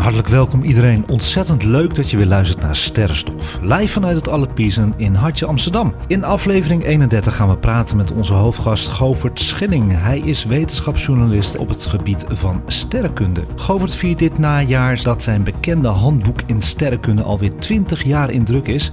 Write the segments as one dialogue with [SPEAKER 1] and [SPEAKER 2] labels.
[SPEAKER 1] Hartelijk welkom iedereen. Ontzettend leuk dat je weer luistert naar Sterrenstof. Live vanuit het Allerpiezen in Hartje Amsterdam. In aflevering 31 gaan we praten met onze hoofdgast Govert Schilling. Hij is wetenschapsjournalist op het gebied van sterrenkunde. Govert viert dit najaar dat zijn bekende handboek in sterrenkunde alweer 20 jaar in druk is.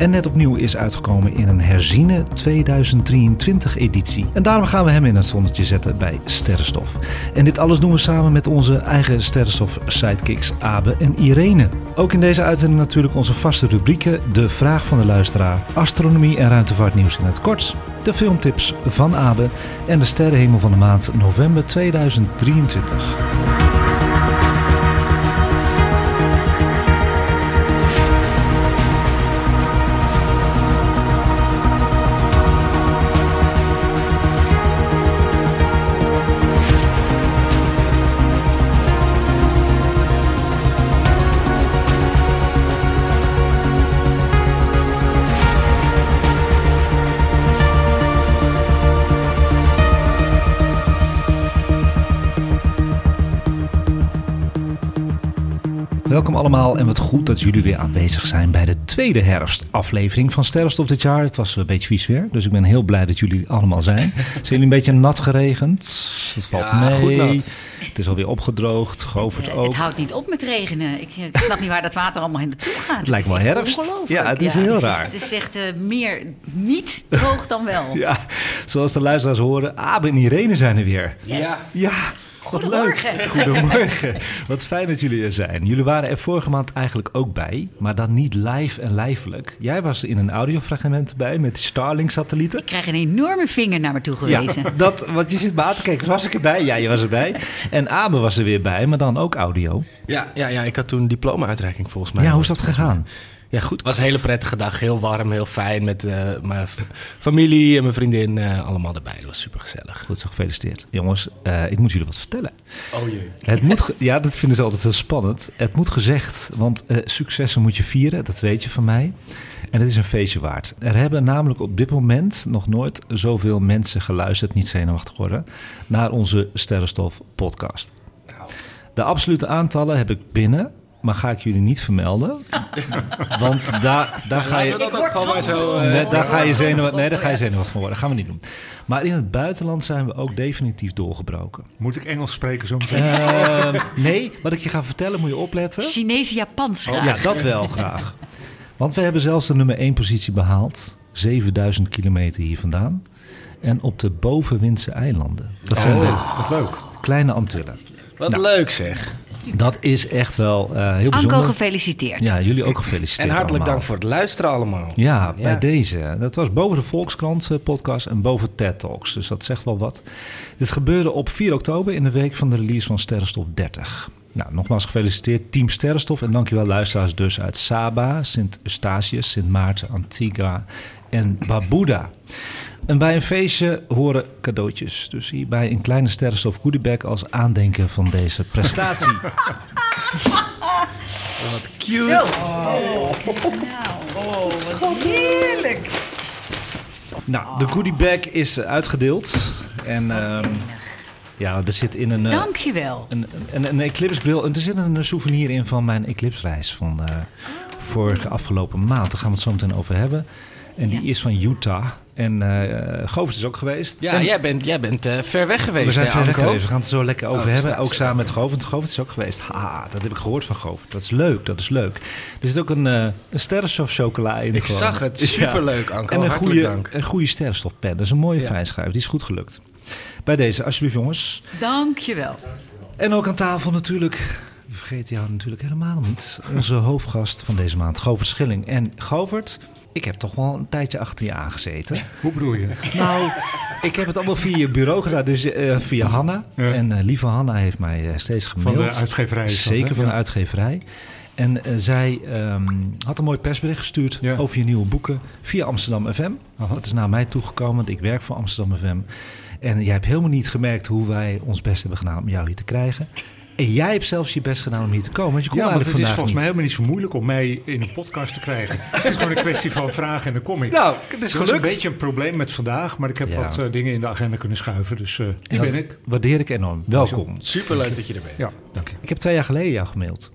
[SPEAKER 1] En net opnieuw is uitgekomen in een herziene 2023 editie. En daarom gaan we hem in het zonnetje zetten bij Sterrenstof. En dit alles doen we samen met onze eigen Sterrenstof sidekicks Abe en Irene. Ook in deze uitzending natuurlijk onze vaste rubrieken: de vraag van de luisteraar, astronomie en ruimtevaartnieuws in het kort, de filmtips van Abe en de sterrenhemel van de maand november 2023. Welkom allemaal en wat goed dat jullie weer aanwezig zijn bij de tweede herfstaflevering van Sterrenstof dit jaar. Het was een beetje vies weer, dus ik ben heel blij dat jullie allemaal zijn. Zijn jullie een beetje nat geregend? Het valt
[SPEAKER 2] Ja,
[SPEAKER 1] mee.
[SPEAKER 2] goed nat.
[SPEAKER 1] Het is alweer opgedroogd, Govert
[SPEAKER 3] Eh,
[SPEAKER 1] ook.
[SPEAKER 3] Het houdt niet op met regenen. Ik, eh, ik snap niet waar dat water allemaal naartoe gaat. Het
[SPEAKER 1] lijkt wel herfst. Ja, het is heel raar.
[SPEAKER 3] Het is echt eh, meer niet droog dan wel.
[SPEAKER 1] Ja, zoals de luisteraars horen, Abe en Irene zijn er weer.
[SPEAKER 2] Ja.
[SPEAKER 1] Ja,
[SPEAKER 3] Goedemorgen.
[SPEAKER 1] leuk. Goedemorgen. Wat fijn dat jullie er zijn. Jullie waren er vorige maand eigenlijk ook bij, maar dan niet live en lijfelijk. Jij was in een audiofragment bij met Starlink-satellieten.
[SPEAKER 3] Ik krijg een enorme vinger naar me toe gewezen.
[SPEAKER 1] Ja, dat, want je zit me aan te kijken. Was ik erbij? Ja, je was erbij. En Abe was er weer bij, maar dan ook audio.
[SPEAKER 2] Ja, ja, ja, ik had toen diploma-uitreiking volgens mij.
[SPEAKER 1] Ja, hoe is dat gegaan?
[SPEAKER 2] Ja, goed. Het was een hele prettige dag. Heel warm, heel fijn. Met eh, mijn familie en mijn vriendin eh, allemaal erbij. Dat was super gezellig.
[SPEAKER 1] Goed zo, gefeliciteerd. Jongens, eh, ik moet jullie wat vertellen.
[SPEAKER 2] Oh jee.
[SPEAKER 1] Het moet, ja, dat vinden ze altijd heel spannend. Het moet gezegd, want eh, successen moet je vieren, dat weet je van mij. En het is een feestje waard. Er hebben namelijk op dit moment nog nooit zoveel mensen geluisterd, niet zenuwachtig worden, naar onze Sterrenstof podcast. De absolute aantallen heb ik binnen, maar ga ik jullie niet vermelden. Want daar, daar ga je...
[SPEAKER 2] dat ook gewoon maar zo... eh,
[SPEAKER 1] Nee, daar ga je zenuwachtig, nee, daar ga je zenuwachtig van worden. Dat gaan we niet doen. Maar in het buitenland zijn we ook definitief doorgebroken.
[SPEAKER 4] Moet ik Engels spreken zo meteen?
[SPEAKER 1] Eh, nee, wat ik je ga vertellen moet je opletten.
[SPEAKER 3] Chinees, Japans graag.
[SPEAKER 1] Ja, dat wel graag. Want we hebben zelfs de nummer 1 positie behaald. 7000 kilometer hier vandaan. En op de bovenwindse eilanden. Dat zijn de
[SPEAKER 4] Wat leuk.
[SPEAKER 1] kleine Antillen.
[SPEAKER 2] Wat
[SPEAKER 1] Nou.
[SPEAKER 2] leuk zeg.
[SPEAKER 1] Dat is echt wel eh, heel
[SPEAKER 3] Anko,
[SPEAKER 1] bijzonder.
[SPEAKER 3] gefeliciteerd.
[SPEAKER 1] Ja, jullie ook gefeliciteerd
[SPEAKER 2] En hartelijk
[SPEAKER 1] allemaal.
[SPEAKER 2] dank voor het luisteren allemaal.
[SPEAKER 1] Ja, bij deze. Dat was boven de Volkskrant eh, podcast en boven TED Talks. Dus dat zegt wel wat. Dit gebeurde op 4 oktober in de week van de release van Sterrenstof 30. Nou, nogmaals gefeliciteerd Team Sterrenstof. En dankjewel luisteraars dus uit Saba, Sint Eustatius, Sint Maarten, Antigua en Barbuda. En bij een feestje horen cadeautjes. Dus hierbij een kleine Sterrenstof goodiebag als aandenken van deze prestatie.
[SPEAKER 3] Zo. Nou, oh, wat heerlijk.
[SPEAKER 1] nou, de goodiebag is uitgedeeld. En ehm, ja, er zit in een... eh,
[SPEAKER 3] Dankjewel.
[SPEAKER 1] Een, een, een eclipsebril. En er zit een souvenir in van mijn eclipsreis van eh, vorige afgelopen maand. Daar gaan we het zo meteen over hebben. En die
[SPEAKER 3] Ja.
[SPEAKER 1] is van Utah. En eh Govert is ook geweest.
[SPEAKER 2] Ja,
[SPEAKER 1] En
[SPEAKER 2] jij bent, jij bent eh, ver weg geweest,
[SPEAKER 1] we zijn
[SPEAKER 2] hè,
[SPEAKER 1] ver weg geweest. We gaan het er zo lekker over
[SPEAKER 2] Oh,
[SPEAKER 1] hebben.
[SPEAKER 2] straks,
[SPEAKER 1] Ook samen met Govert. Govert is ook geweest. Haha, dat heb ik gehoord van Govert. Dat is leuk, dat is leuk. Er zit ook een, eh een sterrenstof chocola in.
[SPEAKER 2] Ik
[SPEAKER 1] gewoon.
[SPEAKER 2] zag het.
[SPEAKER 1] Ja.
[SPEAKER 2] Superleuk, Anko.
[SPEAKER 1] En een goede,
[SPEAKER 2] dank.
[SPEAKER 1] een goede sterrenstofpen. Dat is een mooie
[SPEAKER 2] Ja.
[SPEAKER 1] Die is goed gelukt. Bij deze, alsjeblieft jongens.
[SPEAKER 3] Dankjewel.
[SPEAKER 1] En ook aan tafel natuurlijk, we vergeten jou natuurlijk helemaal niet, onze hoofdgast van deze maand, Govert Schilling. En Govert, ik heb toch wel een tijdje achter je aangezeten.
[SPEAKER 4] Hoe bedoel je?
[SPEAKER 1] nou, ik heb het allemaal via je bureau gedaan, dus eh, via Hanna.
[SPEAKER 4] Ja.
[SPEAKER 1] En eh, lieve Hanna heeft mij eh, steeds
[SPEAKER 4] Van
[SPEAKER 1] gemaild.
[SPEAKER 4] de uitgeverij dat,
[SPEAKER 1] Zeker van de uitgeverij. En zij ehm, had een mooi persbericht gestuurd
[SPEAKER 4] Ja.
[SPEAKER 1] over je nieuwe boeken via Amsterdam FM.
[SPEAKER 4] Aha.
[SPEAKER 1] Dat is naar mij toegekomen, want ik werk voor Amsterdam FM. En jij hebt helemaal niet gemerkt hoe wij ons best hebben gedaan om jou hier te krijgen. En jij hebt zelfs je best gedaan om hier te komen, want je kon
[SPEAKER 4] Ja, het is volgens mij helemaal niet zo moeilijk om mij in een podcast te krijgen. het is gewoon een kwestie van vragen en dan kom ik.
[SPEAKER 1] Nou, het is
[SPEAKER 4] was een beetje een probleem met vandaag, maar ik heb
[SPEAKER 1] Ja.
[SPEAKER 4] wat eh, dingen in de agenda kunnen schuiven. Dus eh die
[SPEAKER 1] En dat
[SPEAKER 4] ben ik.
[SPEAKER 1] Waardeer ik enorm. Welkom.
[SPEAKER 2] Superleuk dat je er bent.
[SPEAKER 4] Ja, dank je.
[SPEAKER 1] Ik heb twee jaar geleden jou gemaild.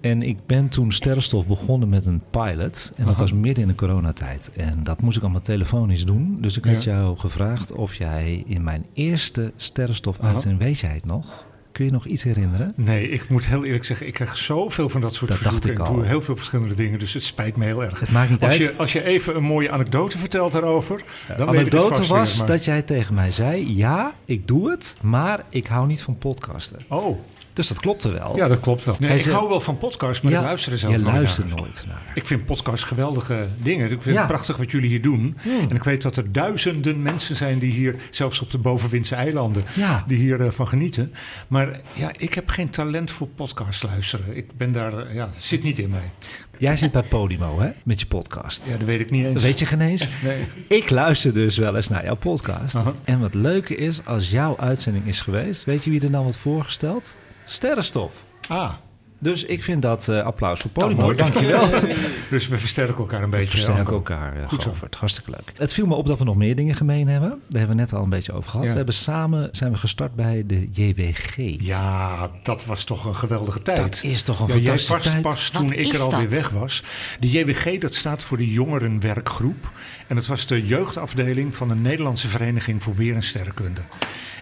[SPEAKER 1] En ik ben toen Sterrenstof begonnen met een pilot. En dat
[SPEAKER 4] Aha.
[SPEAKER 1] was midden in de coronatijd. En dat moest ik allemaal telefonisch doen. Dus ik had
[SPEAKER 4] Ja.
[SPEAKER 1] jou gevraagd of jij in mijn eerste Sterrenstof uitzending, weet jij het nog? Kun je nog iets herinneren?
[SPEAKER 4] Nee, ik moet heel eerlijk zeggen, ik krijg zoveel van dat soort
[SPEAKER 1] Dat dacht
[SPEAKER 4] verzoeken.
[SPEAKER 1] ik
[SPEAKER 4] en
[SPEAKER 1] al.
[SPEAKER 4] doe heel veel verschillende dingen, dus het spijt me heel erg.
[SPEAKER 1] Het maakt niet
[SPEAKER 4] Als
[SPEAKER 1] uit.
[SPEAKER 4] je, als je even een mooie anekdote vertelt daarover, dan
[SPEAKER 1] de
[SPEAKER 4] weet ik
[SPEAKER 1] anekdote
[SPEAKER 4] weer,
[SPEAKER 1] was
[SPEAKER 4] maar-
[SPEAKER 1] dat jij tegen mij zei... ja, ik doe het, maar ik hou niet van podcasten.
[SPEAKER 4] Oh,
[SPEAKER 1] Dus dat klopte wel.
[SPEAKER 4] ja, dat klopt wel. Nee,
[SPEAKER 1] Hij
[SPEAKER 4] ik
[SPEAKER 1] zei-
[SPEAKER 4] hou wel van podcasts, maar
[SPEAKER 1] Ja,
[SPEAKER 4] ik luister er zelf
[SPEAKER 1] je
[SPEAKER 4] nooit
[SPEAKER 1] luistert
[SPEAKER 4] naar.
[SPEAKER 1] nooit naar.
[SPEAKER 4] Ik vind podcasts geweldige dingen. Ik vind
[SPEAKER 1] Ja. Hmm.
[SPEAKER 4] het prachtig wat jullie hier doen. En ik weet dat er duizenden mensen zijn die hier, zelfs op de bovenwindse eilanden,
[SPEAKER 1] Ja.
[SPEAKER 4] die hiervan van genieten. Maar ja, ik heb geen talent voor podcasts luisteren. Ik ben daar, eh, ja, zit niet in mij.
[SPEAKER 1] Jij zit bij Podimo, hè? Met je podcast.
[SPEAKER 4] Ja, dat weet ik niet eens.
[SPEAKER 1] Dat weet je geen eens.
[SPEAKER 4] Nee.
[SPEAKER 1] Ik luister dus wel eens naar jouw podcast. En wat leuke is, als jouw uitzending is geweest, weet je wie er dan wordt voorgesteld? Sterrenstof.
[SPEAKER 4] Ah,
[SPEAKER 1] Dus ik vind dat eh, applaus voor
[SPEAKER 4] nou,
[SPEAKER 1] Podimo.
[SPEAKER 4] mooi,
[SPEAKER 1] Dankjewel.
[SPEAKER 4] dus we versterken elkaar een
[SPEAKER 1] We
[SPEAKER 4] beetje.
[SPEAKER 1] versterken
[SPEAKER 4] Anko.
[SPEAKER 1] elkaar, eh,
[SPEAKER 4] Goed.
[SPEAKER 1] Govert. Hartstikke leuk. Het viel me op dat we nog meer dingen gemeen hebben. Daar hebben we net al een beetje over gehad.
[SPEAKER 4] Ja.
[SPEAKER 1] We hebben samen zijn we gestart bij de JWG.
[SPEAKER 4] Ja, dat was toch een geweldige tijd.
[SPEAKER 1] Dat is toch een
[SPEAKER 4] Ja, jij
[SPEAKER 1] fantastische
[SPEAKER 4] vast
[SPEAKER 1] tijd.
[SPEAKER 4] pas
[SPEAKER 3] Wat
[SPEAKER 4] toen ik er alweer weg was. De JWG, dat staat voor de Jongerenwerkgroep. En dat was de jeugdafdeling van de Nederlandse Vereniging voor Weer en Sterrenkunde.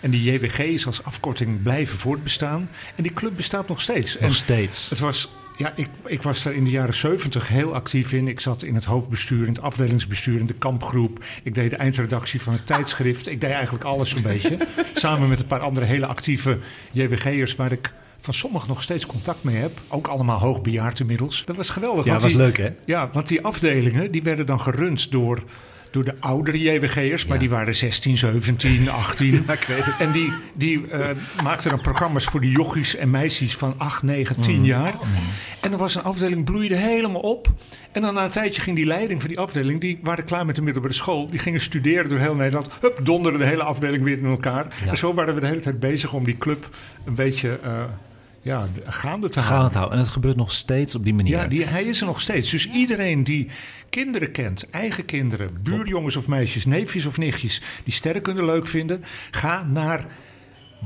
[SPEAKER 4] En die JWG is als afkorting blijven voortbestaan. En die club bestaat nog steeds.
[SPEAKER 1] Nog
[SPEAKER 4] en
[SPEAKER 1] steeds.
[SPEAKER 4] het was, ja, ik, ik was daar in de jaren 70 heel actief in. Ik zat in het hoofdbestuur, in het afdelingsbestuur, in de kampgroep. Ik deed de eindredactie van het tijdschrift. Ik deed eigenlijk alles een beetje. Samen met een paar andere hele actieve JWG'ers waar ik van sommigen nog steeds contact mee heb. Ook allemaal hoogbejaard inmiddels. Dat was geweldig.
[SPEAKER 1] Ja,
[SPEAKER 4] want
[SPEAKER 1] was
[SPEAKER 4] die-
[SPEAKER 1] leuk hè?
[SPEAKER 4] Ja, want die afdelingen die werden dan gerund door, door de oudere JWG'ers. Maar die waren 16, 17, 18. En die, die eh, maakten dan programma's voor de jochies en meisjes van 8, 9, 10
[SPEAKER 1] Mm.
[SPEAKER 4] jaar. En er was een afdeling, bloeide helemaal op. En dan na een tijdje ging die leiding van die afdeling... die waren klaar met de middelbare school. Die gingen studeren door heel Nederland. Hup, donderde de hele afdeling weer in elkaar. En zo waren we de hele tijd bezig om die club een beetje... eh, ja, gaande te
[SPEAKER 1] Gaan
[SPEAKER 4] houden.
[SPEAKER 1] het houden. En het gebeurt nog steeds op die manier.
[SPEAKER 4] Ja, die, hij is er nog steeds. Dus iedereen die kinderen kent, eigen kinderen, buurjongens of meisjes, neefjes of nichtjes, die sterrenkunde leuk vinden, ga naar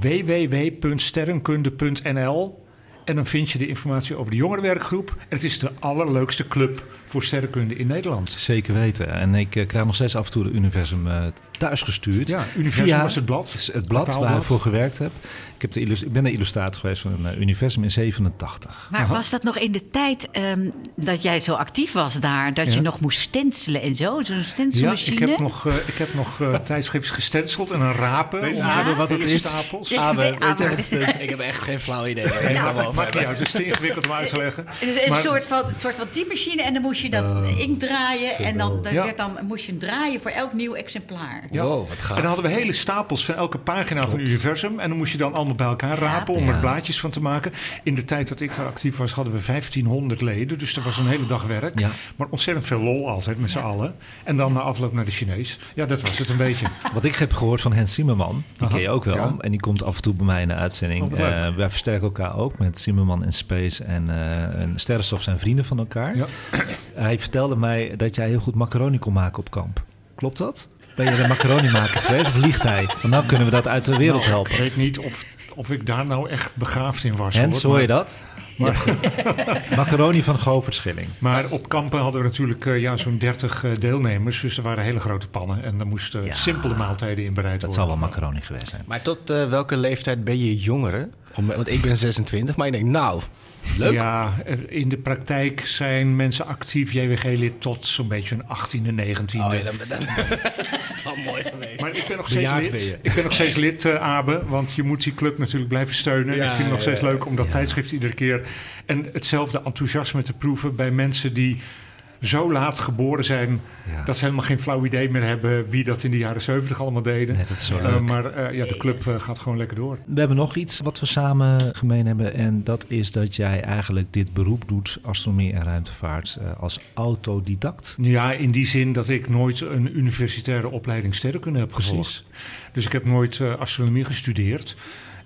[SPEAKER 4] www.sterrenkunde.nl en dan vind je de informatie over de jongerenwerkgroep. En het is de allerleukste club voor sterrenkunde in Nederland.
[SPEAKER 1] Zeker weten. En ik eh, krijg nog steeds af en toe de Universum eh thuis gestuurd.
[SPEAKER 4] Ja, Universum was het blad.
[SPEAKER 1] Het, blad waar ik voor gewerkt heb. Ik, heb de ik ben de illustrator geweest van een eh, Universum in 87.
[SPEAKER 3] Maar was dat nog in de tijd ehm, dat jij zo actief was daar? Dat je
[SPEAKER 4] Ja.
[SPEAKER 3] nog moest stencelen en zo? Zo'n
[SPEAKER 4] Ja,
[SPEAKER 3] stencilmachine?
[SPEAKER 4] ik heb nog, eh, ik heb nog tijdschrift gestenseld en een rapen.
[SPEAKER 1] Weet
[SPEAKER 3] Abe
[SPEAKER 4] de
[SPEAKER 1] wat het is?
[SPEAKER 4] stapels.
[SPEAKER 3] Ja,
[SPEAKER 1] Abe,
[SPEAKER 3] nee,
[SPEAKER 1] weet je
[SPEAKER 3] Abe.
[SPEAKER 1] wat het is?
[SPEAKER 2] Ik heb echt geen flauw idee. je
[SPEAKER 4] Ja,
[SPEAKER 2] het
[SPEAKER 4] maakt niet uit, is te ingewikkeld om uit te leggen.
[SPEAKER 3] Het is een
[SPEAKER 4] Maar-
[SPEAKER 3] soort van, een soort van typemachine en dan moest je dat inkt draaien. En dan, dan
[SPEAKER 4] Ja.
[SPEAKER 3] werd dan, moest je hem draaien voor elk nieuw exemplaar.
[SPEAKER 4] Ja.
[SPEAKER 2] Wow, wat gaaf.
[SPEAKER 4] En dan hadden we hele stapels van elke pagina van
[SPEAKER 1] Klopt.
[SPEAKER 4] Universum. En dan moest je dan allemaal bij elkaar rapen om
[SPEAKER 1] Ja.
[SPEAKER 4] er blaadjes van te maken. In de tijd dat ik daar actief was, hadden we 1500 leden. Dus dat was een hele dag werk.
[SPEAKER 1] Ja.
[SPEAKER 4] Maar ontzettend veel lol altijd met z'n allen. En dan na afloop naar de Chinees. Ja, dat was het een beetje.
[SPEAKER 1] Wat ik heb gehoord van Hans Zimmerman, die
[SPEAKER 4] Aha,
[SPEAKER 1] ken je ook wel.
[SPEAKER 4] ja.
[SPEAKER 1] En die komt af en toe bij mij in de uitzending.
[SPEAKER 4] Oh.
[SPEAKER 1] Eh, wij versterken elkaar ook met Zimmerman en Space en, eh en Sterrenstof zijn vrienden van elkaar.
[SPEAKER 4] Ja.
[SPEAKER 1] Hij vertelde mij dat jij heel goed macaroni kon maken op kamp. Klopt dat? Ben je een macaroni maker geweest of liegt hij? Want nou kunnen we dat uit de wereld
[SPEAKER 4] Nou,
[SPEAKER 1] helpen.
[SPEAKER 4] Ik weet niet of, of ik daar nou echt begaafd in was.
[SPEAKER 1] Hens,
[SPEAKER 4] hoor.
[SPEAKER 1] hoor je
[SPEAKER 4] Maar-
[SPEAKER 1] dat? macaroni van Govert Schilling.
[SPEAKER 4] Maar op kampen hadden we natuurlijk eh, ja, zo'n 30 eh, deelnemers. Dus er waren hele grote pannen. En er moesten
[SPEAKER 1] Ja.
[SPEAKER 4] simpele maaltijden in bereid
[SPEAKER 1] Dat
[SPEAKER 4] worden.
[SPEAKER 1] zal wel macaroni geweest zijn.
[SPEAKER 2] Maar tot eh, welke leeftijd ben je jongere? Om, want ik ben 26, maar ik denk, nou, leuk.
[SPEAKER 4] Ja, in de praktijk zijn mensen actief JWG-lid tot zo'n beetje een 18e, 19e.
[SPEAKER 2] Oh, ja, dan, dan, dat is dan mooi geweest.
[SPEAKER 4] Maar ik ben nog steeds
[SPEAKER 1] Bejaard
[SPEAKER 4] lid. Ik ben nog steeds lid, eh, Abe. Want je moet die club natuurlijk blijven steunen.
[SPEAKER 2] Ja,
[SPEAKER 4] ik vind het nog steeds
[SPEAKER 2] ja.
[SPEAKER 4] leuk om dat tijdschrift iedere keer... en hetzelfde enthousiasme te proeven bij mensen die zo laat geboren zijn
[SPEAKER 1] Ja.
[SPEAKER 4] dat ze helemaal geen flauw idee meer hebben wie dat in de jaren 70 allemaal deden.
[SPEAKER 1] Nee, dat is zo
[SPEAKER 4] Eh, maar eh, ja, de club eh, gaat gewoon lekker door.
[SPEAKER 1] We hebben nog iets wat we samen gemeen hebben. En dat is dat jij eigenlijk dit beroep doet, astronomie en ruimtevaart, eh, als autodidact.
[SPEAKER 4] Ja, in die zin dat ik nooit een universitaire opleiding sterrenkunde heb
[SPEAKER 1] Precies.
[SPEAKER 4] gevolgd. Dus ik heb nooit eh, astronomie gestudeerd.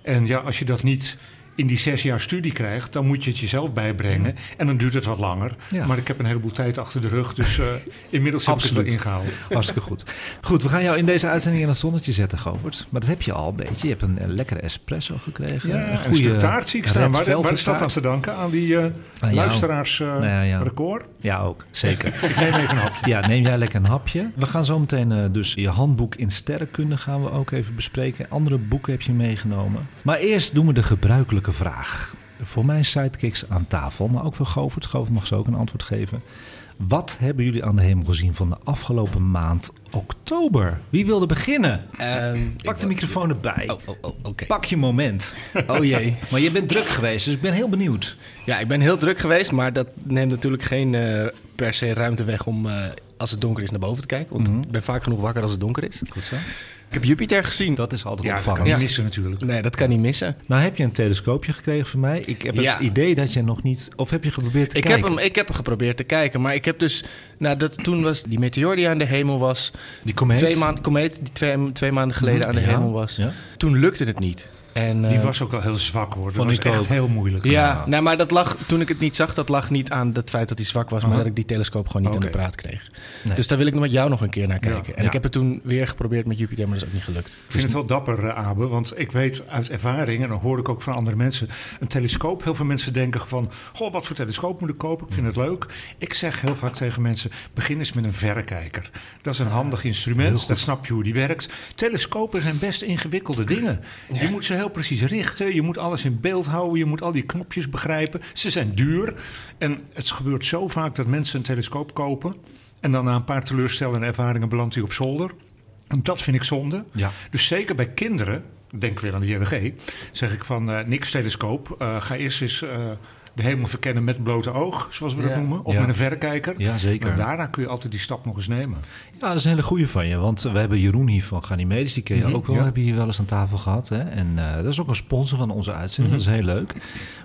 [SPEAKER 4] En ja, als je dat niet in die zes jaar studie krijgt, dan moet je het jezelf bijbrengen. En dan duurt het wat langer.
[SPEAKER 1] Ja.
[SPEAKER 4] Maar ik heb een heleboel tijd achter de rug, dus eh, inmiddels heb ik het wel ingehaald.
[SPEAKER 1] Hartstikke goed. Goed, we gaan jou in deze uitzending in het zonnetje zetten, Govert. Maar dat heb je al een beetje. Je hebt een, een lekkere espresso gekregen.
[SPEAKER 4] Ja, een taart zie ik staan. Waar, is dat aan te danken? Aan die
[SPEAKER 1] jou.
[SPEAKER 4] luisteraars eh,
[SPEAKER 1] Nou ja,
[SPEAKER 4] record?
[SPEAKER 1] Ja, ook. Zeker.
[SPEAKER 4] Ik neem even een hapje.
[SPEAKER 1] Ja, neem jij lekker een hapje. We gaan zo meteen dus je handboek in sterrenkunde gaan we ook even bespreken. Andere boeken heb je meegenomen. Maar eerst doen we de gebruikelijke vraag. Voor mijn sidekicks aan tafel, maar ook voor Govert. Govert mag zo ook een antwoord geven. Wat hebben jullie aan de hemel gezien van de afgelopen maand oktober? Wie wilde beginnen?
[SPEAKER 2] Ehm,
[SPEAKER 1] Pak de microfoon erbij.
[SPEAKER 2] Oh, oh, oh.
[SPEAKER 1] Pak je moment.
[SPEAKER 2] Oh jee.
[SPEAKER 1] Maar je bent druk geweest, dus ik ben heel benieuwd.
[SPEAKER 2] Ja, ik ben heel druk geweest, maar dat neemt natuurlijk geen eh, per se ruimte weg om eh, als het donker is naar boven te kijken. Want ik ben vaak genoeg wakker als het donker is.
[SPEAKER 1] Goed zo.
[SPEAKER 2] Ik heb Jupiter gezien.
[SPEAKER 1] Dat is altijd
[SPEAKER 4] Ja, dat kan
[SPEAKER 1] opvallend.
[SPEAKER 4] niet missen natuurlijk.
[SPEAKER 2] Nee, dat kan niet missen.
[SPEAKER 1] Nou heb je een telescoopje gekregen van mij. Ik heb
[SPEAKER 2] Ja.
[SPEAKER 1] het idee dat je nog niet... Of heb je geprobeerd te
[SPEAKER 2] Ik heb,
[SPEAKER 1] kijken?
[SPEAKER 2] hem, ik heb hem geprobeerd te kijken, maar ik heb dus... Nou, dat, toen was die meteor die aan de hemel was...
[SPEAKER 1] Die komeet?
[SPEAKER 2] Twee, maanden komeet die twee, twee maanden geleden aan de
[SPEAKER 1] Ja,
[SPEAKER 2] hemel was.
[SPEAKER 1] ja.
[SPEAKER 2] Toen lukte het niet. En,
[SPEAKER 4] Die
[SPEAKER 2] eh,
[SPEAKER 4] was ook wel heel zwak hoor. Dat
[SPEAKER 1] Vond
[SPEAKER 4] was
[SPEAKER 1] ik
[SPEAKER 4] echt
[SPEAKER 1] ook.
[SPEAKER 4] heel moeilijk.
[SPEAKER 2] Ja, nou, maar dat lag, toen ik het niet zag, dat lag niet aan het feit dat hij zwak was, maar dat ik die telescoop gewoon niet
[SPEAKER 4] Oké.
[SPEAKER 2] aan de praat kreeg.
[SPEAKER 1] Nee.
[SPEAKER 2] Dus daar wil ik met jou nog een keer naar kijken. en
[SPEAKER 1] ja.
[SPEAKER 2] ik heb het toen weer geprobeerd met Jupiter, maar dat is ook niet gelukt.
[SPEAKER 4] Ik vind het wel dapper, eh, Abe, want ik weet uit ervaring, en dan hoor ik ook van andere mensen, een telescoop. Heel veel mensen denken van, goh, wat voor telescoop moet ik kopen? Ik vind het leuk. Ik zeg heel vaak tegen mensen, begin eens met een verrekijker. Dat is een handig instrument, dan snap je hoe die werkt. Telescopen zijn best ingewikkelde dingen. Je moet ze heel precies richten, je moet alles in beeld houden, je moet al die knopjes begrijpen. Ze zijn duur en het gebeurt zo vaak dat mensen een telescoop kopen... en dan na een paar teleurstellende ervaringen belandt hij op zolder... En dat vind ik zonde.
[SPEAKER 1] Ja.
[SPEAKER 4] Dus zeker bij kinderen, denk weer aan de JWG, zeg ik van eh, niks telescoop. eh, ga eerst eens eh, de hemel verkennen met blote oog, zoals we dat noemen. Of
[SPEAKER 1] Ja.
[SPEAKER 4] met een verrekijker.
[SPEAKER 1] Ja, zeker.
[SPEAKER 4] Maar daarna kun je altijd die stap nog eens nemen.
[SPEAKER 1] Ja, dat is een hele goede van je. Want we hebben Jeroen hier van Ganymedes. Die ken je ook wel.
[SPEAKER 4] ja.
[SPEAKER 1] Heb je hier wel eens aan tafel gehad. Hè? En eh, dat is ook een sponsor van onze uitzending. Dat is heel leuk.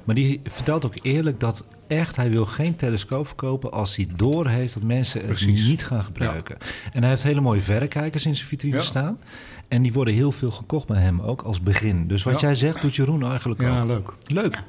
[SPEAKER 1] Maar die vertelt ook eerlijk dat echt... hij wil geen telescoop verkopen als hij doorheeft dat mensen het
[SPEAKER 4] Precies.
[SPEAKER 1] niet gaan gebruiken. En hij heeft hele mooie verrekijkers in zijn vitrine
[SPEAKER 4] Ja.
[SPEAKER 1] staan. En die worden heel veel gekocht bij hem ook als begin. Dus wat
[SPEAKER 4] Ja.
[SPEAKER 1] jij zegt doet Jeroen eigenlijk
[SPEAKER 4] Ja,
[SPEAKER 1] ook.
[SPEAKER 4] leuk.
[SPEAKER 1] Leuk.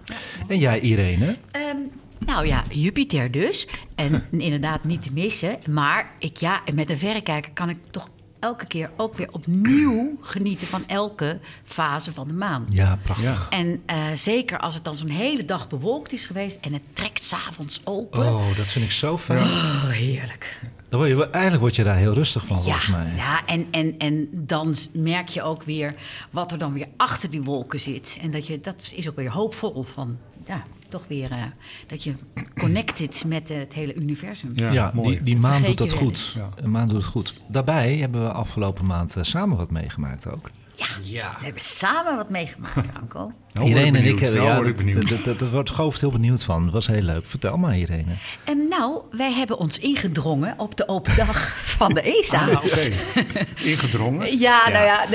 [SPEAKER 1] En jij Irene?
[SPEAKER 3] Ehm, nou ja, Jupiter dus. En inderdaad niet te missen. Maar ik, ja, met een verrekijker kan ik toch elke keer ook weer opnieuw genieten van elke fase van de maan.
[SPEAKER 1] Ja, prachtig.
[SPEAKER 3] En eh, zeker als het dan zo'n hele dag bewolkt is geweest en het trekt s'avonds open.
[SPEAKER 1] Oh, dat vind ik zo fijn.
[SPEAKER 3] Oh, heerlijk.
[SPEAKER 1] Dan word je, eigenlijk word je daar heel rustig van, volgens mij.
[SPEAKER 3] ja en, en, en dan merk je ook weer wat er dan weer achter die wolken zit. En dat, je, dat is ook weer hoopvol van, ja, toch weer eh, dat je connected met het hele universum.
[SPEAKER 4] Ja,
[SPEAKER 1] Ja,
[SPEAKER 4] mooi.
[SPEAKER 1] die, die maan doet dat goed.
[SPEAKER 4] eens. Ja.
[SPEAKER 1] Een maan doet het goed. Daarbij hebben we afgelopen maand eh, samen wat meegemaakt ook.
[SPEAKER 3] Ja,
[SPEAKER 2] Ja.
[SPEAKER 3] we hebben samen wat meegemaakt, Anko.
[SPEAKER 4] Nou
[SPEAKER 1] Irene en ik hebben...
[SPEAKER 4] Nou
[SPEAKER 1] Ja,
[SPEAKER 4] word ik
[SPEAKER 1] dat,
[SPEAKER 4] benieuwd.
[SPEAKER 1] dat, dat, dat wordt heel benieuwd van. Dat was heel leuk. Vertel maar, Irene.
[SPEAKER 3] En nou, wij hebben ons ingedrongen op de open dag van de ESA.
[SPEAKER 4] Ah, oké. Ingedrongen.
[SPEAKER 3] Ja, nou ja,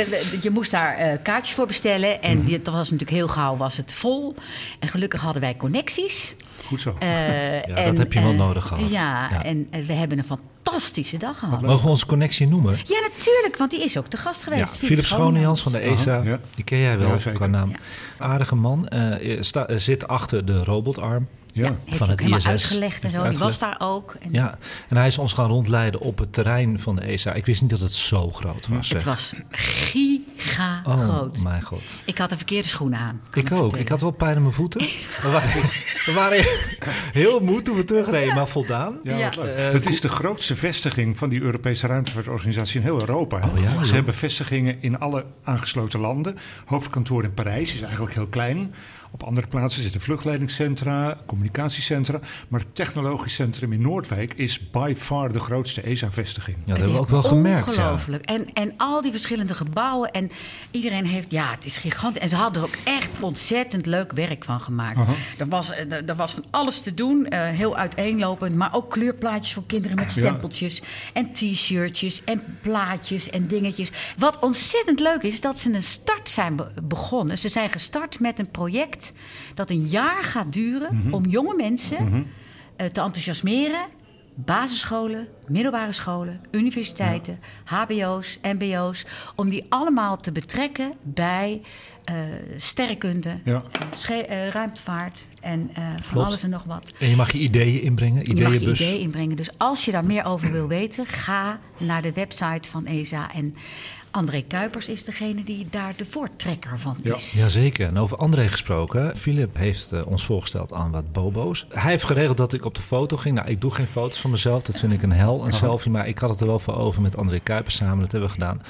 [SPEAKER 3] je moest daar eh, kaartjes voor bestellen. En die, dat was natuurlijk heel gauw was het vol. En gelukkig hadden wij connecties.
[SPEAKER 4] Goed zo.
[SPEAKER 3] Eh,
[SPEAKER 1] dat
[SPEAKER 3] en,
[SPEAKER 1] heb je wel
[SPEAKER 3] eh,
[SPEAKER 1] nodig gehad.
[SPEAKER 3] Ja,
[SPEAKER 1] Ja.
[SPEAKER 3] en we hebben een fantastische dag gehad.
[SPEAKER 1] Mogen we onze connectie noemen?
[SPEAKER 3] Ja, natuurlijk, want die is ook te gast geweest.
[SPEAKER 1] Ja, Philip van de ESA.
[SPEAKER 4] Aha, ja.
[SPEAKER 1] Die ken jij wel
[SPEAKER 4] Ja,
[SPEAKER 1] qua naam. Aardige man. eh, sta- eh, zit achter de robotarm.
[SPEAKER 4] Ja.
[SPEAKER 3] Ja, heeft
[SPEAKER 1] van
[SPEAKER 3] ook
[SPEAKER 1] het
[SPEAKER 3] helemaal
[SPEAKER 1] ISS.
[SPEAKER 3] uitgelegd en zo. Die was
[SPEAKER 1] uitgelegd.
[SPEAKER 3] daar ook. En
[SPEAKER 1] Ja, en hij is ons gaan rondleiden op het terrein van de ESA. Ik wist niet dat het zo groot was.
[SPEAKER 3] Het
[SPEAKER 1] zeg.
[SPEAKER 3] was giga
[SPEAKER 1] Oh,
[SPEAKER 3] groot.
[SPEAKER 1] mijn god.
[SPEAKER 3] Ik had de verkeerde schoenen aan.
[SPEAKER 1] Ik ook.
[SPEAKER 3] vertellen.
[SPEAKER 1] Ik had wel pijn in mijn voeten. We waren, we waren heel moe toen we terugreden, maar voldaan.
[SPEAKER 4] Ja.
[SPEAKER 1] Eh,
[SPEAKER 4] het is de grootste vestiging van die Europese ruimtevaartorganisatie in heel Europa. hè.
[SPEAKER 1] Oh ja,
[SPEAKER 4] Ze hebben vestigingen in alle aangesloten landen. Hoofdkantoor in Parijs is eigenlijk heel klein. Op andere plaatsen zitten vluchtleidingscentra, communicatiecentra. Maar het technologisch centrum in Noordwijk is by far de grootste ESA-vestiging.
[SPEAKER 1] Ja, dat hebben we
[SPEAKER 3] is
[SPEAKER 1] ook wel gemerkt. Ja.
[SPEAKER 3] Ongelooflijk. En, en al die verschillende gebouwen. En iedereen heeft, ja, het is gigantisch. En ze hadden er ook echt ontzettend leuk werk van gemaakt. Er, was, eh, er, er was van alles te doen, eh, heel uiteenlopend. Maar ook kleurplaatjes voor kinderen met
[SPEAKER 4] Ja.
[SPEAKER 3] stempeltjes. En t-shirtjes en plaatjes en dingetjes. Wat ontzettend leuk is, dat ze een start zijn be- begonnen. Ze zijn gestart met een project dat een jaar gaat duren...
[SPEAKER 4] Mhm.
[SPEAKER 3] om jonge mensen eh, te enthousiasmeren basisscholen, middelbare scholen, universiteiten, HBO's, MBO's, om die allemaal te betrekken bij eh sterrenkunde,
[SPEAKER 4] Ja.
[SPEAKER 3] eh, ruimtevaart en van alles en nog wat.
[SPEAKER 1] En je mag je ideeën inbrengen,
[SPEAKER 3] Je mag je
[SPEAKER 1] ideeënbus.
[SPEAKER 3] ideeën inbrengen. Dus als je daar meer over wil weten, ga naar de website van ESA. En André Kuipers is degene die daar de voortrekker van
[SPEAKER 4] Ja.
[SPEAKER 3] is.
[SPEAKER 1] Jazeker. En over André gesproken. Philip heeft eh, ons voorgesteld aan wat bobo's. Hij heeft geregeld dat ik op de foto ging. Nou, ik doe geen foto's van mezelf. Dat vind ik een hel, een selfie. Maar ik had het er wel voor over met André Kuipers samen. Dat hebben we gedaan.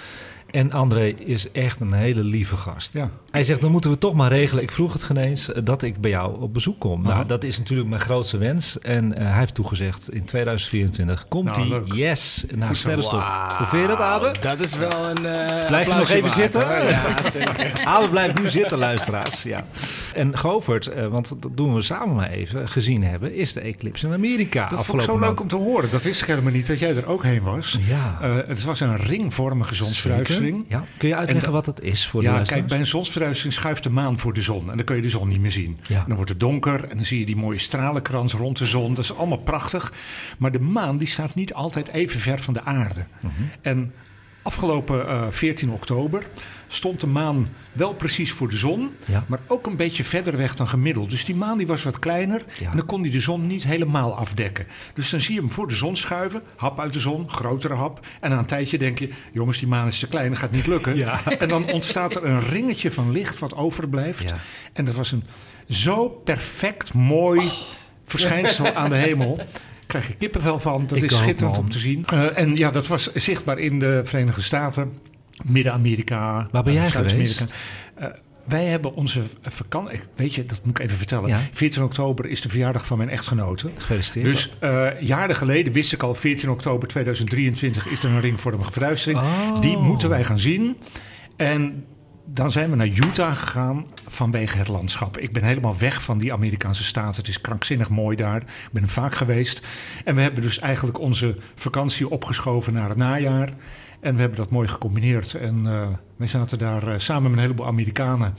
[SPEAKER 1] En André is echt een hele lieve gast.
[SPEAKER 4] Ja.
[SPEAKER 1] Hij zegt, dan moeten we toch maar regelen. Ik vroeg het geen eens eh, dat ik bij jou op bezoek kom.
[SPEAKER 4] Aha.
[SPEAKER 1] Nou, dat is natuurlijk mijn grootste wens. En eh, hij heeft toegezegd, in 2024 komt
[SPEAKER 4] Nou,
[SPEAKER 1] hij. Yes, naar. Sterrenstof. Hoe vind je dat, Abe?
[SPEAKER 2] Dat is wel een. eh
[SPEAKER 1] Blijf je nog even
[SPEAKER 2] waard,
[SPEAKER 1] zitten?
[SPEAKER 2] hoor. Ja, zeker.
[SPEAKER 1] Abe blijft nu zitten, luisteraars. Ja. En Govert, want dat doen we samen maar even, gezien hebben, is de eclipse in Amerika.
[SPEAKER 4] Dat vond ik zo leuk om te horen. Dat wist ik helemaal niet dat jij er ook heen was.
[SPEAKER 1] Ja.
[SPEAKER 4] Eh, het was een ringvormige zonsverduistering.
[SPEAKER 1] Ja. Kun je uitleggen
[SPEAKER 4] En
[SPEAKER 1] wat dat is voor de
[SPEAKER 4] Ja, kijk, bij een zonsverduistering schuift de maan voor de zon. En dan kun je de zon niet meer zien.
[SPEAKER 1] Ja.
[SPEAKER 4] En dan wordt het donker en dan zie je die mooie stralenkrans rond de zon. Dat is allemaal prachtig. Maar de maan die staat niet altijd even ver van de aarde.
[SPEAKER 1] Mhm.
[SPEAKER 4] En afgelopen eh, 14 oktober stond de maan wel precies voor de zon.
[SPEAKER 1] Ja.
[SPEAKER 4] Maar ook een beetje verder weg dan gemiddeld. Dus die maan die was wat kleiner.
[SPEAKER 1] Ja.
[SPEAKER 4] En dan kon hij de zon niet helemaal afdekken. Dus dan zie je hem voor de zon schuiven. Hap uit de zon, grotere hap. En na een tijdje denk je... jongens, die maan is te klein, dat gaat niet lukken.
[SPEAKER 1] Ja.
[SPEAKER 4] En dan ontstaat er een ringetje van licht wat overblijft. En dat was een zo perfect mooi
[SPEAKER 1] Oh.
[SPEAKER 4] verschijnsel aan de hemel. Krijg je kippenvel van. Dat
[SPEAKER 1] Ik
[SPEAKER 4] is schitterend
[SPEAKER 1] man.
[SPEAKER 4] om te zien. Eh, en ja, dat was zichtbaar in de Verenigde Staten, Midden-Amerika.
[SPEAKER 1] Waar ben jij
[SPEAKER 4] eh, Zuid-Amerika.
[SPEAKER 1] geweest?
[SPEAKER 4] Eh, wij hebben onze vakantie. Weet je, dat moet ik even vertellen.
[SPEAKER 1] Ja.
[SPEAKER 4] 14 oktober is de verjaardag van mijn echtgenote.
[SPEAKER 1] Gefeliciteerd.
[SPEAKER 4] Dus eh, jaren geleden wist ik al, 14 oktober 2023 is er een ringvormige verduistering.
[SPEAKER 1] Oh.
[SPEAKER 4] Die moeten wij gaan zien. En dan zijn we naar Utah gegaan vanwege het landschap. Ik ben helemaal weg van die Amerikaanse staat. Het is krankzinnig mooi daar. Ik ben er vaak geweest. En we hebben dus eigenlijk onze vakantie opgeschoven naar het najaar. En we hebben dat mooi gecombineerd. En eh, wij zaten daar eh, samen met een heleboel Amerikanen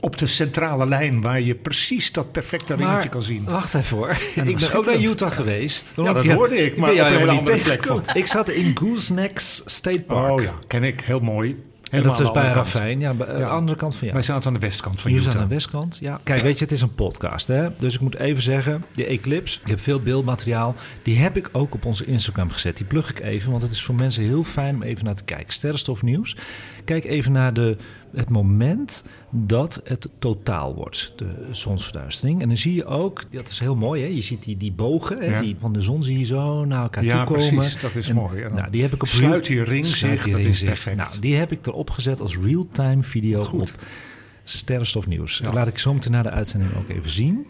[SPEAKER 4] op de centrale lijn... waar je precies dat perfecte ringetje kan zien.
[SPEAKER 1] wacht even hoor. ik ben ook naar Utah geweest.
[SPEAKER 4] Ja, dat hoorde ik, maar
[SPEAKER 1] jou
[SPEAKER 4] op een andere plek
[SPEAKER 1] tegengekomen. Ik zat in Goosenecks State Park.
[SPEAKER 4] Oh ja, ken ik. Heel mooi.
[SPEAKER 1] En dat is
[SPEAKER 4] aan de
[SPEAKER 1] bij. Ravijn, ja, bij de
[SPEAKER 4] Ja.
[SPEAKER 1] andere kant van jou.
[SPEAKER 4] Wij zaten aan de westkant van
[SPEAKER 1] Jullie zijn
[SPEAKER 4] Utah.
[SPEAKER 1] aan de westkant. Ja. Kijk, weet je, het is een podcast, hè? Dus ik moet even zeggen, die eclipse, ik heb veel beeldmateriaal. Die heb ik ook op onze Instagram gezet. Die plug ik even, want het is voor mensen heel fijn om even naar te kijken. Sterrenstof Nieuws. Kijk even naar de, het moment dat het totaal wordt, de zonsverduistering. En dan zie je ook, dat is heel mooi, hè? Je ziet die, die bogen hè?
[SPEAKER 4] Ja.
[SPEAKER 1] Die van de zon zie je zo naar elkaar
[SPEAKER 4] Ja,
[SPEAKER 1] toe komen.
[SPEAKER 4] precies. Dat is
[SPEAKER 1] En,
[SPEAKER 4] mooi. En
[SPEAKER 1] Nou, die heb ik op
[SPEAKER 4] sluit die ring zich, dat is perfect.
[SPEAKER 1] Nou, die heb ik erop gezet als real-time video
[SPEAKER 4] Goed.
[SPEAKER 1] op Sterrenstof Nieuws.
[SPEAKER 4] Ja.
[SPEAKER 1] Laat ik zo meteen na de uitzending ook even zien.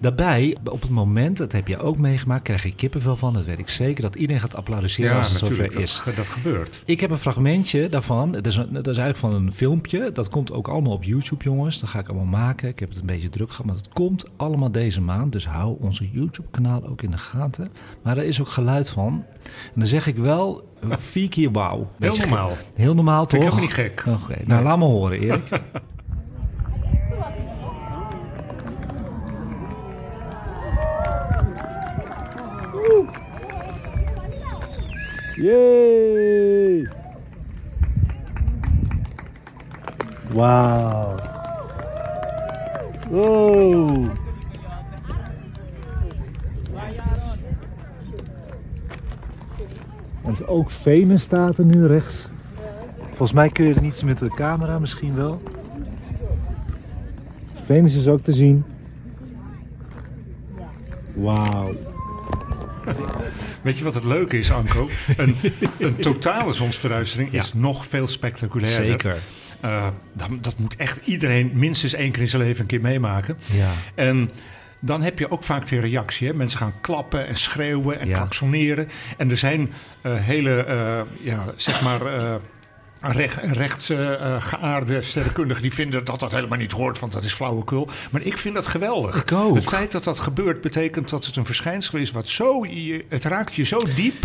[SPEAKER 1] Daarbij, op het moment, dat heb je ook meegemaakt, krijg je kippenvel van. Dat weet ik zeker, dat iedereen gaat applaudisseren
[SPEAKER 4] Ja,
[SPEAKER 1] als het zover
[SPEAKER 4] Dat,
[SPEAKER 1] is.
[SPEAKER 4] dat gebeurt.
[SPEAKER 1] Ik heb een fragmentje daarvan. Dat is, een- dat is eigenlijk van een filmpje. Dat komt ook allemaal op YouTube, jongens. Dat ga ik allemaal maken. Ik heb het een beetje druk gehad, maar dat komt allemaal deze maand. Dus hou onze YouTube-kanaal ook in de gaten. Maar er is ook geluid van. En dan zeg ik wel vier keer wauw.
[SPEAKER 4] Heel normaal.
[SPEAKER 1] Heel normaal,
[SPEAKER 4] Vind ik
[SPEAKER 1] toch?
[SPEAKER 4] niet gek.
[SPEAKER 1] Oké, nou laat me horen, Erik. Yay! Wow. En dus ook Venus staat er nu rechts. Volgens mij kun je er niets met de camera, misschien wel. Venus is ook te zien. Wauw.
[SPEAKER 4] Weet je wat het leuke is, Anko? Een, een totale zonsverduistering
[SPEAKER 1] Ja.
[SPEAKER 4] is nog veel spectaculairder.
[SPEAKER 1] Zeker.
[SPEAKER 4] Eh, dat, dat moet echt iedereen minstens één keer in zijn leven een keer meemaken.
[SPEAKER 1] Ja.
[SPEAKER 4] En dan heb je ook vaak de reactie. Hè? Mensen gaan klappen en schreeuwen en
[SPEAKER 1] Ja.
[SPEAKER 4] klaksoneren. En er zijn eh, hele, eh, ja, zeg maar... eh recht, rechtsgeaarde sterrenkundigen die vinden dat dat helemaal niet hoort, want dat is flauwekul. Maar ik vind dat geweldig.
[SPEAKER 1] Ik ook.
[SPEAKER 4] Het feit dat dat gebeurt betekent dat het een verschijnsel is wat zo, je- het raakt je zo diep.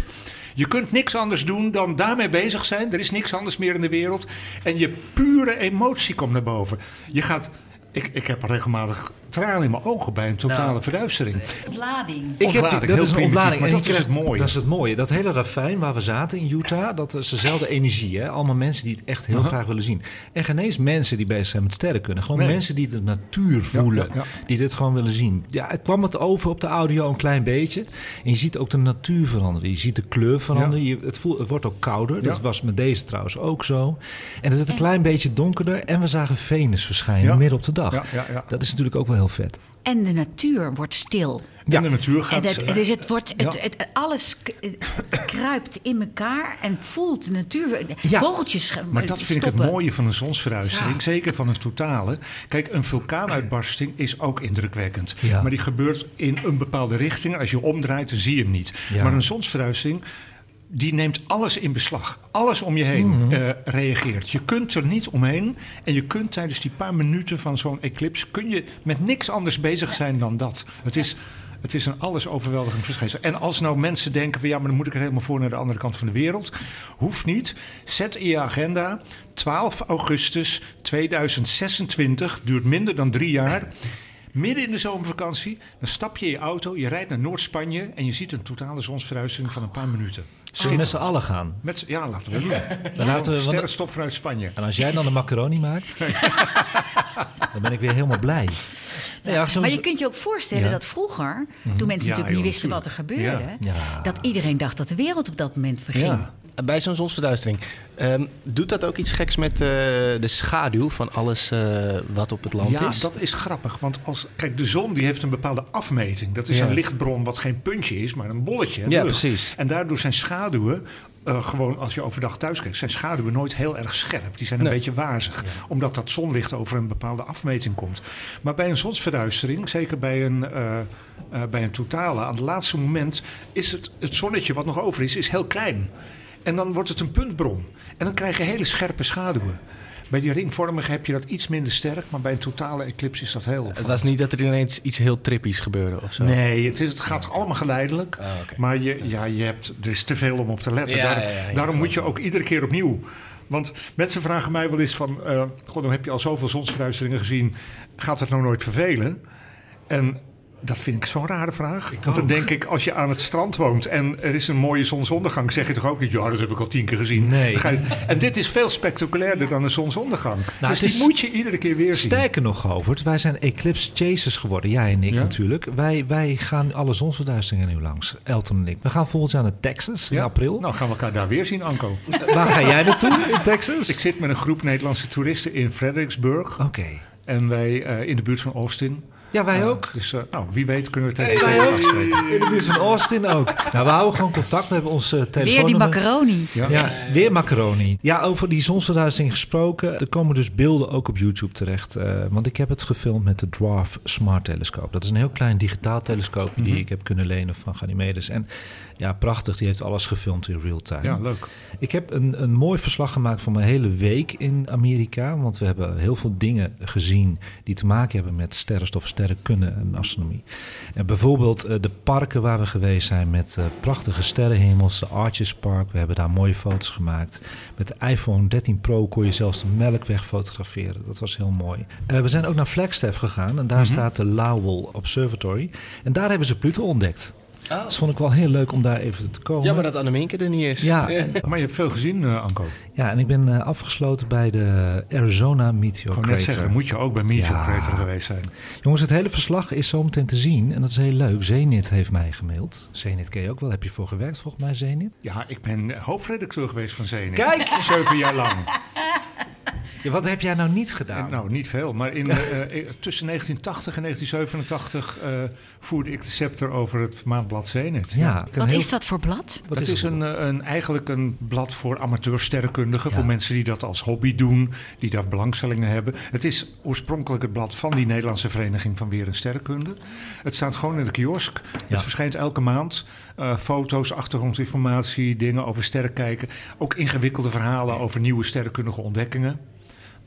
[SPEAKER 4] Je kunt niks anders doen dan daarmee bezig zijn. Er is niks anders meer in de wereld. En je pure emotie komt naar boven. Je gaat, ik, ik heb regelmatig tranen in mijn ogen bij een totale
[SPEAKER 1] Nou,
[SPEAKER 4] verduistering.
[SPEAKER 3] Ontlading.
[SPEAKER 1] Ik heb die, dat
[SPEAKER 4] heel
[SPEAKER 1] is een ontlading.
[SPEAKER 4] maar
[SPEAKER 1] En
[SPEAKER 4] dat is het mooie.
[SPEAKER 1] Dat is het mooie. Dat hele ravijn waar we zaten in Utah, dat is dezelfde energie. Hè? Allemaal mensen die het echt heel graag willen zien. En geen eens mensen die bezig zijn met sterrenkunde. Gewoon
[SPEAKER 4] Nee.
[SPEAKER 1] mensen die de natuur voelen.
[SPEAKER 4] ja, ja.
[SPEAKER 1] Die dit gewoon willen zien. Ja, het kwam het over op de audio een klein beetje. En je ziet ook de natuur veranderen. Je ziet de kleur veranderen. Je, het, voelt, het wordt ook kouder. Dat was met deze trouwens ook zo. En het is een klein beetje donkerder. En we zagen Venus verschijnen
[SPEAKER 4] Ja.
[SPEAKER 1] midden op de dag.
[SPEAKER 4] Ja, ja, ja.
[SPEAKER 1] Dat is natuurlijk ook wel heel vet.
[SPEAKER 3] En de natuur wordt stil.
[SPEAKER 4] En de natuur
[SPEAKER 3] En
[SPEAKER 4] gaat...
[SPEAKER 3] het, dus het wordt, het,
[SPEAKER 4] Ja.
[SPEAKER 3] het- alles het kruipt in elkaar en voelt de natuur.
[SPEAKER 1] Ja.
[SPEAKER 3] Vogeltjes ge-
[SPEAKER 4] Maar dat vind ik het mooie van een zonsverduistering.
[SPEAKER 3] Ja.
[SPEAKER 4] Zeker van een totale. Kijk, een vulkaanuitbarsting is ook indrukwekkend.
[SPEAKER 1] Ja.
[SPEAKER 4] Maar die gebeurt in een bepaalde richting. Als je omdraait, dan zie je hem niet.
[SPEAKER 1] Ja.
[SPEAKER 4] Maar een zonsverduistering... Die neemt alles in beslag. Alles om je heen
[SPEAKER 1] Mhm.
[SPEAKER 4] eh, reageert. Je kunt er niet omheen. En je kunt tijdens die paar minuten van zo'n eclipse... kun je met niks anders bezig zijn dan dat. Het is, het is een alles overweldigend verschijnsel. En als nou mensen denken van... ja, maar dan moet ik er helemaal voor naar de andere kant van de wereld. Hoeft niet. Zet in je agenda 12 augustus 2026. Duurt minder dan drie jaar. Midden in de zomervakantie, dan stap je in je auto, je rijdt naar Noord-Spanje en je ziet een totale zonsverduistering van een paar minuten.
[SPEAKER 1] We met z'n allen gaan?
[SPEAKER 4] Met, ja, laten we doen.
[SPEAKER 1] Dan laten we,
[SPEAKER 4] Sterrenstof vanuit Spanje.
[SPEAKER 1] En als jij dan de macaroni maakt, dan ben ik weer helemaal blij. Ja,
[SPEAKER 3] Maar je kunt je ook voorstellen
[SPEAKER 1] Ja.
[SPEAKER 3] dat vroeger, toen mensen
[SPEAKER 4] Ja,
[SPEAKER 3] natuurlijk
[SPEAKER 4] joh,
[SPEAKER 3] niet wisten wat er gebeurde,
[SPEAKER 1] Ja.
[SPEAKER 3] dat iedereen dacht dat de wereld op dat moment verging.
[SPEAKER 1] Ja.
[SPEAKER 2] Bij zo'n zonsverduistering. ehm, doet dat ook iets geks met eh, de schaduw van alles eh, wat op het land
[SPEAKER 4] Ja,
[SPEAKER 2] is?
[SPEAKER 4] dat is grappig. Want als, kijk, de zon die heeft een bepaalde afmeting. Dat is
[SPEAKER 2] Ja.
[SPEAKER 4] een lichtbron wat geen puntje is, maar een bolletje.
[SPEAKER 2] Ja,
[SPEAKER 4] lucht.
[SPEAKER 2] precies.
[SPEAKER 4] En daardoor zijn schaduwen, eh, gewoon als je overdag thuis kijkt, zijn schaduwen nooit heel erg scherp. Die zijn een
[SPEAKER 2] Nee.
[SPEAKER 4] beetje wazig. Omdat dat zonlicht over een bepaalde afmeting komt. Maar bij een zonsverduistering, zeker bij een, eh, eh, bij een totale, aan het laatste moment is het, het zonnetje wat nog over is, is heel klein. En dan wordt het een puntbron. En dan krijg je hele scherpe schaduwen. Bij die ringvormige heb je dat iets minder sterk, maar bij een totale eclipse is dat heel
[SPEAKER 2] Het
[SPEAKER 4] opvallend.
[SPEAKER 2] was niet dat er ineens iets heel trippies gebeurde of zo.
[SPEAKER 4] Nee, het, is, het gaat allemaal geleidelijk.
[SPEAKER 2] Oké.
[SPEAKER 4] Maar je, ja, je hebt, er is te veel om op te letten.
[SPEAKER 2] Ja,
[SPEAKER 4] Daar-
[SPEAKER 2] ja, ja,
[SPEAKER 4] daarom moet je ook iedere keer opnieuw. Want mensen vragen mij wel eens van... eh God, dan heb je al zoveel zonsverduisteringen gezien. Gaat het nou nooit vervelen? En dat vind ik zo'n rare vraag. Want dan denk ik, als je aan het strand woont... en er is een mooie zonsondergang... zeg je toch ook niet... ja, dat heb ik al tien keer gezien.
[SPEAKER 1] Nee.
[SPEAKER 4] Je- en dit is veel spectaculairder dan een zonsondergang. dus
[SPEAKER 1] het
[SPEAKER 4] die moet je iedere keer weer zien.
[SPEAKER 1] Sterker nog, Govert, wij zijn eclipse chasers geworden. Jij en ik
[SPEAKER 4] Ja?
[SPEAKER 1] natuurlijk. Wij, wij gaan alle zonsverduisteringen nu langs. Elton en ik. We gaan volgend jaar naar Texas in april.
[SPEAKER 4] Nou, gaan we elkaar daar weer zien, Anko.
[SPEAKER 1] Waar ga jij naartoe in Texas?
[SPEAKER 4] Ik zit met een groep Nederlandse toeristen in Fredericksburg.
[SPEAKER 1] Oké.
[SPEAKER 4] En wij eh, in de buurt van Austin.
[SPEAKER 1] Ja, wij
[SPEAKER 4] Eh,
[SPEAKER 1] ook.
[SPEAKER 4] Dus eh, nou, wie weet kunnen we elkaar
[SPEAKER 1] ook.
[SPEAKER 4] afspreken.
[SPEAKER 1] In de buurt van Austin ook. Nou, we houden gewoon contact. We hebben ons uh,
[SPEAKER 3] Weer die macaroni.
[SPEAKER 4] Ja.
[SPEAKER 1] Ja, weer macaroni. Ja, over die zonsverduistering gesproken. Er komen dus beelden ook op YouTube terecht. eh, want ik heb het gefilmd met de Dwarf Smart Telescoop. Dat is een heel klein digitaal telescoop die
[SPEAKER 4] Mhm.
[SPEAKER 1] ik heb kunnen lenen van Ganymedes. En ja, prachtig. Die heeft alles gefilmd in real time.
[SPEAKER 4] Ja, leuk.
[SPEAKER 1] Ik heb een, een mooi verslag gemaakt van mijn hele week in Amerika. Want we hebben heel veel dingen gezien die te maken hebben met sterrenstof, sterrenkunde en astronomie. En bijvoorbeeld eh, de parken waar we geweest zijn met eh, prachtige sterrenhemels. De Arches Park, we hebben daar mooie foto's gemaakt. Met de iPhone 13 Pro kon je zelfs de melkweg fotograferen. Dat was heel mooi. Eh, we zijn ook naar Flagstaff gegaan en daar staat de Lowell Observatory. En daar hebben ze Pluto ontdekt.
[SPEAKER 2] Oh.
[SPEAKER 1] Dus vond ik wel heel leuk om daar even te komen.
[SPEAKER 2] Ja, maar dat Anneminke er niet is.
[SPEAKER 1] Ja,
[SPEAKER 4] Maar je hebt veel gezien, eh, Anko.
[SPEAKER 1] ja, en ik ben eh, afgesloten bij de Arizona Meteor
[SPEAKER 4] Ik wou net zeggen,
[SPEAKER 1] Crater.
[SPEAKER 4] moet je ook bij Meteor
[SPEAKER 1] Ja.
[SPEAKER 4] Crater geweest zijn.
[SPEAKER 1] Jongens, het hele verslag is zo meteen te zien. En dat is heel leuk. Zenit heeft mij gemaild. Zenit ken je ook wel. Heb je voor gewerkt volgens mij, Zenit?
[SPEAKER 4] Ja, ik ben hoofdredacteur geweest van Zenit.
[SPEAKER 1] Kijk!
[SPEAKER 4] Zeven jaar lang.
[SPEAKER 1] Ja, wat heb jij nou niet gedaan?
[SPEAKER 4] En, nou, niet veel. Maar in, eh, eh, tussen 1980 en 1987 eh, voerde ik de scepter over het maandblad Zenit.
[SPEAKER 1] ja,
[SPEAKER 3] Wat
[SPEAKER 1] heel-
[SPEAKER 3] is dat voor blad?
[SPEAKER 1] Wat
[SPEAKER 4] dat
[SPEAKER 1] is
[SPEAKER 4] is
[SPEAKER 1] het?
[SPEAKER 4] een, eh, een, eigenlijk een blad voor amateursterrenkundigen.
[SPEAKER 1] Ja.
[SPEAKER 4] Voor mensen die dat als hobby doen, die daar belangstellingen hebben. Het is oorspronkelijk het blad van die Nederlandse Vereniging van Weer en Sterrenkunde. Het staat gewoon in de kiosk.
[SPEAKER 1] Ja.
[SPEAKER 4] Het verschijnt elke maand. Eh, foto's, achtergrondinformatie, dingen over sterren kijken. Ook ingewikkelde verhalen over nieuwe sterrenkundige ontdekkingen.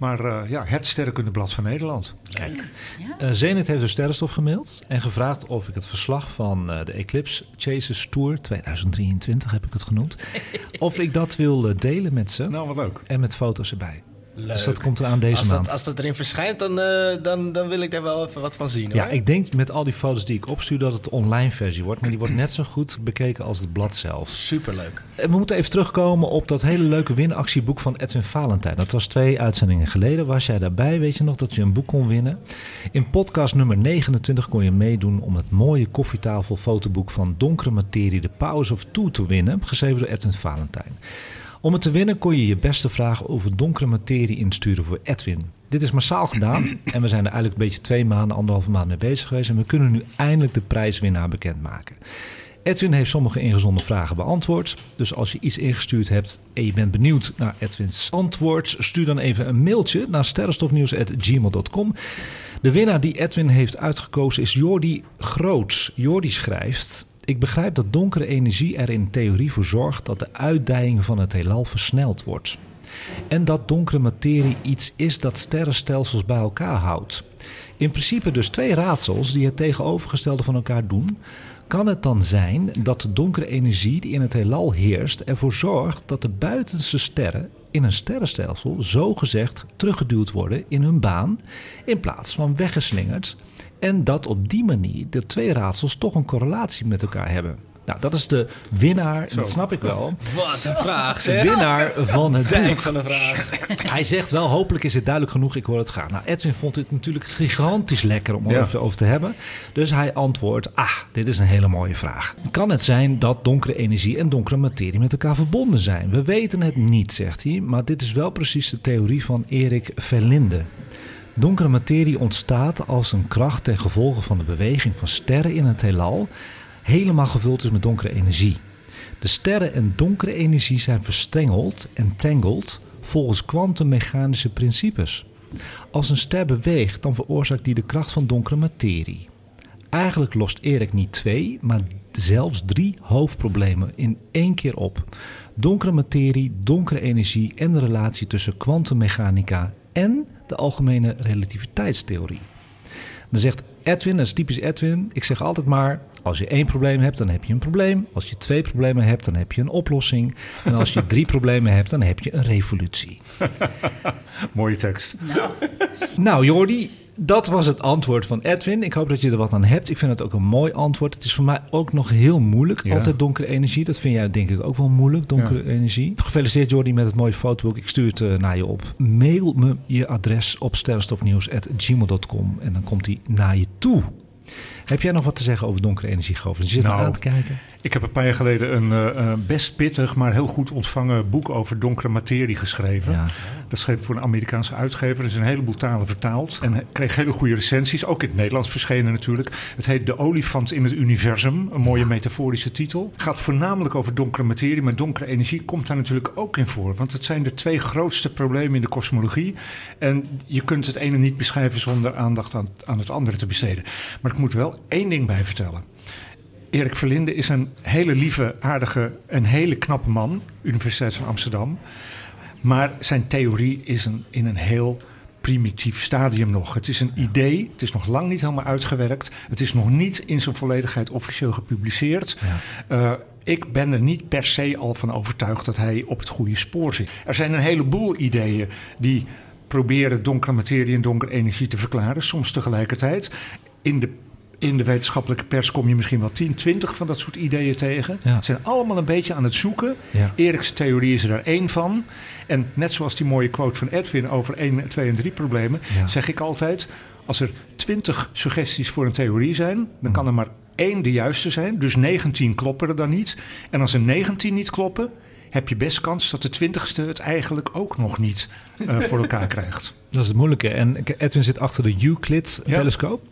[SPEAKER 4] Maar eh, ja, het sterrenkundeblad van Nederland.
[SPEAKER 1] Kijk.
[SPEAKER 3] Ja?
[SPEAKER 1] Eh, Zenit heeft de Sterrenstof gemaild en gevraagd of ik het verslag van eh, de Eclipse Chasers Tour 2023 heb ik het genoemd, of ik dat wil delen met ze
[SPEAKER 4] Nou, wat leuk.
[SPEAKER 1] en met foto's erbij.
[SPEAKER 2] Leuk.
[SPEAKER 1] Dus dat komt eraan deze
[SPEAKER 2] als
[SPEAKER 1] maand.
[SPEAKER 2] Dat, als dat erin verschijnt, dan, eh, dan, dan wil ik daar wel even wat van zien.
[SPEAKER 1] Ja,
[SPEAKER 2] hoor.
[SPEAKER 1] ik denk met al die foto's die ik opstuur dat het de online versie wordt, maar die wordt net zo goed bekeken als het blad zelf.
[SPEAKER 2] Superleuk.
[SPEAKER 1] En we moeten even terugkomen op dat hele leuke winactieboek van Edwin Valentijn. Dat was twee uitzendingen geleden. Was jij daarbij? Weet je nog dat je een boek kon winnen? In podcast nummer 29 kon je meedoen om het mooie koffietafel fotoboek van Donkere Materie, The Powers of Two te winnen. Geschreven door Edwin Valentijn. Om het te winnen kon je je beste vragen over donkere materie insturen voor Edwin. Dit is massaal gedaan en we zijn er eigenlijk een beetje twee maanden, anderhalve maand mee bezig geweest. En we kunnen nu eindelijk de prijswinnaar bekendmaken. Edwin heeft sommige ingezonden vragen beantwoord. Dus als je iets ingestuurd hebt en je bent benieuwd naar Edwins antwoord, stuur dan even een mailtje naar sterrenstofnieuws.gmail.com. De winnaar die Edwin heeft uitgekozen is Jordi Groots. Jordi schrijft. Ik begrijp dat donkere energie er in theorie voor zorgt dat de uitdijing van het heelal versneld wordt. En dat donkere materie iets is dat sterrenstelsels bij elkaar houdt. In principe dus twee raadsels die het tegenovergestelde van elkaar doen. Kan het dan zijn dat de donkere energie die in het heelal heerst ervoor zorgt dat de buitenste sterren in een sterrenstelsel zogezegd teruggeduwd worden in hun baan in plaats van weggeslingerd en dat op die manier de twee raadsels toch een correlatie met elkaar hebben? Nou, dat is de winnaar, en dat snap ik wel.
[SPEAKER 2] Wat een vraag,
[SPEAKER 1] De
[SPEAKER 2] zeg.
[SPEAKER 1] winnaar van het boek.
[SPEAKER 2] Dijk van een vraag.
[SPEAKER 1] Hij zegt wel, hopelijk is het duidelijk genoeg, ik hoor het graag. Nou, Edwin vond dit natuurlijk gigantisch lekker om er
[SPEAKER 4] Ja.
[SPEAKER 1] even over te hebben. Dus hij antwoordt, ah, dit is een hele mooie vraag. Kan het zijn dat donkere energie en donkere materie met elkaar verbonden zijn? We weten het niet, zegt hij, maar dit is wel precies de theorie van Erik Verlinde. Donkere materie ontstaat als een kracht ten gevolge van de beweging van sterren in het heelal helemaal gevuld is met donkere energie. De sterren en donkere energie zijn verstrengeld en tangled volgens kwantummechanische principes. Als een ster beweegt, dan veroorzaakt die de kracht van donkere materie. Eigenlijk lost Erik niet twee, maar zelfs drie hoofdproblemen in één keer op. Donkere materie, donkere energie en de relatie tussen kwantummechanica en de algemene relativiteitstheorie. Dan zegt Edwin, dat is typisch Edwin. Ik zeg altijd maar: als je één probleem hebt, dan heb je een probleem. Als je twee problemen hebt, dan heb je een oplossing. En als je drie problemen hebt, dan heb je een revolutie.
[SPEAKER 4] Mooie tekst.
[SPEAKER 1] Nou, Jordi, dat was het antwoord van Edwin. Ik hoop dat je er wat aan hebt. Ik vind het ook een mooi antwoord. Het is voor mij ook nog heel moeilijk.
[SPEAKER 4] Ja.
[SPEAKER 1] Altijd donkere energie. Dat vind jij denk ik ook wel moeilijk, donkere energie. Gefeliciteerd Jordi met het mooie fotoboek. Ik stuur het eh, naar je op. Mail me je adres op sterrenstofnieuws.gmail.com en dan komt hij naar je toe. Heb jij nog wat te zeggen over donkere energie, Govert? Je zit
[SPEAKER 4] Nou,
[SPEAKER 1] aan te kijken.
[SPEAKER 4] Ik heb een paar jaar geleden een eh, eh, best pittig, maar heel goed ontvangen boek over donkere materie geschreven.
[SPEAKER 1] Ja.
[SPEAKER 4] Dat schreef ik voor een Amerikaanse uitgever. Er is een heleboel talen vertaald. En kreeg hele goede recensies. Ook in het Nederlands verschenen natuurlijk. Het heet De olifant in het universum. Een mooie metaforische titel. Het gaat voornamelijk over donkere materie. Maar donkere energie komt daar natuurlijk ook in voor. Want het zijn de twee grootste problemen in de kosmologie. En je kunt het ene niet beschrijven zonder aandacht aan, aan het andere te besteden. Maar ik moet wel één ding bij vertellen. Erik Verlinde is een hele lieve, aardige en hele knappe man. Universiteit van Amsterdam. Maar zijn theorie is een, in een heel primitief stadium nog. Het is een idee, het is nog lang niet helemaal uitgewerkt. Het is nog niet in zijn volledigheid officieel gepubliceerd. Eh, ik ben er niet per se al van overtuigd dat hij op het goede spoor zit. Er zijn een heleboel ideeën die proberen donkere materie en donkere energie te verklaren, soms tegelijkertijd. In de in de wetenschappelijke pers kom je misschien wel 10, 20 van dat soort ideeën tegen.
[SPEAKER 1] Ja.
[SPEAKER 4] Ze zijn allemaal een beetje aan het zoeken.
[SPEAKER 1] Ja.
[SPEAKER 4] Erik's theorie is er daar één van. En net zoals die mooie quote van Edwin over 1, 2 en 3 problemen,
[SPEAKER 1] Ja.
[SPEAKER 4] zeg ik altijd: als er 20 suggesties voor een theorie zijn, dan kan er maar één de juiste zijn. Dus 19 kloppen er dan niet. En als er 19 niet kloppen, heb je best kans dat de twintigste het eigenlijk ook nog niet eh, voor elkaar krijgt.
[SPEAKER 1] Dat is het moeilijke. En Edwin zit achter de Euclid-telescoop.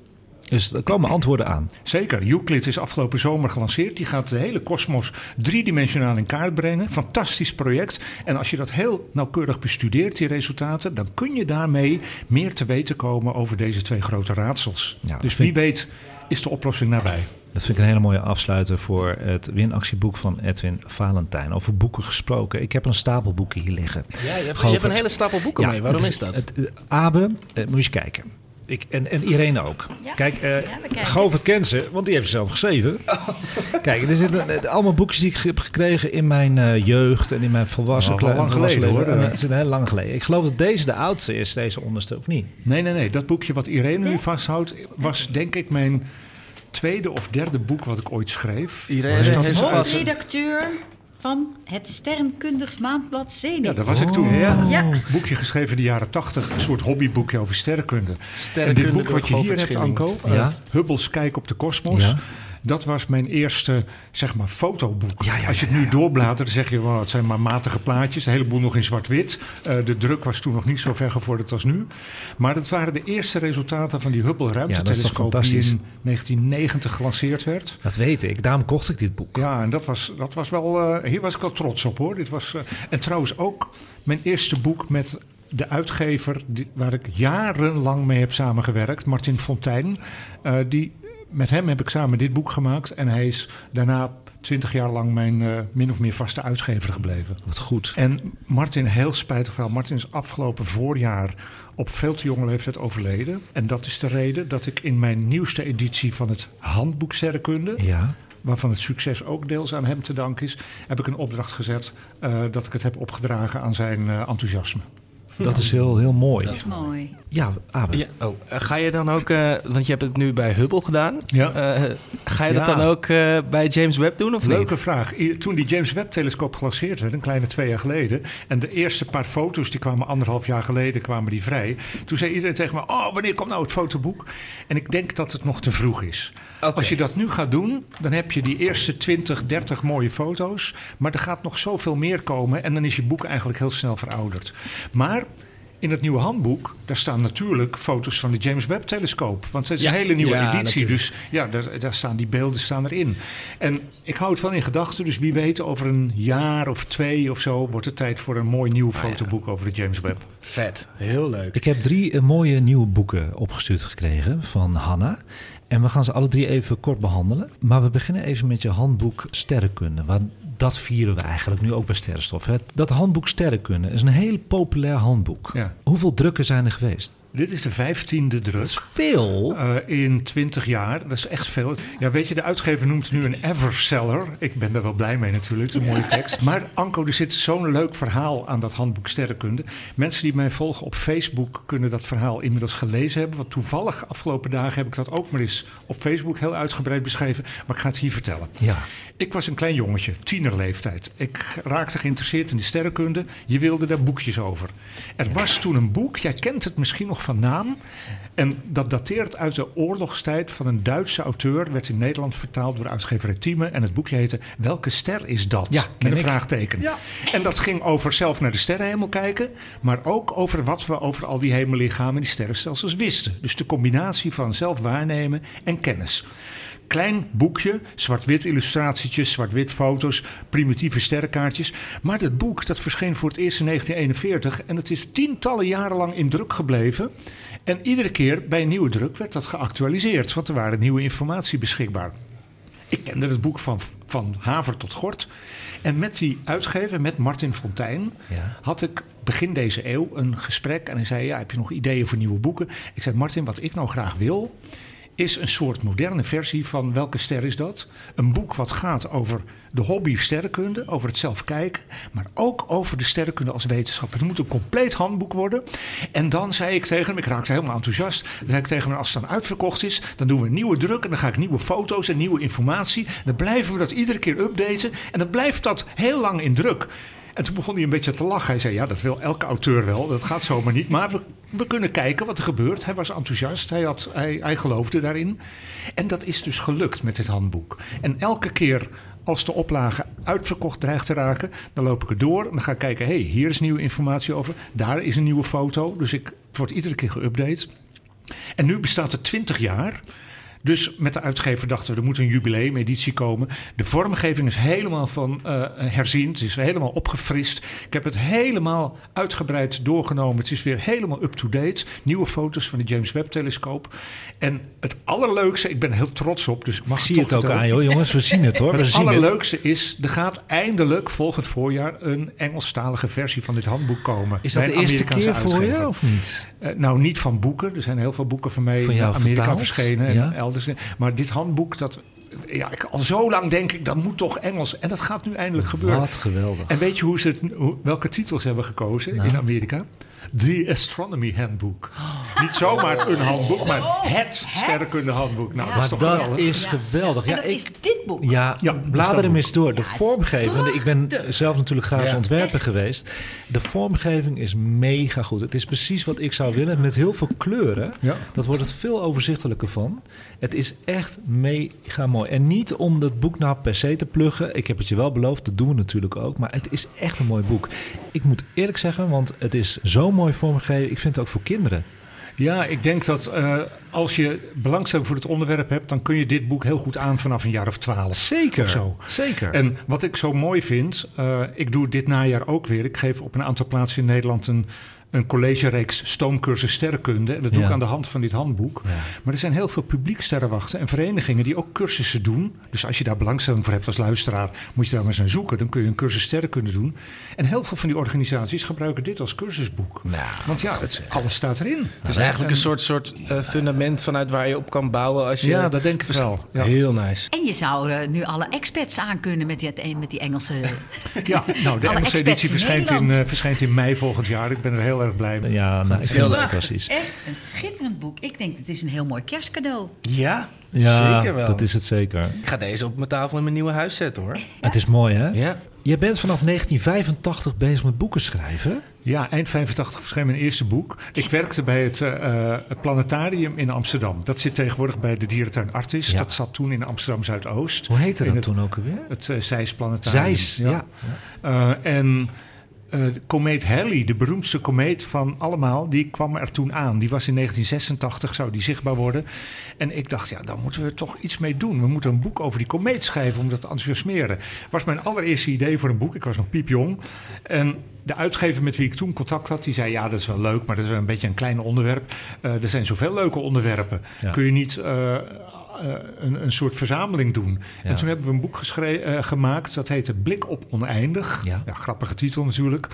[SPEAKER 1] Dus er komen antwoorden aan.
[SPEAKER 4] Zeker. Euclid is afgelopen zomer gelanceerd. Die gaat de hele kosmos driedimensionaal in kaart brengen. Fantastisch project. En als je dat heel nauwkeurig bestudeert, die resultaten, dan kun je daarmee meer te weten komen over deze twee grote raadsels.
[SPEAKER 1] Ja,
[SPEAKER 4] dus wie weet is de oplossing nabij.
[SPEAKER 1] Dat vind ik een hele mooie afsluiter voor het winactieboek van Edwin Valentijn. Over boeken gesproken. Ik heb een stapel boeken hier liggen.
[SPEAKER 2] Ja, je hebt, je hebt
[SPEAKER 1] Govert.
[SPEAKER 2] een hele stapel boeken mee. Waarom
[SPEAKER 1] het
[SPEAKER 2] is dat?
[SPEAKER 1] Het, eh, Abe, eh, moet je eens kijken. Ik, en, en Irene ook.
[SPEAKER 3] Ja.
[SPEAKER 1] Kijk, eh
[SPEAKER 3] kijken.
[SPEAKER 1] Govert kent ze, want die heeft ze zelf geschreven.
[SPEAKER 2] Oh.
[SPEAKER 1] Kijk, er zitten eh, allemaal boekjes die ik heb gekregen in mijn eh, jeugd en in mijn volwassen
[SPEAKER 4] Nou, lang
[SPEAKER 1] volwassen
[SPEAKER 4] geleden,
[SPEAKER 1] leven.
[SPEAKER 4] hoor.
[SPEAKER 1] Het is heel lang geleden. Ik geloof dat deze de oudste is, deze onderste, of niet?
[SPEAKER 4] Nee, nee, nee. Dat boekje wat Irene nu vasthoudt, was denk ik mijn tweede of derde boek wat ik ooit schreef.
[SPEAKER 2] Irene
[SPEAKER 4] is
[SPEAKER 2] vast-
[SPEAKER 3] Hoofdredacteur van het Sterrenkundigs Maandblad Zenit.
[SPEAKER 4] Ja, daar was ik toen.
[SPEAKER 2] Ja.
[SPEAKER 3] Ja.
[SPEAKER 4] Een boekje geschreven in de jaren tachtig. Een soort hobbyboekje over sterrenkunde.
[SPEAKER 2] Sterrenkunde
[SPEAKER 4] en dit boek wat je hier hebt. Anko, eh,
[SPEAKER 1] Ja.
[SPEAKER 4] Hubble's Kijk op de Kosmos.
[SPEAKER 1] Ja.
[SPEAKER 4] Dat was mijn eerste, zeg maar, fotoboek.
[SPEAKER 1] Ja, ja,
[SPEAKER 4] Als je het nu doorbladert, dan zeg je, wow, het zijn maar matige plaatjes. Een heleboel nog in zwart-wit. Eh, de druk was toen nog niet zo ver gevorderd als nu. Maar dat waren de eerste resultaten van die Hubble ruimtetelescoop... die in 1990 gelanceerd werd.
[SPEAKER 1] Dat weet ik. Daarom kocht ik dit boek.
[SPEAKER 4] Ja, en dat was, dat was wel, eh, hier was ik wel trots op hoor. Dit was, eh, en trouwens ook mijn eerste boek met de uitgever die, waar ik jarenlang mee heb samengewerkt, Martin Fontijn. Die, met hem heb ik samen dit boek gemaakt en hij is daarna twintig jaar lang mijn eh, min of meer vaste uitgever gebleven.
[SPEAKER 1] Wat goed.
[SPEAKER 4] En Martin, heel spijtig verhaal. Martin is afgelopen voorjaar op veel te jonge leeftijd overleden. En dat is de reden dat ik in mijn nieuwste editie van het handboek Sterrenkunde
[SPEAKER 1] Ja.
[SPEAKER 4] waarvan het succes ook deels aan hem te danken is, heb ik een opdracht gezet eh, dat ik het heb opgedragen aan zijn eh, enthousiasme.
[SPEAKER 1] Dat is heel, heel mooi.
[SPEAKER 3] Dat is mooi.
[SPEAKER 1] Ja, Abe.
[SPEAKER 2] Ja, oh, eh, ga je dan ook, eh, want je hebt het nu bij Hubble gedaan.
[SPEAKER 4] Ja.
[SPEAKER 2] Eh, ga je dat dan ook eh, bij James Webb doen of
[SPEAKER 4] Leuke
[SPEAKER 2] niet?
[SPEAKER 4] vraag. I- Toen die James Webb-telescoop gelanceerd werd, een kleine twee jaar geleden, en de eerste paar foto's die kwamen anderhalf jaar geleden, kwamen die vrij. Toen zei iedereen tegen me: Oh, wanneer komt nou het fotoboek? En ik denk dat het nog te vroeg is. Als je dat nu gaat doen, dan heb je die eerste 20, 30 mooie foto's, maar er gaat nog zoveel meer komen en dan is je boek eigenlijk heel snel verouderd. Maar in het nieuwe handboek, daar staan natuurlijk foto's van de James Webb-telescoop. Want het is
[SPEAKER 2] Ja,
[SPEAKER 4] een hele nieuwe
[SPEAKER 2] ja,
[SPEAKER 4] editie,
[SPEAKER 2] natuurlijk.
[SPEAKER 4] dus ja, daar, daar staan die beelden staan erin. En ik hou het wel in gedachten, dus wie weet, over een jaar of twee of zo wordt het tijd voor een mooi nieuw fotoboek over de James Webb.
[SPEAKER 2] Vet, heel leuk.
[SPEAKER 1] Ik heb drie eh, mooie nieuwe boeken opgestuurd gekregen van Hanna. En we gaan ze alle drie even kort behandelen. Maar we beginnen even met je handboek Sterrenkunde. Want dat vieren we eigenlijk nu ook bij Sterrenstof. Hè? Dat handboek Sterrenkunde is een heel populair handboek.
[SPEAKER 4] Ja.
[SPEAKER 1] Hoeveel drukken zijn er geweest?
[SPEAKER 4] Dit is de vijftiende druk.
[SPEAKER 1] Dat is veel.
[SPEAKER 4] Eh, in 20 jaar. Dat is echt veel. Ja, weet je, de uitgever noemt het nu een everseller. Ik ben daar wel blij mee natuurlijk, een mooie tekst. Maar Anko, er zit zo'n leuk verhaal aan dat handboek Sterrenkunde. Mensen die mij volgen op Facebook kunnen dat verhaal inmiddels gelezen hebben. Want toevallig afgelopen dagen heb ik dat ook maar eens op Facebook heel uitgebreid beschreven. Maar ik ga het hier vertellen.
[SPEAKER 1] Ja.
[SPEAKER 4] Ik was een klein jongetje, tienerleeftijd. Ik raakte geïnteresseerd in de sterrenkunde. Je wilde daar boekjes over. Er was toen een boek, jij kent het misschien nog van naam. En dat dateert uit de oorlogstijd van een Duitse auteur. Werd in Nederland vertaald door uitgever Thieme. En het boekje heette Welke ster is dat?
[SPEAKER 1] Ja,
[SPEAKER 4] Met een
[SPEAKER 1] ik.
[SPEAKER 4] vraagteken. En dat ging over zelf naar de sterrenhemel kijken. Maar ook over wat we over al die hemellichamen en die sterrenstelsels wisten. Dus de combinatie van zelf waarnemen en kennis. Klein boekje, zwart-wit illustratietjes, zwart-wit foto's, primitieve sterrenkaartjes. Maar dat boek dat verscheen voor het eerst in 1941 en het is tientallen jaren lang in druk gebleven. En iedere keer bij een nieuwe druk werd dat geactualiseerd, want er waren nieuwe informatie beschikbaar. Ik kende het boek van, van Haver tot Gort. En met die uitgever, met Martin Fontijn,
[SPEAKER 1] Ja.
[SPEAKER 4] had ik begin deze eeuw een gesprek. En hij zei, ja, heb je nog ideeën voor nieuwe boeken? Ik zei, Martin, wat ik nou graag wil, is een soort moderne versie van Welke ster is dat? Een boek wat gaat over de hobby sterrenkunde, over het zelf kijken, maar ook over de sterrenkunde als wetenschap. Het moet een compleet handboek worden. En dan zei ik tegen hem, ik raakte helemaal enthousiast, dan zei ik tegen hem, als het dan uitverkocht is, dan doen we nieuwe druk en dan ga ik nieuwe foto's en nieuwe informatie. Dan blijven we dat iedere keer updaten en dan blijft dat heel lang in druk. En toen begon hij een beetje te lachen. Hij zei: Ja, dat wil elke auteur wel. Dat gaat zomaar niet. Maar we, kunnen kijken wat er gebeurt. Hij was enthousiast. Hij, had, hij, hij geloofde daarin. En dat is dus gelukt met dit handboek. En elke keer als de oplage uitverkocht dreigt te raken, dan loop ik er door. En dan ga ik kijken, hey, hier is nieuwe informatie over. Daar is een nieuwe foto. Dus ik, het wordt iedere keer geüpdate. En nu bestaat het 20 jaar. Dus met de uitgever dachten we, er moet een jubileumeditie komen. De vormgeving is helemaal van uh, herzien. Het is helemaal opgefrist. Ik heb het helemaal uitgebreid doorgenomen. Het is weer helemaal up-to-date. Nieuwe foto's van de James Webb-telescoop. En het allerleukste, ik ben heel trots op, dus ik mag
[SPEAKER 1] ik zie het, ook aan, joh, jongens. We zien het hoor.
[SPEAKER 4] het allerleukste is, er gaat eindelijk volgend voorjaar een Engelstalige versie van dit handboek komen.
[SPEAKER 1] Is dat de eerste keer voor je of niet?
[SPEAKER 4] Uh, nou, niet van boeken. Er zijn heel veel boeken van mij
[SPEAKER 1] van
[SPEAKER 4] in Amerika
[SPEAKER 1] vertaald?
[SPEAKER 4] verschenen.
[SPEAKER 1] Ja?
[SPEAKER 4] En elders. Maar dit handboek, dat, ja, ik, al zo lang denk ik, dat moet toch Engels. En dat gaat nu eindelijk gebeuren.
[SPEAKER 1] Wat geweldig.
[SPEAKER 4] En weet je hoe ze het, welke titels hebben gekozen
[SPEAKER 1] Nou.
[SPEAKER 4] in Amerika? The Astronomy Handbook. Niet zomaar een handboek, maar het sterrenkunde handboek. Nou, dat is
[SPEAKER 1] Maar
[SPEAKER 4] toch
[SPEAKER 1] dat
[SPEAKER 4] geweldig?
[SPEAKER 1] is
[SPEAKER 3] Ja.
[SPEAKER 1] geweldig.
[SPEAKER 3] En
[SPEAKER 1] Ja,
[SPEAKER 3] dat
[SPEAKER 1] ik,
[SPEAKER 3] is dit boek.
[SPEAKER 1] Ja,
[SPEAKER 4] Ja, dat
[SPEAKER 1] blader
[SPEAKER 4] dat
[SPEAKER 1] hem eens door. De
[SPEAKER 3] Ja,
[SPEAKER 1] vormgeving, ik ben zelf natuurlijk grafisch
[SPEAKER 2] Ja.
[SPEAKER 1] ontwerper
[SPEAKER 3] Echt.
[SPEAKER 1] geweest. De vormgeving is mega goed. Het is precies wat ik zou willen. Met heel veel kleuren.
[SPEAKER 4] Ja.
[SPEAKER 1] Dat wordt het veel overzichtelijker van. Het is echt mega mooi. En niet om het boek nou per se te pluggen. Ik heb het je wel beloofd, dat doen we natuurlijk ook. Maar het is echt een mooi boek. Ik moet eerlijk zeggen, want het is zo mooi vormgegeven. Ik vind het ook voor kinderen.
[SPEAKER 4] Ja, ik denk dat eh, als je belangstelling voor het onderwerp hebt, dan kun je dit boek heel goed aan vanaf een jaar of twaalf.
[SPEAKER 1] Zeker.
[SPEAKER 4] Of zo.
[SPEAKER 1] Zeker.
[SPEAKER 4] En wat ik zo mooi vind, eh, ik doe dit najaar ook weer. Ik geef op een aantal plaatsen in Nederland een, een collegereeks stoomcursus sterrenkunde. En dat doe
[SPEAKER 1] Ja.
[SPEAKER 4] ik aan de hand van dit handboek.
[SPEAKER 1] Ja.
[SPEAKER 4] Maar er zijn heel veel publieksterrenwachten en verenigingen die ook cursussen doen. Dus als je daar belangstelling voor hebt als luisteraar, moet je daar maar eens aan zoeken. Dan kun je een cursus sterrenkunde doen. En heel veel van die organisaties gebruiken dit als cursusboek.
[SPEAKER 2] Nou,
[SPEAKER 4] Want ja, het, alles staat erin.
[SPEAKER 2] het is eigenlijk een soort, soort eh, fundament vanuit waar je op kan bouwen als je...
[SPEAKER 4] Ja, dat denk ik wel. Ja.
[SPEAKER 2] Heel nice.
[SPEAKER 3] En je zou eh, nu alle experts aankunnen met die, met die Engelse...
[SPEAKER 4] Ja, nou, de
[SPEAKER 3] Alle
[SPEAKER 4] Engelse
[SPEAKER 3] experts
[SPEAKER 4] editie
[SPEAKER 3] in
[SPEAKER 4] verschijnt in,
[SPEAKER 3] Nederland.
[SPEAKER 4] eh, verschijnt in mei volgend jaar. Ik ben er heel erg blij mee.
[SPEAKER 1] ja, nou, ik vind het fantastisch.
[SPEAKER 3] Echt een schitterend boek. Ik denk, het is een heel mooi kerstcadeau.
[SPEAKER 2] Ja,
[SPEAKER 1] Ja,
[SPEAKER 2] zeker wel.
[SPEAKER 1] dat is het zeker.
[SPEAKER 2] Ik ga deze op mijn tafel in mijn nieuwe huis zetten hoor.
[SPEAKER 1] Het is mooi, hè?
[SPEAKER 2] Ja.
[SPEAKER 1] Je bent vanaf 1985 bezig met boeken schrijven.
[SPEAKER 4] Ja, eind 85 verscheen mijn eerste boek. Ik werkte bij het, eh, eh, het planetarium in Amsterdam. Dat zit tegenwoordig bij de dierentuin Artis.
[SPEAKER 1] Ja.
[SPEAKER 4] Dat zat toen in Amsterdam Zuidoost.
[SPEAKER 1] Hoe heette dat
[SPEAKER 4] het,
[SPEAKER 1] toen ook alweer?
[SPEAKER 4] Het uh, Zeis Planetarium.
[SPEAKER 1] Zeis, ja.
[SPEAKER 4] Eh, en de komeet Halley, de beroemdste komeet van allemaal, die kwam er toen aan. Die was in 1986, zou die zichtbaar worden. En ik dacht, ja, daar moeten we toch iets mee doen. We moeten een boek over die komeet schrijven om dat te enthousiasmeren. was mijn allereerste idee voor een boek. Ik was nog piepjong. En de uitgever met wie ik toen contact had, die zei: Ja, dat is wel leuk, maar dat is wel een beetje een klein onderwerp. Eh, er zijn zoveel leuke onderwerpen.
[SPEAKER 1] Ja.
[SPEAKER 4] Kun je niet. eh, een, een soort verzameling doen.
[SPEAKER 1] Ja.
[SPEAKER 4] En toen hebben we een boek eh, gemaakt. Dat heette Blik op Oneindig.
[SPEAKER 1] Ja.
[SPEAKER 4] grappige titel natuurlijk.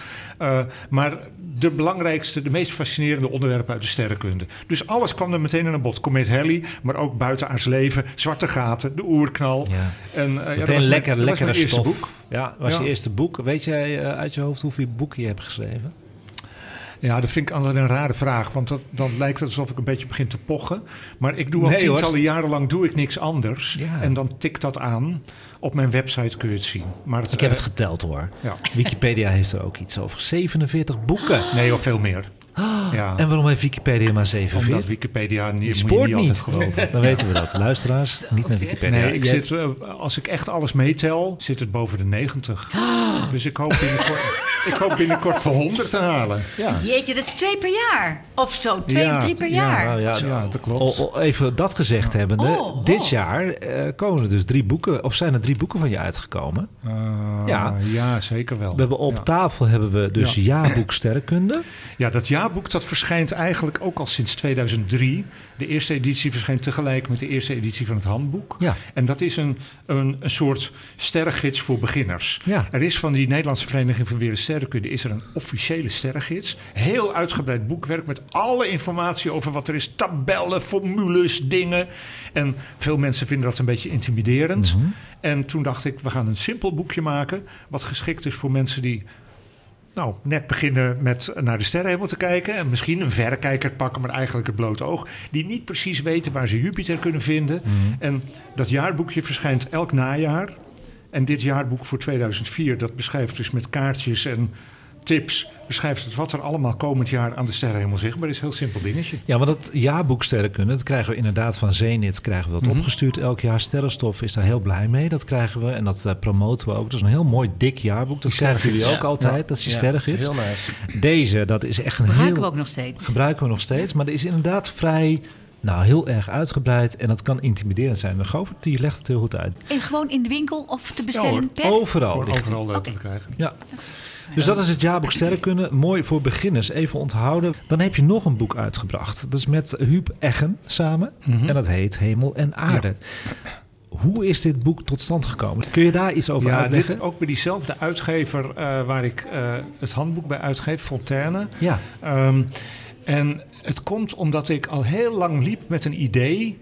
[SPEAKER 4] Uh, maar de belangrijkste, de meest fascinerende onderwerpen uit de sterrenkunde. Dus alles kwam er meteen aan bod. Komeet Halley, maar ook buitenaards leven, zwarte gaten, de oerknal.
[SPEAKER 1] Ja.
[SPEAKER 4] En, uh,
[SPEAKER 1] Meteen lekker,
[SPEAKER 4] mijn, dat was
[SPEAKER 1] lekkere stof.
[SPEAKER 4] boek.
[SPEAKER 1] Ja, was je eerste boek. Weet jij uit je hoofd hoeveel boeken je hebt geschreven?
[SPEAKER 4] Ja, dat vind ik altijd een rare vraag. Want dat, dan lijkt het alsof ik een beetje begin te pochen. Maar ik doe al
[SPEAKER 1] Nee,
[SPEAKER 4] tientallen
[SPEAKER 1] hoor.
[SPEAKER 4] jaren lang doe ik niks anders.
[SPEAKER 1] Ja.
[SPEAKER 4] En dan tik dat aan. Op mijn website kun je het zien. Maar het,
[SPEAKER 1] Ik heb
[SPEAKER 4] eh,
[SPEAKER 1] het geteld hoor.
[SPEAKER 4] ja.
[SPEAKER 1] Wikipedia heeft er ook iets over. 47 boeken.
[SPEAKER 4] Nee, of veel meer. Ja.
[SPEAKER 1] En waarom heeft Wikipedia maar 47?
[SPEAKER 4] Omdat Wikipedia niet,
[SPEAKER 1] Je
[SPEAKER 4] moet je
[SPEAKER 1] spoort
[SPEAKER 4] niet
[SPEAKER 1] niet.
[SPEAKER 4] altijd geloven.
[SPEAKER 1] Dan weten we dat. Luisteraars, niet naar Wikipedia.
[SPEAKER 4] Nee, ik zit, eh, als ik echt alles meetel, zit het boven de 90. Dus ik hoop binnenkort, ik hoop binnenkort de 100 te halen. Ja,
[SPEAKER 3] Jeetje, dat is twee per jaar. Of zo, twee
[SPEAKER 4] Ja,
[SPEAKER 3] of drie per
[SPEAKER 4] ja.
[SPEAKER 3] jaar.
[SPEAKER 1] Ja,
[SPEAKER 4] Ja, dat klopt.
[SPEAKER 1] o- o- even dat gezegd hebbende.
[SPEAKER 3] Oh, oh.
[SPEAKER 1] Dit jaar eh, komen er dus drie boeken, of zijn er drie boeken van je uitgekomen.
[SPEAKER 4] Eh,
[SPEAKER 1] Ja.
[SPEAKER 4] ja, zeker wel.
[SPEAKER 1] We hebben op
[SPEAKER 4] ja.
[SPEAKER 1] tafel hebben we dus
[SPEAKER 4] Ja.
[SPEAKER 1] jaarboek sterrenkunde.
[SPEAKER 4] Ja, dat jaarboek dat verschijnt eigenlijk ook al sinds 2003. De eerste editie verschijnt tegelijk met de eerste editie van het handboek.
[SPEAKER 1] Ja.
[SPEAKER 4] En dat is een, een, een soort sterrengids voor beginners.
[SPEAKER 1] Ja.
[SPEAKER 4] Er is van die Nederlandse Vereniging voor Weer Sterrenkunde is er een officiële sterrengids. Heel uitgebreid boekwerk met alle informatie over wat er is. Tabellen, formules, dingen. En veel mensen vinden dat een beetje intimiderend.
[SPEAKER 1] Mhm.
[SPEAKER 4] En toen dacht ik, we gaan een simpel boekje maken. Wat geschikt is voor mensen die nou, net beginnen met naar de sterrenhemel te kijken. En misschien een verrekijker pakken, maar eigenlijk het blote oog. Die niet precies weten waar ze Jupiter kunnen vinden. En dat jaarboekje verschijnt elk najaar. En dit jaarboek voor 2004, dat beschrijft dus met kaartjes en tips beschrijft het wat er allemaal komend jaar aan de sterrenhemel zichtbaar is. Heel simpel dingetje.
[SPEAKER 1] Ja, want dat jaarboek Sterrenkunde, dat krijgen we inderdaad van Zenit. Krijgen we dat
[SPEAKER 4] Mhm.
[SPEAKER 1] opgestuurd elk jaar. Sterrenstof is daar heel blij mee. Dat krijgen we en dat eh, promoten we ook. Dat is een heel mooi dik jaarboek. Dat krijgen jullie ook altijd. Dat is die
[SPEAKER 2] Ja,
[SPEAKER 1] sterrengids.
[SPEAKER 2] Heel nice.
[SPEAKER 1] Deze, dat is echt een
[SPEAKER 3] Gebruiken
[SPEAKER 1] heel...
[SPEAKER 3] we ook nog steeds.
[SPEAKER 1] Gebruiken we nog steeds. Maar er is inderdaad vrij... Nou, heel erg uitgebreid en dat kan intimiderend zijn. De Govert, die legt het heel goed uit.
[SPEAKER 3] En gewoon in de winkel of te bestellen
[SPEAKER 4] hoor.
[SPEAKER 3] per...
[SPEAKER 1] Overal
[SPEAKER 4] overal eh,
[SPEAKER 3] Oké.
[SPEAKER 4] te krijgen.
[SPEAKER 1] Ja. Dus dat is het jaarboek Sterrenkunde. Mooi voor beginners, even onthouden. Dan heb je nog een boek uitgebracht. Dat is met Huub Eggen samen. En dat heet Hemel en Aarde. Hoe is dit boek tot stand gekomen? Kun je daar iets over
[SPEAKER 4] Ja,
[SPEAKER 1] uitleggen?
[SPEAKER 4] dit, ook bij diezelfde uitgever eh, waar ik eh, het handboek bij uitgeef, Fontaine.
[SPEAKER 1] Ja,
[SPEAKER 4] Ehm, en het komt omdat ik al heel lang liep met een idee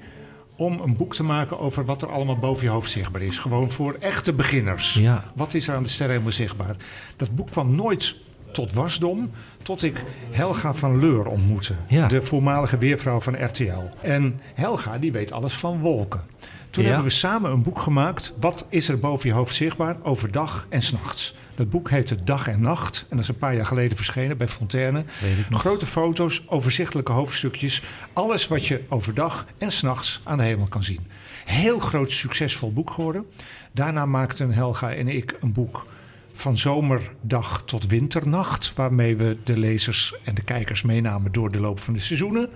[SPEAKER 4] om een boek te maken over wat er allemaal boven je hoofd zichtbaar is. Gewoon voor echte beginners.
[SPEAKER 1] Ja.
[SPEAKER 4] Wat is er aan de sterren helemaal zichtbaar? Dat boek kwam nooit tot wasdom tot ik Helga van Leur ontmoette.
[SPEAKER 1] Ja.
[SPEAKER 4] De voormalige weervrouw van RTL. En Helga die weet alles van wolken. Toen
[SPEAKER 1] Ja.
[SPEAKER 4] hebben we samen een boek gemaakt. Wat is er boven je hoofd zichtbaar? Overdag en s'nachts. Dat boek heette Dag en Nacht. En dat is een paar jaar geleden verschenen bij Fontaine. Grote foto's, overzichtelijke hoofdstukjes. Alles wat je overdag en s'nachts aan de hemel kan zien. Heel groot succesvol boek geworden. Daarna maakten Helga en ik een boek van zomerdag tot winternacht. Waarmee we de lezers en de kijkers meenamen door de loop van de seizoenen.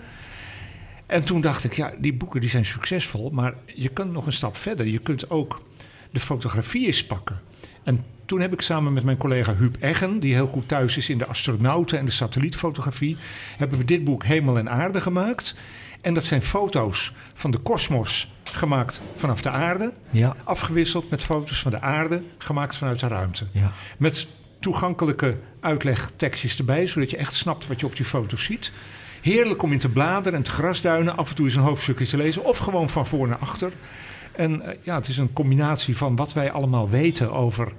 [SPEAKER 4] En toen dacht ik, ja, die boeken die zijn succesvol, maar je kunt nog een stap verder. Je kunt ook de fotografie eens pakken. En toen heb ik samen met mijn collega Huub Eggen, die heel goed thuis is in de astronauten en de satellietfotografie, hebben we dit boek Hemel en Aarde gemaakt. En dat zijn foto's van de kosmos gemaakt vanaf de aarde,
[SPEAKER 1] ja,
[SPEAKER 4] afgewisseld met foto's van de aarde gemaakt vanuit de ruimte.
[SPEAKER 1] ja.
[SPEAKER 4] Met toegankelijke uitlegtekstjes erbij, zodat je echt snapt wat je op die foto's ziet. Heerlijk om in te bladeren en te grasduinen, af en toe eens een hoofdstukje te lezen, of gewoon van voor naar achter. En eh, ja, het is een combinatie van wat wij allemaal weten over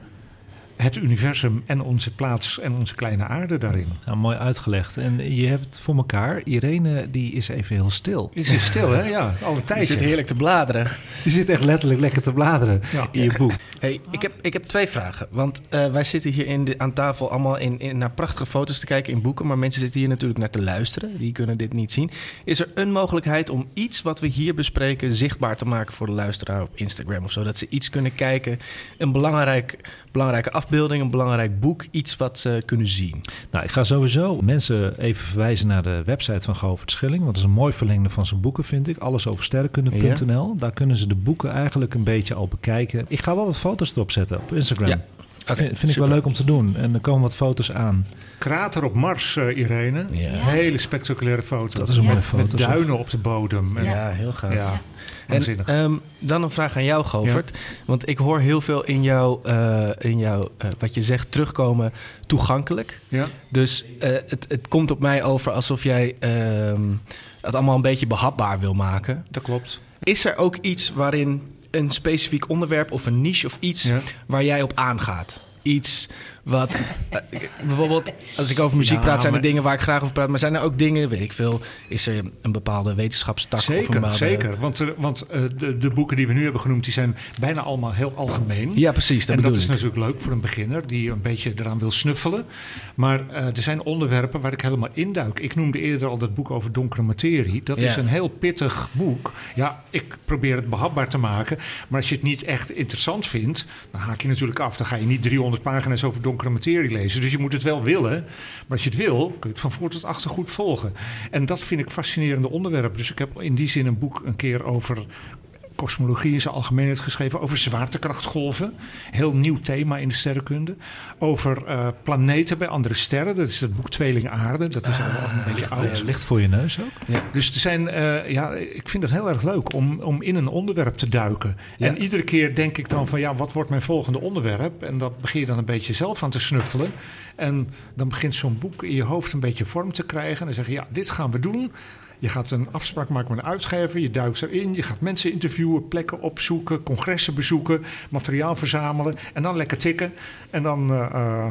[SPEAKER 4] het universum en onze plaats en onze kleine aarde daarin.
[SPEAKER 1] Nou, mooi uitgelegd. En je hebt het voor elkaar. Irene, die is even heel stil.
[SPEAKER 4] Je zit stil, hè? Ja, alle
[SPEAKER 2] Je
[SPEAKER 4] tijd.
[SPEAKER 2] zit heerlijk te bladeren.
[SPEAKER 1] Je zit echt letterlijk lekker te bladeren
[SPEAKER 4] Ja.
[SPEAKER 1] in je boek.
[SPEAKER 2] Hey, ik, heb, ik heb twee vragen. Want eh, wij zitten hier in de, aan tafel allemaal in, in, naar prachtige foto's te kijken in boeken. Maar mensen zitten hier natuurlijk naar te luisteren. Die kunnen dit niet zien. Is er een mogelijkheid om iets wat we hier bespreken zichtbaar te maken voor de luisteraar op Instagram of zo? Dat ze iets kunnen kijken. Een belangrijk, belangrijke afbeelding, een belangrijk boek. Iets wat ze kunnen zien.
[SPEAKER 1] Nou, ik ga sowieso mensen even verwijzen naar de website van Govert Schilling. Want dat is een mooi verlengde van zijn boeken, vind ik. Alles over sterrenkunde.nl. Daar kunnen ze de boeken eigenlijk een beetje al bekijken. Ik ga wel wat foto's erop zetten op Instagram.
[SPEAKER 2] Ja. Oké,
[SPEAKER 1] vind vind ik wel leuk om te doen. En er komen wat foto's aan.
[SPEAKER 4] Krater op Mars, eh, Irene.
[SPEAKER 2] Ja.
[SPEAKER 4] Hele spectaculaire foto.
[SPEAKER 1] Dat is een mooie
[SPEAKER 4] Met
[SPEAKER 1] foto. zeg.
[SPEAKER 4] duinen op de bodem. En-
[SPEAKER 2] Ja, heel gaaf.
[SPEAKER 4] ja.
[SPEAKER 2] En ehm, dan een vraag aan jou, Govert. Want ik hoor heel veel in jou, eh, in jou eh, wat je zegt, terugkomen toegankelijk.
[SPEAKER 4] ja.
[SPEAKER 2] Dus eh, het, het komt op mij over alsof jij ehm, het allemaal een beetje behapbaar wil maken.
[SPEAKER 4] dat klopt.
[SPEAKER 2] Is er ook iets waarin een specifiek onderwerp of een niche of iets
[SPEAKER 4] Ja.
[SPEAKER 2] waar jij op aangaat? Iets wat, eh, bijvoorbeeld, als ik over muziek
[SPEAKER 4] Ja,
[SPEAKER 2] praat, zijn er
[SPEAKER 4] maar-
[SPEAKER 2] dingen waar ik graag over praat. Maar zijn er ook dingen, weet ik veel, is er een bepaalde wetenschapstak? of een
[SPEAKER 4] Zeker,
[SPEAKER 2] bepaalde-
[SPEAKER 4] zeker. Want, eh, want eh, de, de boeken die we nu hebben genoemd, die zijn bijna allemaal heel algemeen.
[SPEAKER 2] Ja, precies, dat
[SPEAKER 4] en dat is
[SPEAKER 2] ik.
[SPEAKER 4] natuurlijk leuk voor een beginner die een beetje eraan wil snuffelen. Maar eh, er zijn onderwerpen waar ik helemaal induik. Ik noemde eerder al dat boek over donkere materie. Dat is een heel pittig boek. Ja, ik probeer het behapbaar te maken. Maar als je het niet echt interessant vindt, dan haak je natuurlijk af. Dan ga je niet 300 pagina's over donkere materie lezen. Dus je moet het wel willen. Maar als je het wil, kun je het van voor tot achter goed volgen. En dat vind ik fascinerende onderwerpen. Dus ik heb in die zin een boek een keer over kosmologie in zijn algemeenheid geschreven. Over zwaartekrachtgolven. Heel nieuw thema in de sterrenkunde. Over eh, planeten bij andere sterren. Dat is het boek Tweeling Aarde. Dat is al een beetje oud.
[SPEAKER 1] Eh, ligt voor je neus ook?
[SPEAKER 4] Dus er zijn, eh, ja, ik vind het heel erg leuk om, om in een onderwerp te duiken. En iedere keer denk ik dan van, ja, wat wordt mijn volgende onderwerp? En dat begin je dan een beetje zelf aan te snuffelen. En dan begint zo'n boek in je hoofd een beetje vorm te krijgen. En dan zeg je, ja, dit gaan we doen. Je gaat een afspraak maken met een uitgever, je duikt erin, je gaat mensen interviewen, plekken opzoeken, congressen bezoeken, materiaal verzamelen en dan lekker tikken. En dan eh, eh,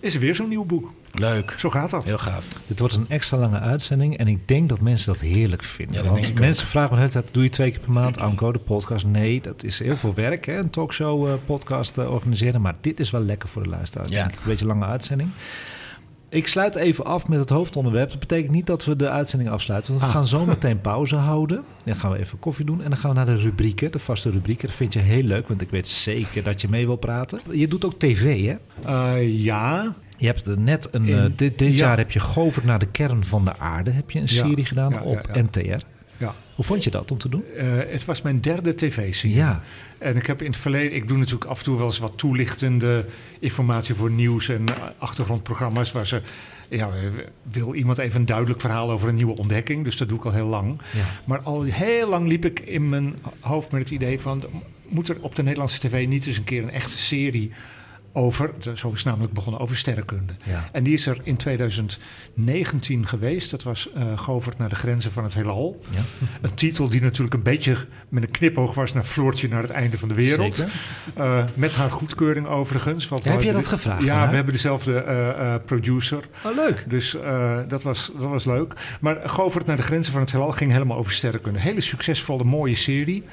[SPEAKER 4] is er weer zo'n nieuw boek.
[SPEAKER 2] Leuk,
[SPEAKER 4] Zo gaat dat.
[SPEAKER 2] heel gaaf.
[SPEAKER 1] Dit wordt een extra lange uitzending en ik denk dat mensen dat heerlijk vinden.
[SPEAKER 2] Ja, dat
[SPEAKER 1] Want
[SPEAKER 2] denk ik ook.
[SPEAKER 1] mensen vragen me de hele tijd, doe je twee keer per maand Anko, de podcast? Nee, dat is heel veel werk, hè? een talkshow eh, podcast organiseren. Maar dit is wel lekker voor de luisteraar,
[SPEAKER 2] Ja.
[SPEAKER 1] denk ik. Een beetje lange uitzending. Ik sluit even af met het hoofdonderwerp. Dat betekent niet dat we de uitzending afsluiten. Want we
[SPEAKER 4] Ah.
[SPEAKER 1] gaan zo meteen pauze houden. Dan gaan we even koffie doen. En dan gaan we naar de rubrieken, de vaste rubrieken. Dat vind je heel leuk, want ik weet zeker dat je mee wil praten. Je doet ook tv, hè?
[SPEAKER 4] Eh, ja,
[SPEAKER 1] Je hebt net een.
[SPEAKER 4] In-
[SPEAKER 1] eh, dit dit
[SPEAKER 4] ja.
[SPEAKER 1] jaar heb je Govert naar de kern van de aarde. Heb je een
[SPEAKER 4] Ja,
[SPEAKER 1] serie gedaan
[SPEAKER 4] ja,
[SPEAKER 1] op. NTR.
[SPEAKER 4] ja.
[SPEAKER 1] Hoe vond je dat om te doen?
[SPEAKER 4] Eh, het was mijn derde tv-serie.
[SPEAKER 1] Ja.
[SPEAKER 4] En ik heb in het verleden, ik doe natuurlijk af en toe wel eens wat toelichtende informatie voor nieuws en achtergrondprogramma's waar ze. Ja, wil iemand even een duidelijk verhaal over een nieuwe ontdekking? Dus dat doe ik al heel lang.
[SPEAKER 1] Ja.
[SPEAKER 4] Maar al heel lang liep ik in mijn hoofd met het idee van... moet er op de Nederlandse tv niet eens een keer een echte serie over... zo is namelijk begonnen, over sterrenkunde.
[SPEAKER 1] Ja.
[SPEAKER 4] En die is er in 2019 geweest. Dat was eh Govert naar de grenzen van het heelal.
[SPEAKER 1] Ja.
[SPEAKER 4] Een titel die natuurlijk een beetje met een knipoog was naar Floortje naar het einde van de wereld. Eh, met haar goedkeuring overigens. want
[SPEAKER 1] Ja, heb je dat
[SPEAKER 4] de-
[SPEAKER 1] gevraagd
[SPEAKER 4] Ja, we hebben dezelfde eh, producer.
[SPEAKER 1] Oh, leuk.
[SPEAKER 4] Dus dat, was, dat was leuk. Maar Govert naar de grenzen van het heelal ging helemaal over sterrenkunde. Hele succesvolle, mooie serie.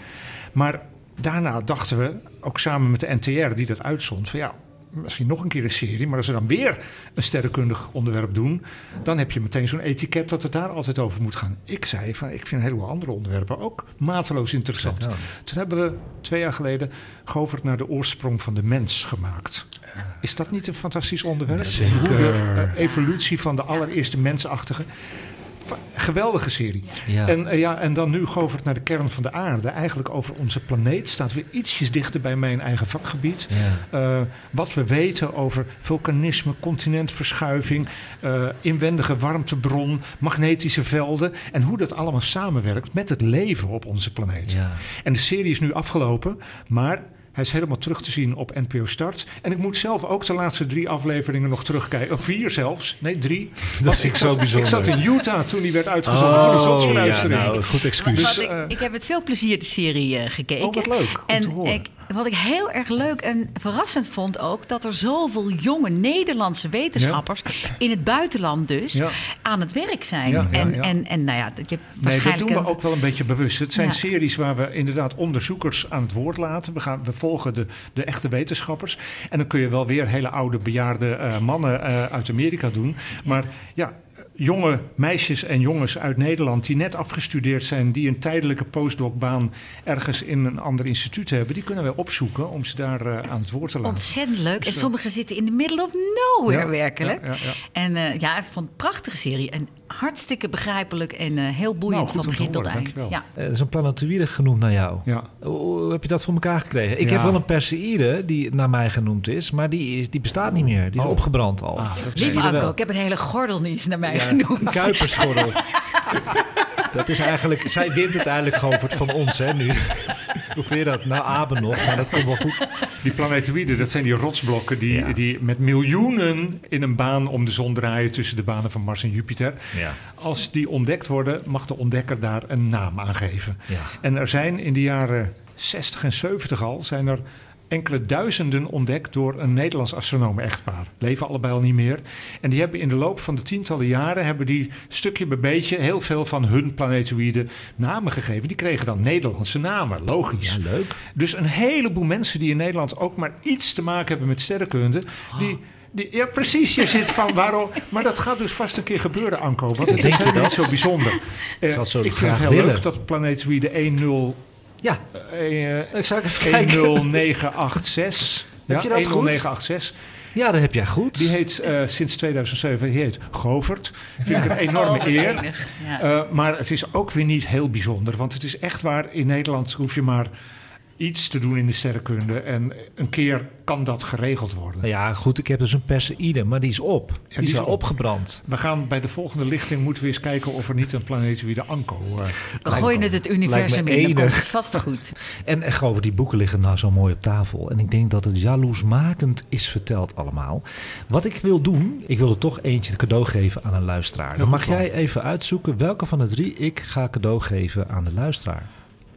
[SPEAKER 4] Maar daarna dachten we, ook samen met de NTR die dat uitzond... van ja, misschien nog een keer een serie... maar als we dan weer een sterrenkundig onderwerp doen... dan heb je meteen zo'n etiket dat het daar altijd over moet gaan. Ik zei van, ik vind een heleboel andere onderwerpen ook mateloos interessant.
[SPEAKER 1] Ja.
[SPEAKER 4] Toen hebben we twee jaar geleden Govert naar de oorsprong van de mens gemaakt. Is dat niet een fantastisch onderwerp?
[SPEAKER 1] Zeker.
[SPEAKER 4] Hoe de eh, evolutie van de allereerste mensachtige. Geweldige serie.
[SPEAKER 1] Ja.
[SPEAKER 4] En, eh, ja, en dan nu Govert naar de kern van de aarde. Eigenlijk over onze planeet. Staat weer ietsjes dichter bij mijn eigen vakgebied.
[SPEAKER 1] Ja.
[SPEAKER 4] Eh, wat we weten over vulkanisme, continentverschuiving, eh, inwendige warmtebron, magnetische velden. En hoe dat allemaal samenwerkt met het leven op onze planeet.
[SPEAKER 1] Ja.
[SPEAKER 4] En de serie is nu afgelopen, maar hij is helemaal terug te zien op NPO Start. En ik moet zelf ook de laatste drie afleveringen nog terugkijken. Of vier zelfs. Nee, drie. Want
[SPEAKER 1] vind ik zo bijzonder.
[SPEAKER 4] Ik zat in Utah toen die werd uitgezonden voor
[SPEAKER 1] Oh, ja,
[SPEAKER 4] zonsverduistering.
[SPEAKER 1] nou, goed excuus.
[SPEAKER 3] Ik, ik heb met veel plezier de serie eh, gekeken.
[SPEAKER 4] Oh, wat leuk om
[SPEAKER 3] En
[SPEAKER 4] te horen.
[SPEAKER 3] ik, wat ik heel erg leuk en verrassend vond ook... dat er zoveel jonge Nederlandse wetenschappers... in het buitenland dus,
[SPEAKER 4] Ja.
[SPEAKER 3] aan het werk zijn.
[SPEAKER 4] Ja,
[SPEAKER 3] en. En, en nou ja, dat je
[SPEAKER 4] Nee, dat
[SPEAKER 3] waarschijnlijk...
[SPEAKER 4] doen we ook wel een beetje bewust. Het zijn series waar we inderdaad onderzoekers aan het woord laten. We, gaan, we volgen de, de echte wetenschappers. En dan kun je wel weer hele oude bejaarde eh, mannen eh, uit Amerika doen. Maar ja, jonge meisjes en jongens uit Nederland die net afgestudeerd zijn... die een tijdelijke postdocbaan ergens in een ander instituut hebben... die kunnen we opzoeken om ze daar eh, aan het woord te laten.
[SPEAKER 3] Ontzettend leuk. En
[SPEAKER 4] Dus, eh,
[SPEAKER 3] sommigen zitten in the middle of nowhere,
[SPEAKER 4] Ja,
[SPEAKER 3] werkelijk.
[SPEAKER 4] ja, ja, ja.
[SPEAKER 3] En eh, ja, ik vond het een prachtige serie. En hartstikke begrijpelijk en eh, heel boeiend
[SPEAKER 4] Nou,
[SPEAKER 3] van begin tot eind. Ja.
[SPEAKER 1] Er is een planetoïde genoemd naar jou.
[SPEAKER 4] Ja.
[SPEAKER 1] Hoe heb je dat voor elkaar gekregen? Ik
[SPEAKER 4] Ja.
[SPEAKER 1] heb wel een Perseïde die naar mij genoemd is, maar die, is, die bestaat niet meer. Die is
[SPEAKER 4] Oh.
[SPEAKER 1] opgebrand al.
[SPEAKER 4] Ah,
[SPEAKER 3] Lieve. Anko, ik heb een hele gordelnies naar mij
[SPEAKER 1] Ja,
[SPEAKER 3] genoemd.
[SPEAKER 1] Een kuiperschorrel. dat is eigenlijk... Zij wint het eigenlijk gewoon voor het van ons, hè, nu. Hoe vind je dat? Nou, Aben nog, maar dat komt wel goed.
[SPEAKER 4] Die planetoïden, dat zijn die rotsblokken die,
[SPEAKER 1] Ja.
[SPEAKER 4] die met miljoenen in een baan om de zon draaien tussen de banen van Mars en Jupiter.
[SPEAKER 1] Ja.
[SPEAKER 4] Als die ontdekt worden, mag de ontdekker daar een naam aan geven.
[SPEAKER 1] Ja.
[SPEAKER 4] En er zijn in de jaren 60 en 70 al, zijn er enkele duizenden ontdekt door een Nederlands astronomen-echtpaar. Leven allebei al niet meer. En die hebben in de loop van de tientallen jaren... hebben die stukje bij beetje heel veel van hun planetoïden namen gegeven. Die kregen dan Nederlandse namen, logisch.
[SPEAKER 1] Ja, leuk.
[SPEAKER 4] Dus een heleboel mensen die in Nederland ook maar iets te maken hebben met sterrenkunde... Die, die, ja, precies. Je zit van waarom. Maar dat gaat dus vast een keer gebeuren, Anko. Want het is helemaal
[SPEAKER 1] dat?
[SPEAKER 4] niet zo bijzonder. Eh, ik
[SPEAKER 1] graag
[SPEAKER 4] vind het heel
[SPEAKER 1] willen.
[SPEAKER 4] leuk dat planetoïde 10
[SPEAKER 1] Ja,
[SPEAKER 4] eh,
[SPEAKER 1] ik zou even kijken.
[SPEAKER 4] 10986.
[SPEAKER 1] Heb je dat goed?
[SPEAKER 4] 10986.
[SPEAKER 1] Ja, dat heb jij goed.
[SPEAKER 4] Die heet eh, sinds 2007 die heet Govert. Vind ik een enorme
[SPEAKER 3] Oh,
[SPEAKER 4] eer.
[SPEAKER 3] Ja.
[SPEAKER 4] Eh, maar het is ook weer niet heel bijzonder. Want het is echt waar, in Nederland hoef je maar iets te doen in de sterrenkunde. En een keer kan dat geregeld worden.
[SPEAKER 1] Ja, goed, ik heb dus een Perseïde, maar die is op. die,
[SPEAKER 4] die
[SPEAKER 1] is
[SPEAKER 4] is
[SPEAKER 1] al
[SPEAKER 4] op.
[SPEAKER 1] opgebrand.
[SPEAKER 4] We gaan bij de volgende lichting moeten we eens kijken of er niet een planetoïde Anko... eh,
[SPEAKER 3] We gooien het het universum
[SPEAKER 1] lijkt me
[SPEAKER 3] in, dan komt het vast goed.
[SPEAKER 1] En echt over die boeken liggen nou zo mooi op tafel. En ik denk dat het jaloersmakend is verteld allemaal. Wat ik wil doen, ik wil er toch eentje cadeau geven aan een luisteraar. Dan mag jij even uitzoeken welke van de drie ik ga cadeau geven aan de luisteraar.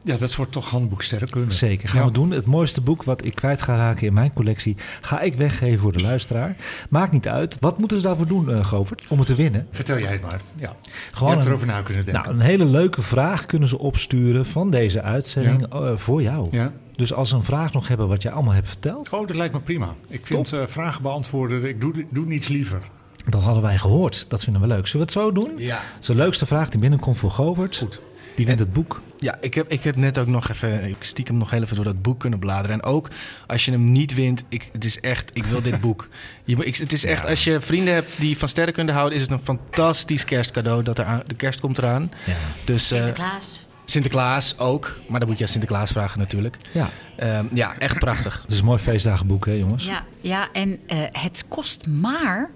[SPEAKER 4] Ja, dat wordt toch handboek sterrenkunde.
[SPEAKER 1] Zeker, gaan
[SPEAKER 4] Ja.
[SPEAKER 1] we doen. Het mooiste boek wat ik kwijt ga raken in mijn collectie... ga ik weggeven voor de luisteraar. Maakt niet uit. Wat moeten ze daarvoor doen, eh Govert, om het te winnen?
[SPEAKER 4] Vertel jij het maar. Ja.
[SPEAKER 1] Gewoon
[SPEAKER 4] je hebt
[SPEAKER 1] een-
[SPEAKER 4] erover na kunnen denken.
[SPEAKER 1] Nou, een hele leuke vraag kunnen ze opsturen van deze uitzending eh, voor jou.
[SPEAKER 4] ja.
[SPEAKER 1] Dus als ze een vraag nog hebben wat jij allemaal hebt verteld...
[SPEAKER 4] Oh, dat lijkt me prima. Ik vind eh, vragen beantwoorden, ik doe, doe niets liever.
[SPEAKER 1] Dat hadden wij gehoord. Dat vinden we leuk. Zullen we het zo doen?
[SPEAKER 2] Ja.
[SPEAKER 1] Dat is de leukste vraag die binnenkomt voor Govert.
[SPEAKER 2] Goed.
[SPEAKER 1] Die wint het boek.
[SPEAKER 2] Ja, ik heb, ik heb net ook nog even, ik stiekem nog heel even door dat boek kunnen bladeren. En ook als je hem niet wint, ik, het is echt, ik wil dit boek. Je, ik, het is echt, als je vrienden hebt die van sterrenkunde houden, is het een fantastisch kerstcadeau. Dat er aan, de kerst komt eraan.
[SPEAKER 1] Ja.
[SPEAKER 2] Dus eh,
[SPEAKER 3] Sinterklaas.
[SPEAKER 2] Sinterklaas ook, maar dan moet je aan Sinterklaas vragen natuurlijk.
[SPEAKER 1] Ja.
[SPEAKER 2] Ehm, ja, echt prachtig.
[SPEAKER 1] Het is een mooi feestdagenboek, hè jongens?
[SPEAKER 3] Ja, ja en eh, het kost maar,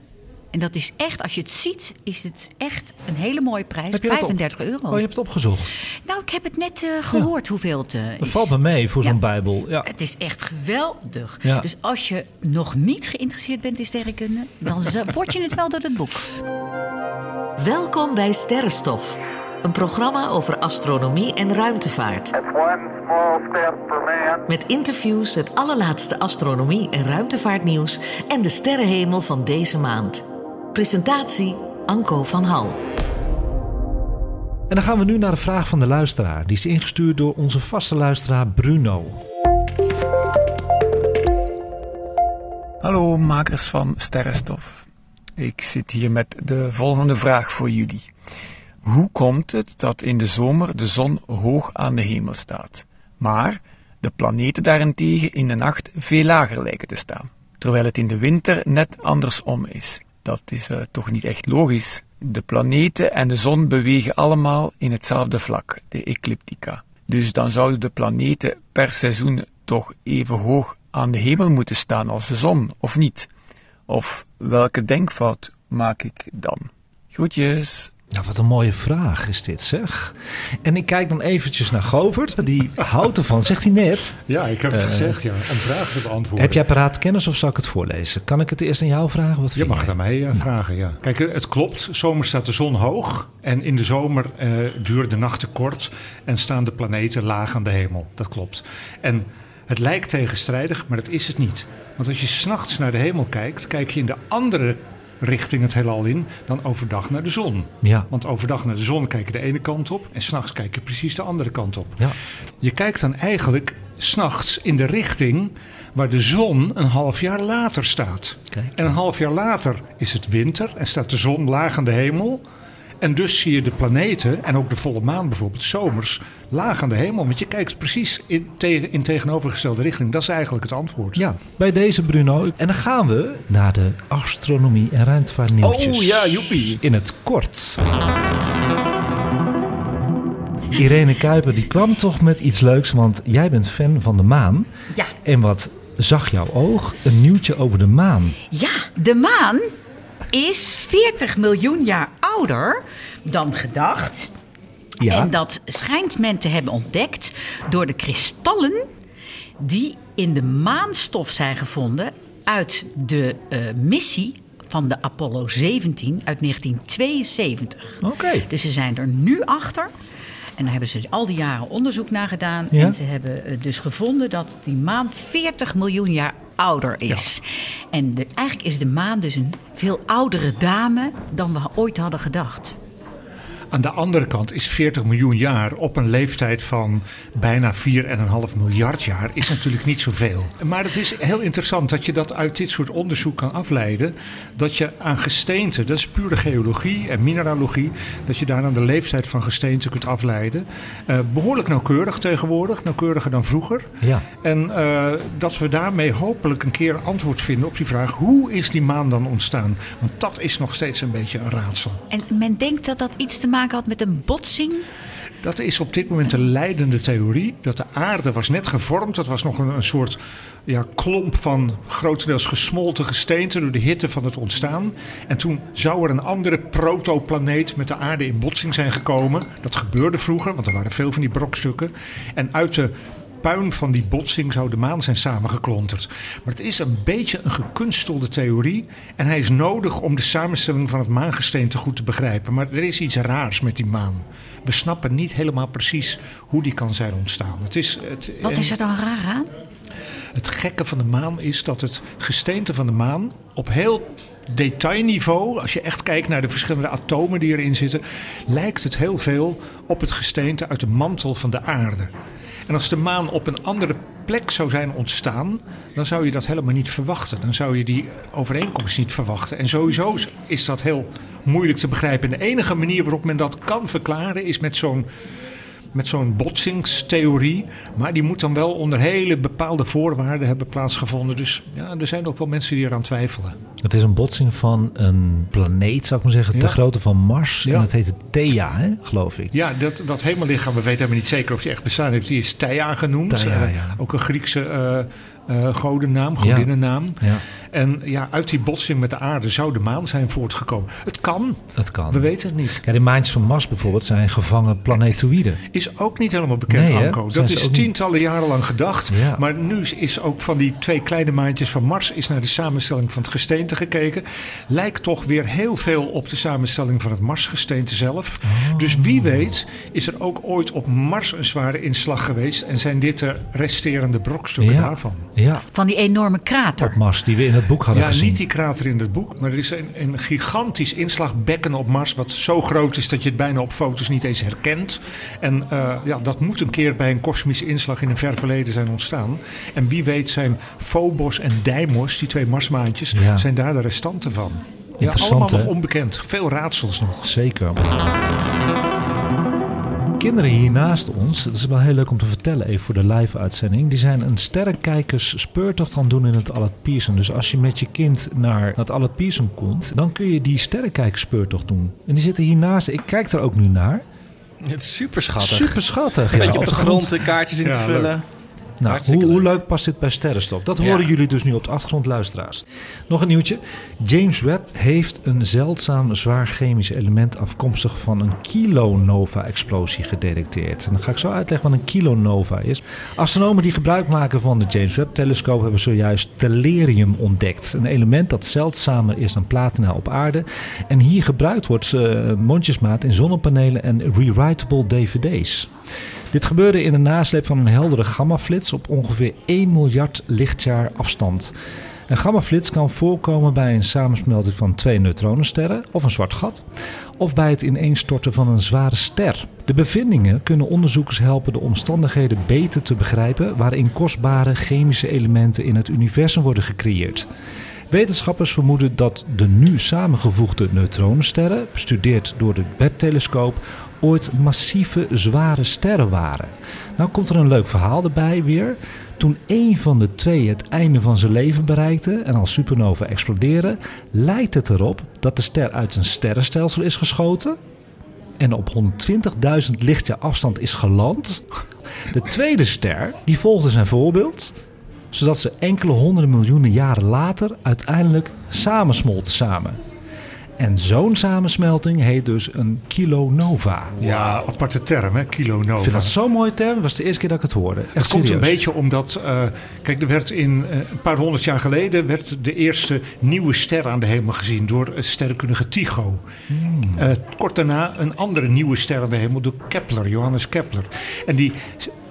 [SPEAKER 3] en dat is echt, als je het ziet, is het echt een hele mooie prijs.
[SPEAKER 1] Heb je dat op-
[SPEAKER 3] 35 euro.
[SPEAKER 1] Oh, je hebt het opgezocht.
[SPEAKER 3] Nou, ik heb het net eh, gehoord hoeveel het eh,
[SPEAKER 1] Dat valt me mee voor zo'n
[SPEAKER 3] Ja.
[SPEAKER 1] bijbel. Ja.
[SPEAKER 3] Het is echt geweldig.
[SPEAKER 1] Ja.
[SPEAKER 3] Dus als je nog niet geïnteresseerd bent in sterrenkunde, dan word je het wel door het boek.
[SPEAKER 5] Welkom bij Sterrenstof, een programma over astronomie en ruimtevaart. Met interviews, het allerlaatste astronomie en ruimtevaartnieuws en de sterrenhemel van deze maand. Presentatie Anko van Hal.
[SPEAKER 1] En dan gaan we nu naar de vraag van de luisteraar. Die is ingestuurd door onze vaste luisteraar Bruno.
[SPEAKER 6] Hallo makers van Sterrenstof. Ik zit hier met de volgende vraag voor jullie. Hoe komt het dat in de zomer de zon hoog aan de hemel staat, maar de planeten daarentegen in de nacht veel lager lijken te staan, terwijl het in de winter net andersom is? Dat is eh, toch niet echt logisch? De planeten en de zon bewegen allemaal in hetzelfde vlak, de ecliptica. Dus dan zouden de planeten per seizoen toch even hoog aan de hemel moeten staan als de zon, of niet? Of welke denkfout maak ik dan? Groetjes.
[SPEAKER 1] Nou, wat een mooie vraag is dit, zeg. En ik kijk dan eventjes naar Govert, die houdt ervan, zegt hij net.
[SPEAKER 4] Ja, ik heb het gezegd, ja. Om vragen te beantwoorden.
[SPEAKER 1] Heb jij paraat kennis of zal ik het voorlezen? Kan ik het eerst aan jou vragen? Wat
[SPEAKER 4] Je mag
[SPEAKER 1] jij?
[SPEAKER 4] daar mij eh, vragen, ja. Kijk, eh, het klopt. Zomer staat de zon hoog. En in de zomer eh, duren de nachten kort. En staan de planeten laag aan de hemel. Dat klopt. En het lijkt tegenstrijdig, maar dat is het niet. Want als je s'nachts naar de hemel kijkt, kijk je in de andere richting het heelal in dan overdag naar de zon.
[SPEAKER 1] Ja.
[SPEAKER 4] Want overdag naar de zon kijk je de ene kant op en s'nachts kijk je precies de andere kant op.
[SPEAKER 1] Ja.
[SPEAKER 4] Je kijkt dan eigenlijk s'nachts in de richting waar de zon een half jaar later staat.
[SPEAKER 1] Kijk.
[SPEAKER 4] En een half jaar later is het winter en staat de zon laag aan de hemel. En dus zie je de planeten en ook de volle maan bijvoorbeeld zomers laag aan de hemel. Want je kijkt precies in, tegen, in tegenovergestelde richting. Dat is eigenlijk het antwoord.
[SPEAKER 1] Ja, bij deze Bruno. En dan gaan we naar de astronomie en ruimtevaartnieuwtjes.
[SPEAKER 2] Oh, ja, joepie.
[SPEAKER 1] In het kort. Irene Kuiper, die kwam toch met iets leuks, want jij bent fan van de maan.
[SPEAKER 3] Ja.
[SPEAKER 1] En wat zag jouw oog? Een nieuwtje over de maan.
[SPEAKER 3] Ja, de maan is 40 miljoen jaar ouder dan gedacht.
[SPEAKER 1] Ja,
[SPEAKER 3] En dat schijnt men te hebben ontdekt door de kristallen die in de maanstof zijn gevonden uit de eh, missie van de Apollo 17 uit 1972.
[SPEAKER 1] oké.
[SPEAKER 3] Dus ze zijn er nu achter. En daar hebben ze al die jaren onderzoek naar gedaan.
[SPEAKER 1] Ja.
[SPEAKER 3] En ze hebben eh, dus gevonden dat die maan 40 miljoen jaar ouder is. En de, eigenlijk is de maan dus een veel oudere dame dan we ooit hadden gedacht.
[SPEAKER 4] Aan de andere kant is 40 miljoen jaar op een leeftijd van bijna 4,5 miljard jaar is natuurlijk niet zoveel. Maar het is heel interessant dat je dat uit dit soort onderzoek kan afleiden. Dat je aan gesteente, dat is pure geologie en mineralogie, dat je daar aan de leeftijd van gesteente kunt afleiden. Eh, behoorlijk nauwkeurig tegenwoordig, nauwkeuriger dan vroeger.
[SPEAKER 1] Ja.
[SPEAKER 4] En eh, dat we daarmee hopelijk een keer antwoord vinden op die vraag: hoe is die maan dan ontstaan? Want dat is nog steeds een beetje een raadsel.
[SPEAKER 3] En men denkt dat dat iets te maken had met een botsing.
[SPEAKER 4] Dat is op dit moment de leidende theorie. Dat de aarde was net gevormd. Dat was nog een, een soort ja, klomp van grotendeels gesmolten gesteente door de hitte van het ontstaan. En toen zou er een andere protoplaneet met de aarde in botsing zijn gekomen. Dat gebeurde vroeger, want er waren veel van die brokstukken. En uit de puin van die botsing zou de maan zijn samengeklonterd. Maar het is een beetje een gekunstelde theorie. En hij is nodig om de samenstelling van het maangesteente goed te begrijpen. Maar er is iets raars met die maan. We snappen niet helemaal precies hoe die kan zijn ontstaan. Het, is, het,
[SPEAKER 3] Wat
[SPEAKER 4] en
[SPEAKER 3] is er dan raar aan?
[SPEAKER 4] het gekke van de maan is dat het gesteente van de maan op heel detailniveau, als je echt kijkt naar de verschillende atomen die erin zitten, lijkt het heel veel op het gesteente uit de mantel van de aarde. En als de maan op een andere plek zou zijn ontstaan, dan zou je dat helemaal niet verwachten. Dan zou je die overeenkomst niet verwachten. En sowieso is dat heel moeilijk te begrijpen. En de enige manier waarop men dat kan verklaren is met zo'n met zo'n botsingstheorie. Maar die moet dan wel onder hele bepaalde voorwaarden hebben plaatsgevonden. Dus ja, er zijn ook wel mensen die eraan twijfelen.
[SPEAKER 1] Het is een botsing van een planeet, zou ik maar zeggen,
[SPEAKER 4] Ja.
[SPEAKER 1] ter grootte van Mars.
[SPEAKER 4] Ja.
[SPEAKER 1] En dat heet Thea, hè, geloof ik.
[SPEAKER 4] Ja, dat, dat hemellichaam, we weten helemaal niet zeker of die echt bestaan heeft. Die is Theia genoemd. Eh. Ook een Griekse eh, godennaam, godinnennaam.
[SPEAKER 1] Ja,
[SPEAKER 4] En ja, uit die botsing met de aarde zou de maan zijn voortgekomen. Het kan,
[SPEAKER 1] dat kan.
[SPEAKER 4] we weten het niet.
[SPEAKER 1] Kijk, de maantjes van Mars bijvoorbeeld zijn gevangen planetoïden.
[SPEAKER 4] Is ook niet helemaal bekend,
[SPEAKER 1] Nee?
[SPEAKER 4] Anko. Dat is
[SPEAKER 1] niet-
[SPEAKER 4] tientallen jaren lang gedacht.
[SPEAKER 1] Ja.
[SPEAKER 4] Maar nu is- ook van die twee kleine maandjes van Mars... is naar de samenstelling van het gesteente gekeken. Lijkt toch weer heel veel op de samenstelling van het Marsgesteente zelf.
[SPEAKER 1] Oh.
[SPEAKER 4] Dus wie weet is er ook ooit op Mars een zware inslag geweest... en zijn dit de resterende brokstukken
[SPEAKER 1] Ja.
[SPEAKER 4] daarvan.
[SPEAKER 1] Ja,
[SPEAKER 3] Van die enorme krater.
[SPEAKER 1] op Mars, die we in het boek hadden
[SPEAKER 4] Ja,
[SPEAKER 1] gezien.
[SPEAKER 4] niet die krater in het boek, maar er is een, een gigantisch inslagbekken op Mars... wat zo groot is dat je het bijna op foto's niet eens herkent. En eh, ja, dat moet een keer bij een kosmische inslag in een ver verleden zijn ontstaan. En wie weet zijn Phobos en Deimos, die twee Marsmaantjes,
[SPEAKER 1] Ja.
[SPEAKER 4] zijn daar de restanten van. Ja, allemaal nog onbekend. Veel raadsels nog.
[SPEAKER 1] Zeker. Kinderen hier naast ons, dat is wel heel leuk om te vertellen even voor de live-uitzending. Die zijn een sterrenkijkers speurtocht aan het doen in het Allard Pierson. Dus als je met je kind naar het Allard Pierson komt, dan kun je die sterrenkijkers speurtocht doen. En die zitten hiernaast. Ik kijk er ook nu naar.
[SPEAKER 2] Het is super schattig.
[SPEAKER 1] Super schattig.
[SPEAKER 2] Een
[SPEAKER 1] ja.
[SPEAKER 2] beetje op de grond de kaartjes in
[SPEAKER 4] Ja,
[SPEAKER 2] te vullen.
[SPEAKER 1] Nou, hoe, hoe
[SPEAKER 2] leuk.
[SPEAKER 1] past dit bij Sterrenstof? Dat
[SPEAKER 2] Ja.
[SPEAKER 1] horen jullie dus nu op de achtergrond, luisteraars. Nog een nieuwtje. James Webb heeft een zeldzaam zwaar chemisch element afkomstig van een kilonova-explosie gedetecteerd. En dan ga ik zo uitleggen wat een kilonova is. Astronomen die gebruik maken van de James Webb-telescoop hebben zojuist tellurium ontdekt. Een element dat zeldzamer is dan platina op aarde. En hier gebruikt wordt eh, mondjesmaat in zonnepanelen en rewritable dvd's. Dit gebeurde in de nasleep van een heldere gammaflits op ongeveer 1 miljard lichtjaar afstand. Een gammaflits kan voorkomen bij een samensmelting van twee neutronensterren of een zwart gat, of bij het ineenstorten van een zware ster. De bevindingen kunnen onderzoekers helpen de omstandigheden beter te begrijpen waarin kostbare chemische elementen in het universum worden gecreëerd. Wetenschappers vermoeden dat de nu samengevoegde neutronensterren, bestudeerd door de Webb-telescoop, ooit massieve zware sterren waren. Nou komt er een leuk verhaal erbij weer. Toen één van de twee het einde van zijn leven bereikte en als supernova explodeerde, lijkt het erop dat de ster uit een sterrenstelsel is geschoten en op 120.000 lichtjaar afstand is geland. De tweede ster die volgde zijn voorbeeld, zodat ze enkele honderden miljoenen jaren later uiteindelijk samensmolten samen. En zo'n samensmelting heet dus een kilonova.
[SPEAKER 4] Ja, aparte term, hè? Kilonova.
[SPEAKER 1] Ik vind dat zo'n mooie term. Dat was de eerste keer dat ik het hoorde. Echt
[SPEAKER 4] Het komt een beetje omdat, eh, kijk, er werd in eh, een paar honderd jaar geleden werd de eerste nieuwe ster aan de hemel gezien door het sterrenkundige Tycho.
[SPEAKER 1] Hmm.
[SPEAKER 4] Eh, kort daarna een andere nieuwe ster aan de hemel door Kepler, Johannes Kepler. En die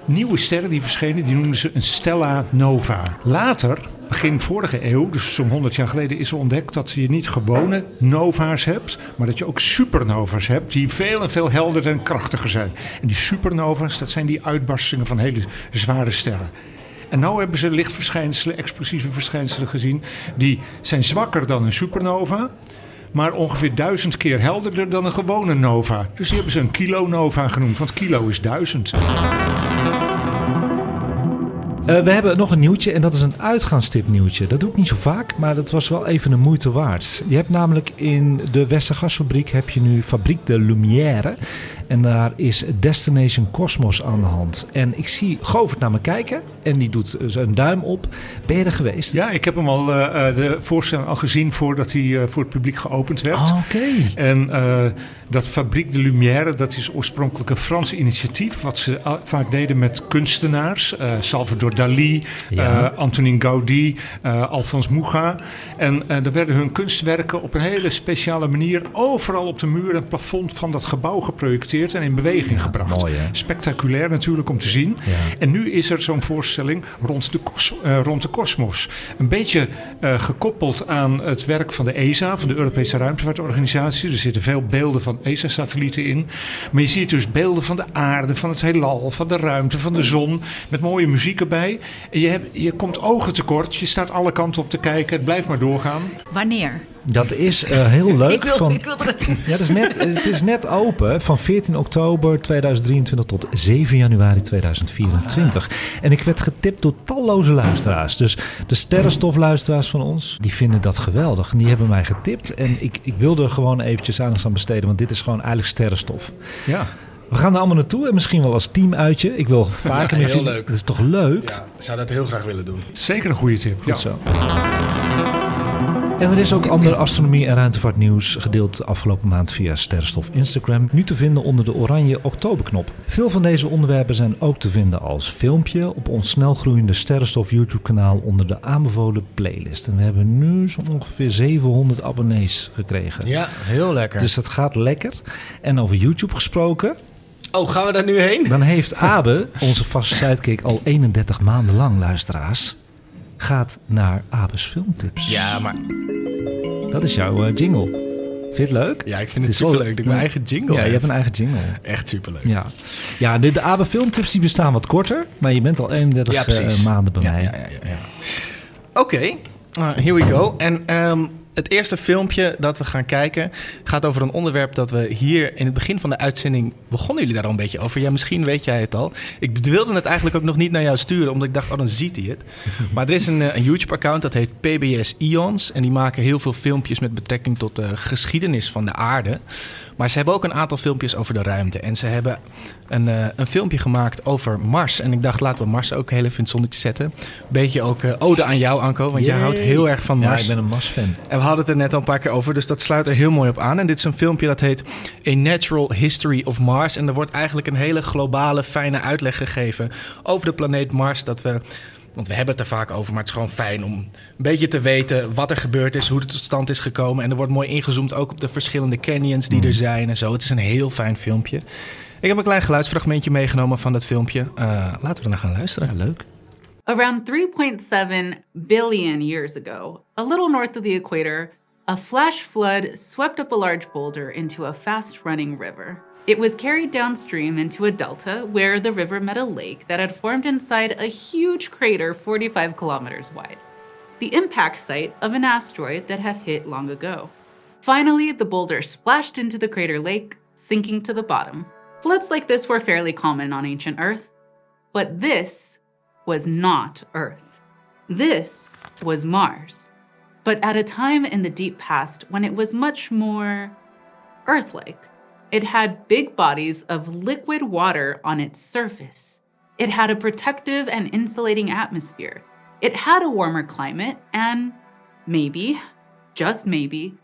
[SPEAKER 4] nieuwe sterren die verschenen, die noemden ze een stella nova. Later, begin vorige eeuw, dus zo'n 100 jaar geleden, is ontdekt dat je niet gewone nova's hebt, maar dat je ook supernova's hebt die veel en veel helderder en krachtiger zijn. En die supernova's, dat zijn die uitbarstingen van hele zware sterren. En nu hebben ze lichtverschijnselen, explosieve verschijnselen gezien. Die zijn zwakker dan een supernova. Maar ongeveer duizend keer helderder dan een gewone nova. Dus die hebben ze een kilonova genoemd. Want kilo is duizend.
[SPEAKER 1] Eh, we hebben nog een nieuwtje en dat is een uitgaanstip nieuwtje. Dat doe ik niet zo vaak, maar dat was wel even een moeite waard. Je hebt namelijk in de Westergasfabriek heb je nu Fabriek de Lumière. En daar is Destination Cosmos aan de hand. En ik zie Govert naar me kijken en die doet een duim op. Ben je er geweest?
[SPEAKER 4] Ja, ik heb hem al, eh, eh, de voorstelling al gezien voordat hij voor het publiek geopend werd.
[SPEAKER 1] Ah, Oké.
[SPEAKER 4] En dat Fabriek de Lumière, dat is oorspronkelijk een Frans initiatief. Wat ze al- vaak deden met kunstenaars. eh, Salvador Dali,
[SPEAKER 1] Ja.
[SPEAKER 4] eh, Antonin Gaudí, eh, Alphonse Mucha. En eh daar werden hun kunstwerken op een hele speciale manier overal op de muur en plafond van dat gebouw geprojecteerd. en in beweging gebracht.
[SPEAKER 1] mooi?
[SPEAKER 4] Spectaculair natuurlijk om te zien.
[SPEAKER 1] Ja.
[SPEAKER 4] En nu is er zo'n voorstelling rond de, eh, rond de kosmos. Een beetje eh, gekoppeld aan het werk van de ESA, van de Europese Ruimtevaartorganisatie. Er zitten veel beelden van ESA-satellieten in. Maar je ziet dus beelden van de aarde, van het heelal, van de ruimte, van de zon. Met mooie muziek erbij. En je, hebt, je komt ogen tekort. Je staat alle kanten op te kijken. Het blijft maar doorgaan.
[SPEAKER 3] Wanneer?
[SPEAKER 1] Dat is eh, heel leuk.
[SPEAKER 3] ik, wil,
[SPEAKER 1] van,
[SPEAKER 3] ik het.
[SPEAKER 1] Ja, het is, net, het is net open van 14 oktober 2023 tot 7 januari 2024. En ik werd getipt door talloze luisteraars. Dus de sterrenstofluisteraars van ons, die vinden dat geweldig. En die hebben mij getipt. En ik, ik wilde er gewoon eventjes aandacht aan besteden, want dit is gewoon eigenlijk sterrenstof.
[SPEAKER 4] Ja.
[SPEAKER 1] We gaan er allemaal naartoe en misschien wel als team uitje. Ik wil vaker
[SPEAKER 2] Ja,
[SPEAKER 1] met
[SPEAKER 2] heel
[SPEAKER 1] jullie-
[SPEAKER 2] leuk.
[SPEAKER 1] Dat is toch leuk?
[SPEAKER 2] Ja, ik zou dat heel graag willen doen.
[SPEAKER 4] Zeker een goede tip. Ja.
[SPEAKER 1] Goed zo. En er is ook ander astronomie- en ruimtevaartnieuws gedeeld de afgelopen maand via Sterrenstof Instagram. Nu te vinden onder de oranje oktoberknop. Veel van deze onderwerpen zijn ook te vinden als filmpje op ons snelgroeiende Sterrenstof YouTube kanaal onder de aanbevolen playlist. En we hebben nu zo ongeveer 700 abonnees gekregen.
[SPEAKER 2] Ja, heel lekker.
[SPEAKER 1] Dus dat gaat lekker. En over YouTube gesproken,
[SPEAKER 2] oh, gaan we daar nu heen?
[SPEAKER 1] dan heeft Abe, onze vaste sidekick, al 31 maanden lang luisteraars, gaat naar Abe's filmtips.
[SPEAKER 2] Ja, maar
[SPEAKER 1] Dat is jouw eh, jingle. Vind je het leuk?
[SPEAKER 2] ja, ik vind het,
[SPEAKER 1] wel-
[SPEAKER 2] superleuk dat ik mijn eigen jingle
[SPEAKER 1] Ja, je
[SPEAKER 2] heb.
[SPEAKER 1] hebt een eigen jingle.
[SPEAKER 2] Echt superleuk.
[SPEAKER 1] Ja, ja de, de Abe filmtips die bestaan wat korter, maar je bent al 31
[SPEAKER 2] Ja, precies.
[SPEAKER 1] eh, maanden bij
[SPEAKER 2] Ja,
[SPEAKER 1] mij.
[SPEAKER 2] ja, ja, ja, ja. Oké, uh, here we go. En ehm, het eerste filmpje dat we gaan kijken gaat over een onderwerp dat we hier in het begin van de uitzending begonnen jullie daar al een beetje over. Ja, misschien weet jij het al. Ik wilde het eigenlijk ook nog niet naar jou sturen, omdat ik dacht, oh dan ziet hij het. Maar er is een, eh, een YouTube-account dat heet PBS Ions en die maken heel veel filmpjes met betrekking tot de geschiedenis van de aarde. Maar ze hebben ook een aantal filmpjes over de ruimte. En ze hebben een, eh, een filmpje gemaakt over Mars. En ik dacht, laten we Mars ook heel even in het zonnetje zetten. Beetje ook eh, ode aan jou, Anko. Want jij houdt heel erg van
[SPEAKER 1] Ja,
[SPEAKER 2] Mars.
[SPEAKER 1] ik ben een Mars-fan.
[SPEAKER 2] En we hadden het er net al een paar keer over, dus dat sluit er heel mooi op aan. En dit is een filmpje dat heet A Natural History of Mars. En er wordt eigenlijk een hele globale, fijne uitleg gegeven over de planeet Mars. Dat we, want we hebben het er vaak over, maar het is gewoon fijn om een beetje te weten wat er gebeurd is, hoe het tot stand is gekomen. En er wordt mooi ingezoomd ook op de verschillende canyons die er zijn en zo. Het is een heel fijn filmpje. Ik heb een klein geluidsfragmentje meegenomen van dat filmpje. Eh, laten we er naar gaan luisteren.
[SPEAKER 1] Leuk.
[SPEAKER 7] Around 3.7 billion years ago, a little north of the equator, a flash flood swept up a large boulder into a fast running river. It was carried downstream into a delta where the river met a lake that had formed inside a huge crater 45 kilometers wide, the impact site of an asteroid that had hit long ago. Finally, the boulder splashed into the crater lake, sinking to the bottom. Floods like this were fairly common on ancient Earth, but this was not Earth. This was Mars, but at a time in the deep past when it was much more Earth like. It had big bodies of liquid water on its surface. It had a protective and insulating atmosphere. It had a warmer climate, and maybe, just maybe,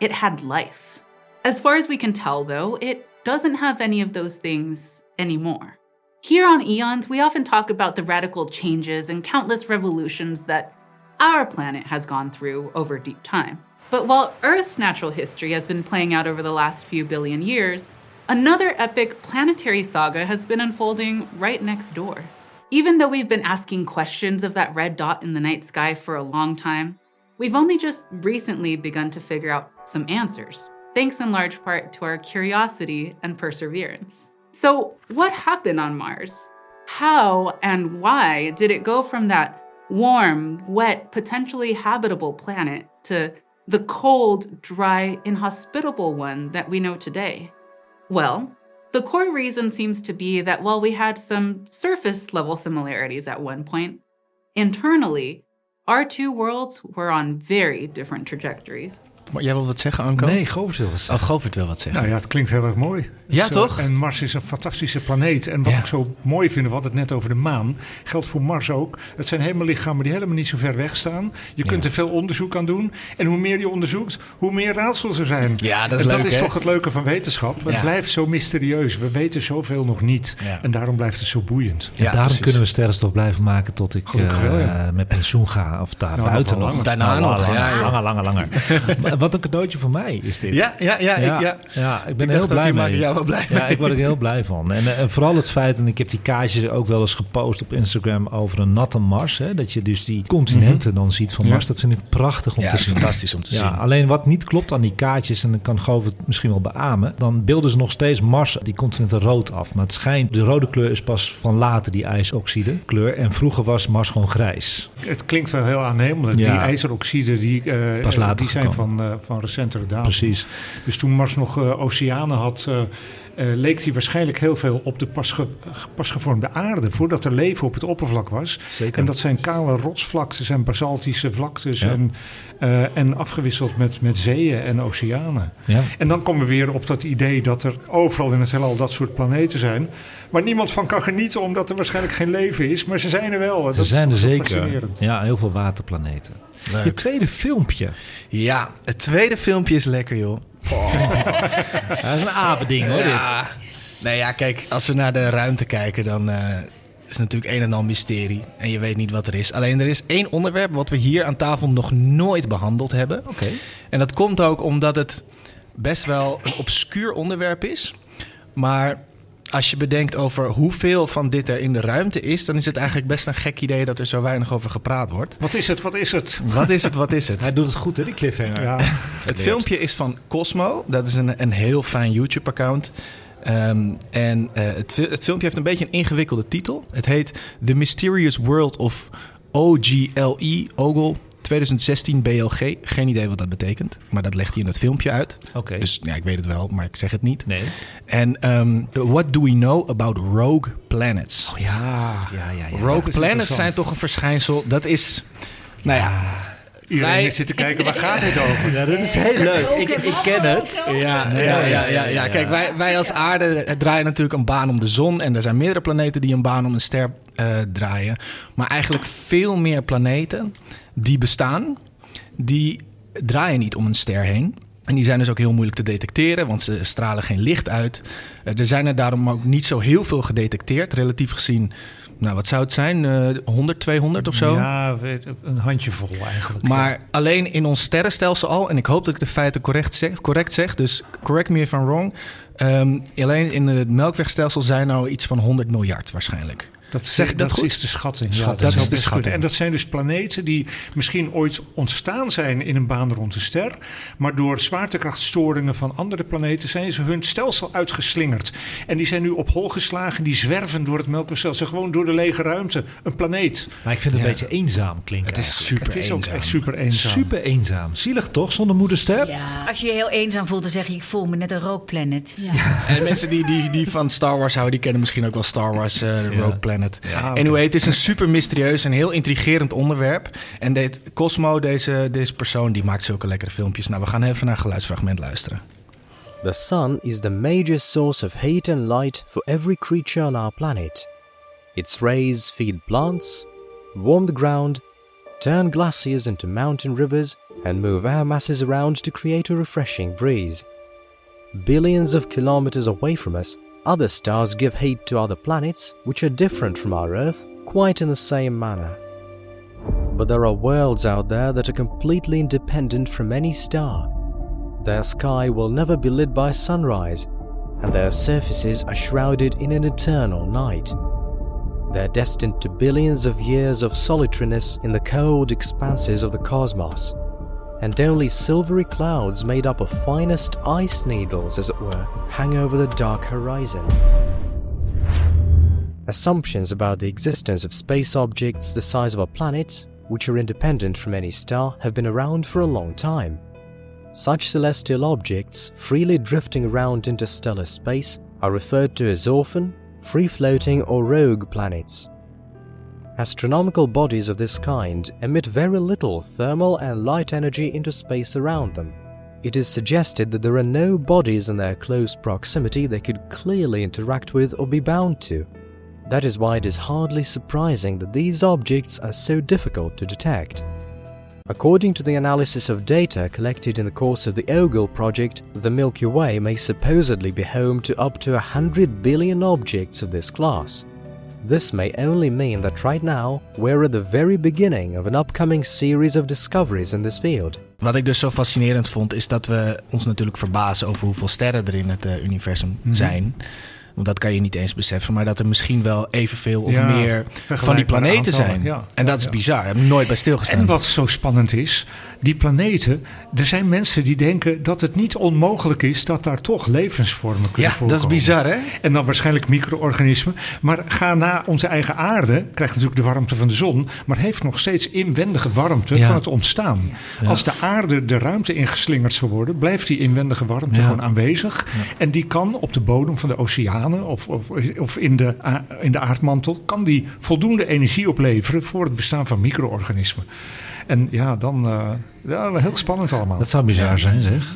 [SPEAKER 7] it had life. As far as we can tell, though, it doesn't have any of those things anymore. Here on Eons, we often talk about the radical changes and countless revolutions that our planet has gone through over deep time. But while Earth's natural history has been playing out over the last few billion years, another epic planetary saga has been unfolding right next door. Even though we've been asking questions of that red dot in the night sky for a long time, we've only just recently begun to figure out some answers, thanks in large part to our curiosity and perseverance. So, what happened on Mars? How and why did it go from that warm, wet, potentially habitable planet to the cold, dry, inhospitable one that we know today? Well, the core reason seems to be that while we had some surface level similarities at one point, internally, our two worlds were on very different trajectories.
[SPEAKER 2] Maar jij wil wat zeggen, Anko?
[SPEAKER 1] Nee, Govert wil wat
[SPEAKER 2] Oh, Govert wil wat zeggen.
[SPEAKER 4] Nou ja, het klinkt heel erg mooi.
[SPEAKER 2] Ja,
[SPEAKER 4] Dus,
[SPEAKER 2] toch?
[SPEAKER 4] En Mars is een fantastische planeet. En wat
[SPEAKER 2] Ja.
[SPEAKER 4] ik zo mooi vind, we hadden het net over de maan, geldt voor Mars ook. Het zijn helemaal lichamen die helemaal niet zo ver weg staan. Je kunt er veel onderzoek aan doen. En hoe meer je onderzoekt, hoe meer raadsels er zijn.
[SPEAKER 2] Ja, dat is
[SPEAKER 4] en
[SPEAKER 2] leuk,
[SPEAKER 4] dat is
[SPEAKER 2] hè?
[SPEAKER 4] toch het leuke van wetenschap. Het
[SPEAKER 2] Ja.
[SPEAKER 4] blijft zo mysterieus. We weten zoveel nog niet.
[SPEAKER 2] Ja.
[SPEAKER 4] En daarom blijft het zo boeiend.
[SPEAKER 1] En daarom
[SPEAKER 2] precies.
[SPEAKER 1] kunnen we sterrenstof blijven maken tot ik eh,
[SPEAKER 4] ja.
[SPEAKER 1] met pensioen ga. Of daar
[SPEAKER 4] Nou,
[SPEAKER 1] buiten
[SPEAKER 4] nog.
[SPEAKER 2] Daarna
[SPEAKER 1] Nou,
[SPEAKER 2] nog,
[SPEAKER 1] langer,
[SPEAKER 2] ja, ja.
[SPEAKER 1] langer, langer, langer. Ja, wat een cadeautje voor mij is dit.
[SPEAKER 2] Ja, ja, ja.
[SPEAKER 1] ja,
[SPEAKER 2] ik, ja.
[SPEAKER 1] ja, ik ben
[SPEAKER 2] Ik
[SPEAKER 1] er heel blij mee.
[SPEAKER 2] jou wel blij
[SPEAKER 1] Ja,
[SPEAKER 2] mee.
[SPEAKER 1] ik word er heel blij van. En, eh, en vooral het feit, en ik heb die kaartjes ook wel eens gepost op Instagram over een natte Mars. Hè, dat je dus die continenten dan ziet van
[SPEAKER 2] Ja.
[SPEAKER 1] Mars. Dat vind ik prachtig om
[SPEAKER 2] Ja,
[SPEAKER 1] te
[SPEAKER 2] is
[SPEAKER 1] zien.
[SPEAKER 2] fantastisch om te
[SPEAKER 1] Ja,
[SPEAKER 2] zien.
[SPEAKER 1] alleen wat niet klopt aan die kaartjes, en dan kan Govert het misschien wel beamen, dan beelden ze nog steeds Mars, die continenten rood af. Maar het schijnt, de rode kleur is pas van later die ijsoxide kleur. En vroeger was Mars gewoon grijs.
[SPEAKER 4] Het klinkt wel heel aannemelijk.
[SPEAKER 1] Ja.
[SPEAKER 4] Die ijzeroxiden die, eh,
[SPEAKER 1] Pas later
[SPEAKER 4] die zijn
[SPEAKER 1] gekomen.
[SPEAKER 4] van, eh, van recentere datum.
[SPEAKER 1] Precies.
[SPEAKER 4] Dus toen Mars nog eh, oceanen had, eh, leek hij waarschijnlijk heel veel op de pas, ge- pas gevormde aarde. Voordat er leven op het oppervlak was.
[SPEAKER 1] Zeker.
[SPEAKER 4] En dat zijn kale rotsvlaktes en basaltische vlaktes.
[SPEAKER 1] Ja.
[SPEAKER 4] En, eh, en afgewisseld met, met zeeën en oceanen.
[SPEAKER 1] Ja.
[SPEAKER 4] En dan komen we weer op dat idee dat er overal in het heelal dat soort planeten zijn. Waar niemand van kan genieten omdat er waarschijnlijk geen leven is. Maar ze zijn er wel. Dat
[SPEAKER 1] Ze zijn er zeker. Ja, heel veel waterplaneten.
[SPEAKER 2] Leuk.
[SPEAKER 1] Je tweede filmpje.
[SPEAKER 2] Ja, het tweede filmpje is lekker, joh.
[SPEAKER 1] Dat is een apending hoor. dit.
[SPEAKER 2] Ja. Nee, ja, kijk, als we naar de ruimte kijken, dan eh, is het natuurlijk een en al mysterie. En je weet niet wat er is. Alleen er is één onderwerp wat we hier aan tafel nog nooit behandeld hebben.
[SPEAKER 1] Oké.
[SPEAKER 2] En dat komt ook omdat het best wel een obscuur onderwerp is. Maar als je bedenkt over hoeveel van dit er in de ruimte is, dan is het eigenlijk best een gek idee dat er zo weinig over gepraat wordt.
[SPEAKER 4] Wat is het? Wat is het?
[SPEAKER 2] Wat is het? Wat is het?
[SPEAKER 1] Hij doet het goed hè, die cliffhanger.
[SPEAKER 4] Ja.
[SPEAKER 2] Het filmpje is van Cosmo. Dat is een, een heel fijn YouTube-account. Ehm, en eh, het, het filmpje heeft een beetje een ingewikkelde titel. Het heet The Mysterious World of OGLE, Ogle 2016 BLG. Geen idee wat dat betekent, maar dat legt hij in het filmpje uit.
[SPEAKER 1] Oké.
[SPEAKER 2] Dus ja, ik weet het wel, maar ik zeg het niet.
[SPEAKER 1] Nee.
[SPEAKER 2] En ehm, what do we know about rogue planets?
[SPEAKER 1] Ja, ja, ja. ja.
[SPEAKER 2] rogue planets zijn toch een verschijnsel. Dat is, nou ja,
[SPEAKER 4] Iedereen
[SPEAKER 2] Wij-
[SPEAKER 4] zit te kijken, waar gaat dit over?
[SPEAKER 1] Ja, dat is heel leuk. Ik, ik ken het.
[SPEAKER 2] Ja, ja, ja, ja, ja. Kijk, wij, wij als aarde draaien natuurlijk een baan om de zon. En er zijn meerdere planeten die een baan om een ster eh, draaien. Maar eigenlijk veel meer planeten die bestaan, die draaien niet om een ster heen. En die zijn dus ook heel moeilijk te detecteren, want ze stralen geen licht uit. Eh, er zijn er daarom ook niet zo heel veel gedetecteerd. Relatief gezien, nou wat zou het zijn? Eh 100, 200 of zo?
[SPEAKER 4] Ja, een handjevol eigenlijk.
[SPEAKER 2] Maar alleen in ons sterrenstelsel al, en ik hoop dat ik de feiten correct zeg, correct zeg dus correct me if I'm wrong. ehm, alleen in het melkwegstelsel zijn nou iets van 100 miljard waarschijnlijk.
[SPEAKER 4] Dat,
[SPEAKER 2] Zeg dat
[SPEAKER 4] dat
[SPEAKER 2] goed?
[SPEAKER 4] is de schatting.
[SPEAKER 2] Schatting.
[SPEAKER 4] Ja,
[SPEAKER 2] Dat is de schatting.
[SPEAKER 4] En dat zijn dus planeten die misschien ooit ontstaan zijn in een baan rond een ster. Maar door zwaartekrachtstoringen van andere planeten zijn ze hun stelsel uitgeslingerd. En die zijn nu op hol geslagen. Die zwerven door het melkwegstelsel. Gewoon door de lege ruimte. Een planeet.
[SPEAKER 1] Maar ik vind het een
[SPEAKER 2] Ja.
[SPEAKER 1] beetje eenzaam klinken.
[SPEAKER 2] Het is
[SPEAKER 1] eigenlijk.
[SPEAKER 2] super
[SPEAKER 4] het is ook
[SPEAKER 2] eenzaam.
[SPEAKER 4] echt super eenzaam.
[SPEAKER 1] Super eenzaam. Zielig toch, zonder moederster?
[SPEAKER 3] Ja, als je je heel eenzaam voelt, dan zeg je: Ik voel me net een rookplanet.
[SPEAKER 2] En mensen die, die, die van Star Wars houden, die kennen misschien ook wel Star Wars eh, Rogue Planet.
[SPEAKER 4] Ja, oké.
[SPEAKER 2] Anyway, het is een super mysterieus en heel intrigerend onderwerp. En dit, Cosmo, deze, deze persoon, die maakt zulke lekkere filmpjes. Nou, we gaan even naar een geluidsfragment luisteren.
[SPEAKER 8] The sun is the major source of heat and light for every creature on our planet. Its rays feed plants, warm the ground, turn glaciers into mountain rivers, and move air masses around to create a refreshing breeze. Billions of kilometers away from us, other stars give heat to other planets, which are different from our Earth, quite in the same manner. But there are worlds out there that are completely independent from any star. Their sky will never be lit by sunrise, and their surfaces are shrouded in an eternal night. They're destined to billions of years of solitariness in the cold expanses of the cosmos, and only silvery clouds made up of finest ice needles, as it were, hang over the dark horizon. Assumptions about the existence of space objects the size of a planet, which are independent from any star, have been around for a long time. Such celestial objects, freely drifting around interstellar space, are referred to as orphan, free floating, or rogue planets. Astronomical bodies of this kind emit very little thermal and light energy into space around them. It is suggested that there are no bodies in their close proximity they could clearly interact with or be bound to. That is why it is hardly surprising that these objects are so difficult to detect. According to the analysis of data collected in the course of the Ogle project, the Milky Way may supposedly be home to up to 100 billion objects of this class. This may only mean that right now we're at the very beginning of an upcoming series of discoveries in this field.
[SPEAKER 2] Wat ik dus zo fascinerend vond, is dat we ons natuurlijk verbazen over hoeveel sterren er in het eh, universum
[SPEAKER 4] Mhm.
[SPEAKER 2] zijn. Want dat kan je niet eens beseffen. Maar dat er misschien wel evenveel of
[SPEAKER 4] Ja,
[SPEAKER 2] meer van die planeten
[SPEAKER 4] aantallen,
[SPEAKER 2] zijn.
[SPEAKER 4] ja.
[SPEAKER 2] En dat
[SPEAKER 4] Ja,
[SPEAKER 2] is
[SPEAKER 4] ja.
[SPEAKER 2] bizar. Daar heb ik nooit bij stilgestaan.
[SPEAKER 4] En wat zo spannend is, die planeten, er zijn mensen die denken dat het niet onmogelijk is dat daar toch levensvormen kunnen
[SPEAKER 2] Ja,
[SPEAKER 4] voorkomen.
[SPEAKER 2] dat is bizar, hè?
[SPEAKER 4] En dan waarschijnlijk micro-organismen. Maar ga na onze eigen aarde, krijgt natuurlijk de warmte van de zon, maar heeft nog steeds inwendige warmte
[SPEAKER 1] Ja.
[SPEAKER 4] van het ontstaan.
[SPEAKER 1] Ja.
[SPEAKER 4] Als de aarde de ruimte ingeslingerd zou worden, blijft die inwendige warmte
[SPEAKER 1] Ja.
[SPEAKER 4] gewoon aanwezig. En die kan op de bodem van de oceanen of, of, of in, de, in de aardmantel, kan die voldoende energie opleveren voor het bestaan van micro-organismen. En ja, dan eh, ja, heel spannend allemaal.
[SPEAKER 1] Dat zou bizar zijn, zeg.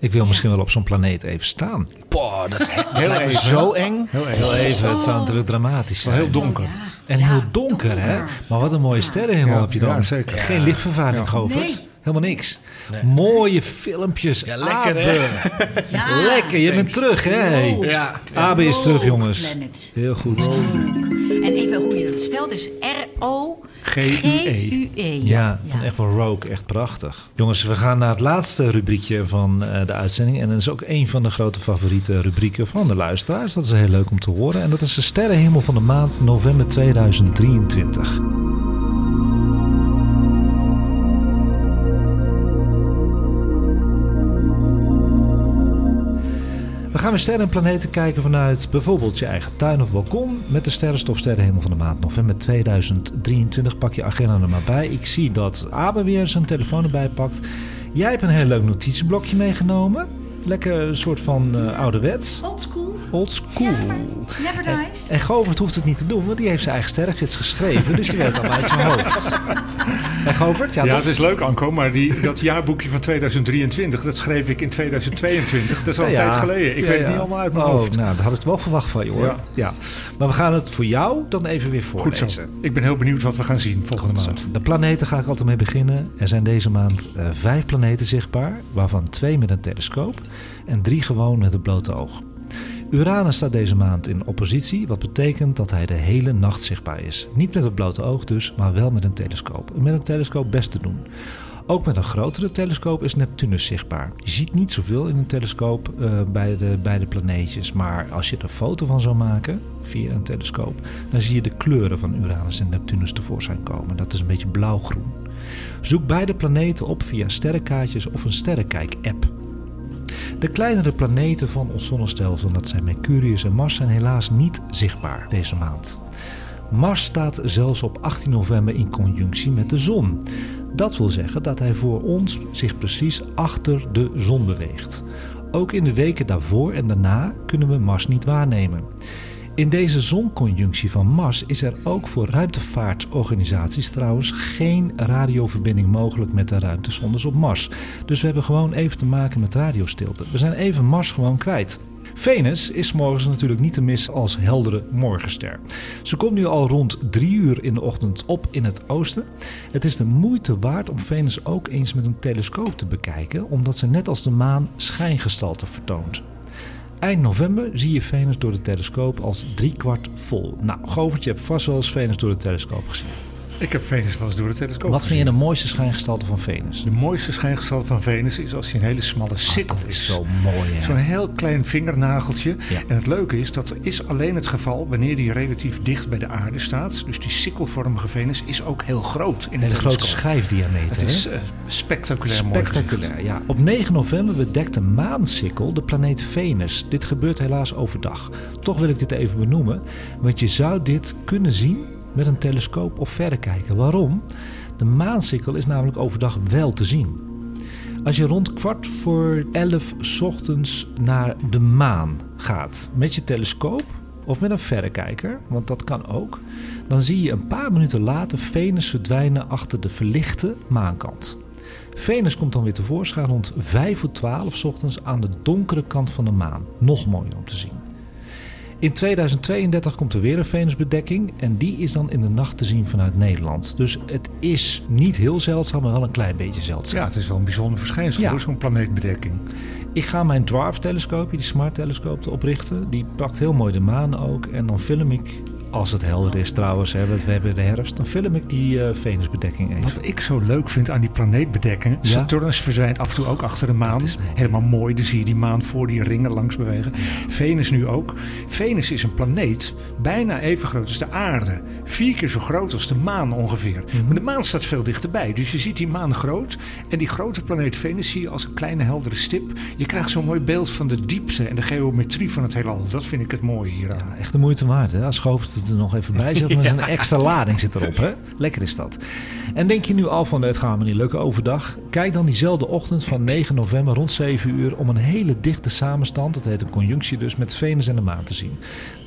[SPEAKER 1] Ik wil misschien wel op zo'n planeet even staan.
[SPEAKER 2] Boah, dat is he-
[SPEAKER 4] Heel even,
[SPEAKER 2] zo eng.
[SPEAKER 4] Heel
[SPEAKER 1] Heel
[SPEAKER 4] even.
[SPEAKER 1] even, het zou natuurlijk dramatisch
[SPEAKER 4] Wel
[SPEAKER 1] zijn.
[SPEAKER 4] heel donker.
[SPEAKER 1] En heel donker, hè? Maar wat een mooie sterrenhemel
[SPEAKER 4] Ja,
[SPEAKER 1] heb je dan.
[SPEAKER 4] ja, zeker.
[SPEAKER 1] Geen lichtvervuiling,
[SPEAKER 4] Ja.
[SPEAKER 1] Govert. Helemaal niks. Mooie filmpjes.
[SPEAKER 2] Ja, lekker, hè?
[SPEAKER 3] Ja.
[SPEAKER 1] Lekker, je bent terug, hè?
[SPEAKER 2] Ja.
[SPEAKER 1] Abe is terug, jongens.
[SPEAKER 3] Planet.
[SPEAKER 1] Heel goed.
[SPEAKER 3] En even hoe je dat spelt is R-O-G-U-E.
[SPEAKER 4] G-U-E.
[SPEAKER 1] Ja, van echt van Rogue, echt prachtig. Jongens, we gaan naar het laatste rubriekje van eh, de uitzending. En dat is ook een van de grote favoriete rubrieken van de luisteraars. Dat is heel leuk om te horen. En dat is de sterrenhemel van de maand november 2023. We gaan weer sterren en planeten kijken vanuit bijvoorbeeld je eigen tuin of balkon. Met de sterrenstof sterrenhemel van de maand november 2023. Pak je agenda er maar bij. Ik zie dat Abe weer zijn telefoon erbij pakt. Jij hebt een heel leuk notitieblokje meegenomen. Lekker een soort van eh, ouderwets.
[SPEAKER 3] Old school.
[SPEAKER 1] Old school.
[SPEAKER 3] Never
[SPEAKER 1] En,
[SPEAKER 3] dies.
[SPEAKER 1] en Govert hoeft het niet te doen, want die heeft zijn eigen sterrengids geschreven. Dus die weet het allemaal uit zijn hoofd. En Govert? Ja,
[SPEAKER 4] Ja,
[SPEAKER 1] toch?
[SPEAKER 4] het is leuk, Anko, maar die, dat jaarboekje van 2023, dat schreef ik in 2022. Dat is al een tijd geleden. Ik
[SPEAKER 1] ja,
[SPEAKER 4] weet
[SPEAKER 1] ja.
[SPEAKER 4] het niet allemaal uit mijn
[SPEAKER 1] oh,
[SPEAKER 4] hoofd.
[SPEAKER 1] Nou, dat had ik wel verwacht van je hoor. Ja.
[SPEAKER 4] Ja.
[SPEAKER 1] Maar we gaan het voor jou dan even weer
[SPEAKER 4] Goed
[SPEAKER 1] voorlezen.
[SPEAKER 4] zo. Ik ben heel benieuwd wat we gaan zien volgende maand.
[SPEAKER 1] De planeten ga ik altijd mee beginnen. Er zijn deze maand eh, vijf planeten zichtbaar, waarvan twee met een telescoop en drie gewoon met het blote oog. Uranus staat deze maand in oppositie, wat betekent dat hij de hele nacht zichtbaar is. Niet met het blote oog dus, maar wel met een telescoop. En met een telescoop best te doen. Ook met een grotere telescoop is Neptunus zichtbaar. Je ziet niet zoveel in een telescoop eh, bij, de, bij de planeetjes, maar als je er een foto van zou maken via een telescoop, dan zie je de kleuren van Uranus en Neptunus tevoorschijn komen. Dat is een beetje blauw-groen. Zoek beide planeten op via sterrenkaartjes of een sterrenkijk-app. De kleinere planeten van ons zonnestelsel, dat zijn Mercurius en Mars, zijn helaas niet zichtbaar deze maand. Mars staat zelfs op 18 november in conjunctie met de zon. Dat wil zeggen dat hij voor ons zich precies achter de zon beweegt. Ook in de weken daarvoor en daarna kunnen we Mars niet waarnemen. In deze zonconjunctie van Mars is er ook voor ruimtevaartorganisaties trouwens geen radioverbinding mogelijk met de ruimtesondes op Mars. Dus we hebben gewoon even te maken met radiostilte. We zijn even Mars gewoon kwijt. Venus is morgens natuurlijk niet te missen als heldere morgenster. Ze komt nu al rond 3 uur in de ochtend op in het oosten. Het is de moeite waard om Venus ook eens met een telescoop te bekijken, omdat ze net als de maan schijngestalte vertoont. Eind november zie je Venus door de telescoop als driekwart vol. Nou, Govert, je hebt vast wel eens Venus door de telescoop gezien.
[SPEAKER 4] Ik heb Venus wel eens door de telescoop
[SPEAKER 1] Wat vind je de mooiste schijngestalte van Venus?
[SPEAKER 4] De mooiste schijngestalte van Venus is als hij een hele smalle sikkel
[SPEAKER 1] Dat is zo mooi, hè?
[SPEAKER 4] Zo'n heel klein vingernageltje.
[SPEAKER 1] Ja.
[SPEAKER 4] En het leuke is, dat is alleen het geval wanneer die relatief dicht bij de aarde staat. Dus die sikkelvormige Venus is ook heel groot in de
[SPEAKER 1] Een grote schijfdiameter.
[SPEAKER 4] Het is eh, spectaculair mooi gezicht.
[SPEAKER 1] Spectaculair, ja. Op 9 november bedekt de maansikkel de planeet Venus. Dit gebeurt helaas overdag. Toch wil ik dit even benoemen, want je zou dit kunnen zien met een telescoop of verrekijker. Waarom? De maansikkel is namelijk overdag wel te zien. Als je rond kwart voor elf ochtends naar de maan gaat met je telescoop of met een verrekijker, want dat kan ook, dan zie je een paar minuten later Venus verdwijnen achter de verlichte maankant. Venus komt dan weer tevoorschijn rond 5 voor 12 's ochtends aan de donkere kant van de maan. Nog mooier om te zien. In 2032 komt er weer een Venusbedekking en die is dan in de nacht te zien vanuit Nederland. Dus het is niet heel zeldzaam, maar wel een klein beetje zeldzaam.
[SPEAKER 4] Ja, het is wel een bijzonder verschijnsel,
[SPEAKER 1] Ja.
[SPEAKER 4] zo'n planeetbedekking.
[SPEAKER 1] Ik ga mijn Dwarf-telescoop, die smart telescoop, oprichten. Die pakt heel mooi de maan ook. En dan film ik als het helder is trouwens, hè, want we hebben de herfst, dan film ik die eh, Venusbedekking even.
[SPEAKER 4] Wat ik zo leuk vind aan die planeetbedekkingen.
[SPEAKER 1] Ja?
[SPEAKER 4] Saturnus verdwijnt af en toe ook achter de maan. Helemaal mooi. Dan zie je die maan voor die ringen langs bewegen. Venus nu ook. Venus is een planeet bijna even groot als de aarde. Vier keer zo groot als de maan ongeveer.
[SPEAKER 1] Mhm.
[SPEAKER 4] Maar de maan staat veel dichterbij. Dus je ziet die maan groot. En die grote planeet Venus zie je als een kleine heldere stip. Je krijgt zo'n mooi beeld van de diepte en de geometrie van het heelal. Dat vind ik het mooie hieraan.
[SPEAKER 1] Echt de moeite waard, hè? Als Govert het er nog even bij zet, dan is een extra lading zit erop, hè? Lekker is dat. En denk je nu al van, het gaat me niet lukken overdag? Kijk dan diezelfde ochtend van 9 november rond 7 uur om een hele dichte samenstand, dat heet een conjunctie dus, met Venus en de maan te zien.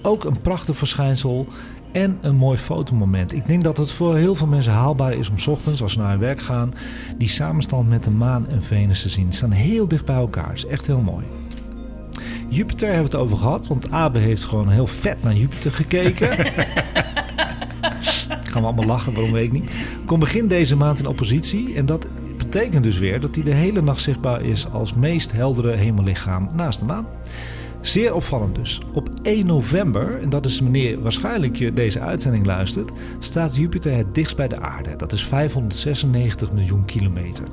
[SPEAKER 1] Ook een prachtig verschijnsel en een mooi fotomoment. Ik denk dat het voor heel veel mensen haalbaar is om 's ochtends, als ze naar hun werk gaan, die samenstand met de maan en Venus te zien. Die staan heel dicht bij elkaar. is echt heel mooi. Jupiter hebben we het over gehad, want Abe heeft gewoon heel vet naar Jupiter gekeken. Gaan we allemaal lachen, waarom weet ik niet. Komt begin deze maand in oppositie en dat betekent dus weer dat hij de hele nacht zichtbaar is als meest heldere hemellichaam naast de maan. Zeer opvallend dus. Op 1 november, en dat is wanneer waarschijnlijk je deze uitzending luistert, staat Jupiter het dichtst bij de aarde. Dat is 596 miljoen kilometer.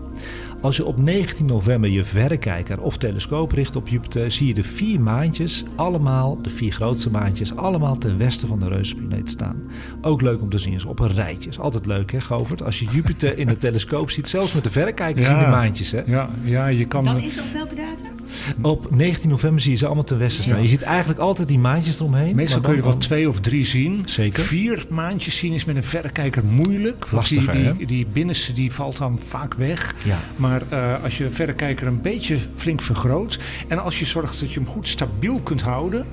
[SPEAKER 1] Als je op 19 november je verrekijker of telescoop richt op Jupiter, zie je de vier maantjes, allemaal, de vier grootste maantjes, allemaal ten westen van de reuzenplaneet staan. Ook leuk om te zien is op een rijtje. Is altijd leuk hè, Govert? Als je Jupiter in de telescoop ziet, zelfs met de verrekijker zie je de maantjes hè.
[SPEAKER 4] Ja, ja je kan...
[SPEAKER 3] Dat is op welke datum?
[SPEAKER 1] Op 19 november zie je ze allemaal ten westen staan.
[SPEAKER 4] Ja.
[SPEAKER 1] Je ziet eigenlijk altijd die maantjes eromheen.
[SPEAKER 4] Meestal kun je er wel twee of drie zien.
[SPEAKER 1] Zeker.
[SPEAKER 4] Vier maandjes zien is met een verrekijker moeilijk.
[SPEAKER 1] Lastiger,
[SPEAKER 4] die, die binnenste die valt dan vaak weg.
[SPEAKER 1] Ja.
[SPEAKER 4] Maar eh, als je een verrekijker een beetje flink vergroot... en als je zorgt dat je hem goed stabiel kunt houden...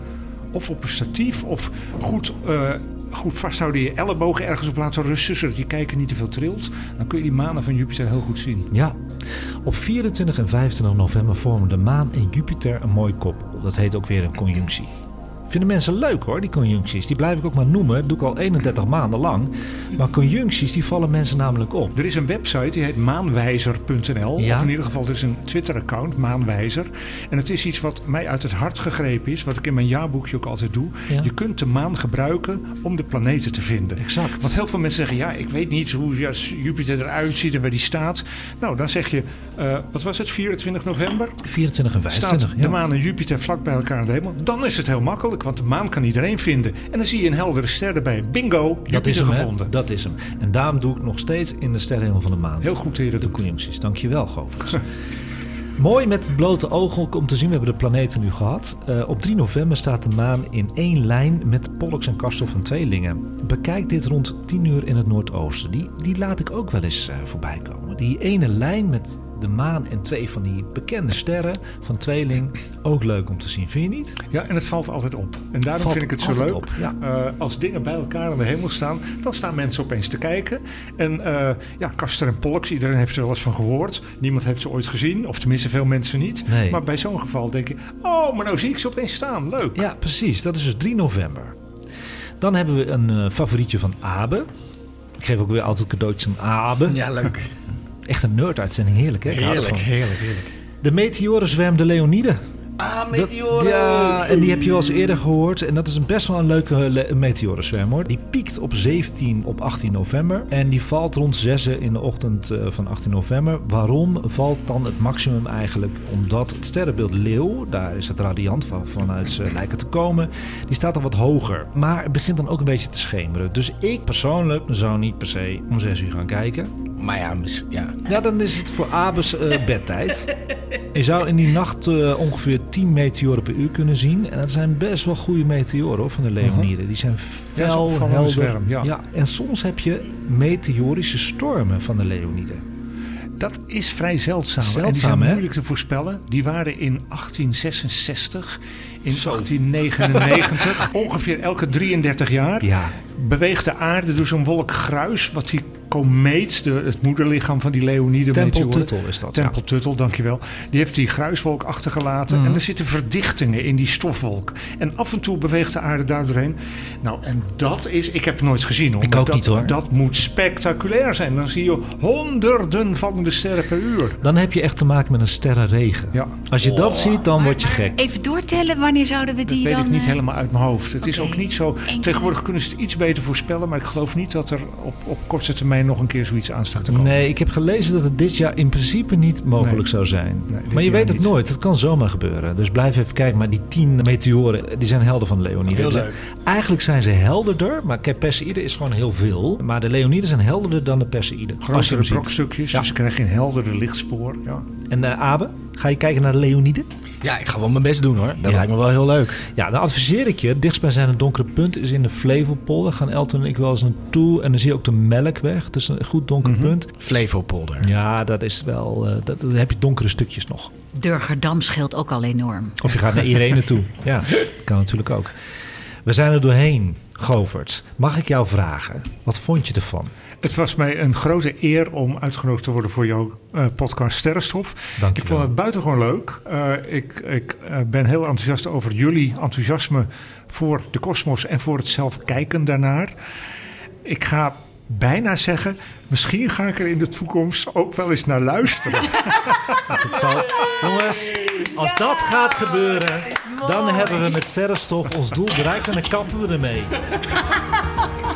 [SPEAKER 4] of op een statief of goed... eh, Goed vasthouden, je ellebogen ergens op laten rusten, zodat je kijker niet te veel trilt. Dan kun je die manen van Jupiter heel goed zien.
[SPEAKER 1] Ja. Op 24 en 25 november vormen de maan en Jupiter een mooi koppel. Dat heet ook weer een conjunctie. Vinden mensen leuk hoor, die conjuncties. Die blijf ik ook maar noemen. Dat doe ik al 31 maanden lang. Maar conjuncties, die vallen mensen namelijk op.
[SPEAKER 4] Er is een website die heet maanwijzer.nl.
[SPEAKER 1] Ja?
[SPEAKER 4] Of in ieder geval, er is een Twitter-account, Maanwijzer. En het is iets wat mij uit het hart gegrepen is. Wat ik in mijn jaarboekje ook altijd doe.
[SPEAKER 1] Ja.
[SPEAKER 4] Je kunt de maan gebruiken om de planeten te vinden.
[SPEAKER 1] Exact.
[SPEAKER 4] Want heel veel mensen zeggen, ja, ik weet niet hoe Jupiter eruit ziet en waar die staat. Nou, dan zeg je, eh, wat was het, 24 november?
[SPEAKER 1] 24 en
[SPEAKER 4] Staat
[SPEAKER 1] 25.
[SPEAKER 4] de
[SPEAKER 1] ja.
[SPEAKER 4] maan en Jupiter vlak bij elkaar in de hemel. Dan is het heel makkelijk, want de maan kan iedereen vinden. En dan zie je een heldere ster erbij. Bingo,
[SPEAKER 1] Dat is hem, hè?
[SPEAKER 4] gevonden.
[SPEAKER 1] Dat is hem. En daarom doe ik nog steeds in de sterrenhemel van de maand.
[SPEAKER 4] Heel goed dat
[SPEAKER 1] De conjuncties. Dankjewel, Govers. Mooi met het blote oog ook om te zien. We hebben de planeten nu gehad. Eh, op 3 november staat de maan in één lijn met Pollux en Castor van tweelingen. Bekijk dit rond 10 uur in het noordoosten. Die, die laat ik ook wel eens eh, voorbij komen. Die ene lijn met de maan en twee van die bekende sterren van tweeling. Ook leuk om te zien, vind je niet?
[SPEAKER 4] Ja, en het valt altijd op. En daarom
[SPEAKER 1] Valt
[SPEAKER 4] vind ik het zo leuk.
[SPEAKER 1] op, ja.
[SPEAKER 4] Eh, als dingen bij elkaar aan de hemel staan, dan staan mensen opeens te kijken. En eh, ja, Castor en Pollux, iedereen heeft er wel eens van gehoord. Niemand heeft ze ooit gezien, of tenminste veel mensen niet.
[SPEAKER 1] Nee.
[SPEAKER 4] Maar bij zo'n geval denk je, oh, maar nou zie ik ze opeens staan. Leuk.
[SPEAKER 1] Ja, precies. Dat is dus 3 november. Dan hebben we een eh, favorietje van Abe. Ik geef ook weer altijd cadeautjes aan Abe.
[SPEAKER 2] Ja, leuk.
[SPEAKER 1] Echt een nerd-uitzending. Heerlijk, hè?
[SPEAKER 2] Heerlijk, heerlijk, heerlijk.
[SPEAKER 1] De meteorenzwerm de Leonide.
[SPEAKER 2] Ah, meteoren!
[SPEAKER 1] ja, en die heb je wel eens eerder gehoord. En dat is een best wel een leuke le- meteorenzwerm hoor. Die piekt op 17 op 18 november. En die valt rond 6 in de ochtend eh, van 18 november. Waarom valt dan het maximum eigenlijk? Omdat het sterrenbeeld Leeuw, daar is het radiant van, vanuit ze lijken te komen. Die staat dan wat hoger. Maar het begint dan ook een beetje te schemeren. Dus ik persoonlijk zou niet per se om 6 uur gaan kijken.
[SPEAKER 2] Maar ja, mis, ja.
[SPEAKER 1] Ja, dan is het voor Abes eh, bedtijd. Je zou in die nacht eh, ongeveer 10 meteoren per uur kunnen zien. En dat zijn best wel goede meteoren hoor, van de Leoniden. Die zijn
[SPEAKER 4] Ja,
[SPEAKER 1] fel,
[SPEAKER 4] opvallende
[SPEAKER 1] helder.
[SPEAKER 4] zwerm, ja.
[SPEAKER 1] En soms heb je meteorische stormen van de Leoniden.
[SPEAKER 4] Dat is vrij zeldzaam. en die
[SPEAKER 1] Zeldzaam,
[SPEAKER 4] zijn
[SPEAKER 1] hè?
[SPEAKER 4] moeilijk te voorspellen. Die waren in 1866, in 1899, ongeveer elke 33 jaar.
[SPEAKER 1] Ja.
[SPEAKER 4] beweegt de aarde door zo'n wolk gruis, wat die komeet, de, het moederlichaam van die Leonide.
[SPEAKER 1] Tempel Tuttle is dat.
[SPEAKER 4] Tempel
[SPEAKER 1] ja.
[SPEAKER 4] Tuttle, dankjewel. Die heeft die gruiswolk achtergelaten.
[SPEAKER 1] Mhm.
[SPEAKER 4] En er zitten verdichtingen in die stofwolk. En af en toe beweegt de aarde daar doorheen. Nou, en dat is... Ik heb het nooit gezien hoor.
[SPEAKER 1] Ik ook
[SPEAKER 4] dat,
[SPEAKER 1] niet, hoor.
[SPEAKER 4] Dat moet spectaculair zijn. Dan zie je honderden vallende sterren per uur.
[SPEAKER 1] Dan heb je echt te maken met een sterrenregen.
[SPEAKER 4] Ja.
[SPEAKER 1] Als je dat ziet, dan word je gek.
[SPEAKER 3] Even doortellen, wanneer zouden we
[SPEAKER 4] Dat
[SPEAKER 3] die
[SPEAKER 4] weet
[SPEAKER 3] dan...
[SPEAKER 4] ik niet
[SPEAKER 3] eh,
[SPEAKER 4] helemaal uit mijn hoofd. Het is ook niet zo. Tegenwoordig kunnen ze het iets beter voorspellen. Maar ik geloof niet dat er op, op korte termijn nog een keer zoiets aan staat te komen.
[SPEAKER 1] Nee, ik heb gelezen dat het dit jaar in principe niet mogelijk
[SPEAKER 4] Nee.
[SPEAKER 1] zou zijn.
[SPEAKER 4] Nee,
[SPEAKER 1] maar je weet het
[SPEAKER 4] niet.
[SPEAKER 1] nooit. Het kan zomaar gebeuren. Dus blijf even kijken. Maar die tien meteoren, die zijn helder van de Leonide.
[SPEAKER 2] Heel
[SPEAKER 1] Dus
[SPEAKER 2] leuk.
[SPEAKER 1] Eigenlijk zijn ze helderder. Maar Perseïde is gewoon heel veel. Maar de Leoniden zijn helderder dan de Perseïde. Als je
[SPEAKER 4] Grotere brokstukjes,
[SPEAKER 1] Ja.
[SPEAKER 4] dus krijg je een helderder lichtspoor. Ja.
[SPEAKER 1] En eh, Abe, ga je kijken naar de Leonide?
[SPEAKER 2] Ja, ik ga wel mijn best doen hoor. Dat
[SPEAKER 1] Ja.
[SPEAKER 2] lijkt me wel heel leuk.
[SPEAKER 1] Ja, dan adviseer ik je. Dichtstbijzijnde donkere punt is in de Flevopolder. Gaan Elton en ik wel eens naartoe. En dan zie je ook de Melkweg. Dus een goed donker
[SPEAKER 4] Mhm.
[SPEAKER 1] punt.
[SPEAKER 2] Flevopolder.
[SPEAKER 1] Ja, dat is wel... eh, dat, dan heb je donkere stukjes nog.
[SPEAKER 3] Durgerdam scheelt ook al enorm.
[SPEAKER 1] Of je gaat naar Irene toe. Ja, kan natuurlijk ook. We zijn er doorheen, Govert. Mag ik jou vragen, wat vond je ervan?
[SPEAKER 4] Het was mij een grote eer om uitgenodigd te worden voor jouw eh, podcast Sterrenstof.
[SPEAKER 1] Dank je
[SPEAKER 4] Ik vond het buitengewoon leuk. Eh, ik ik eh, ben heel enthousiast over jullie enthousiasme voor de kosmos en voor het zelf kijken daarnaar. Ik ga bijna zeggen, misschien ga ik er in de toekomst ook wel eens naar luisteren.
[SPEAKER 1] Zal... Jongens, als dat gaat gebeuren, dan hebben we met sterrenstof ons doel bereikt en dan kappen we ermee.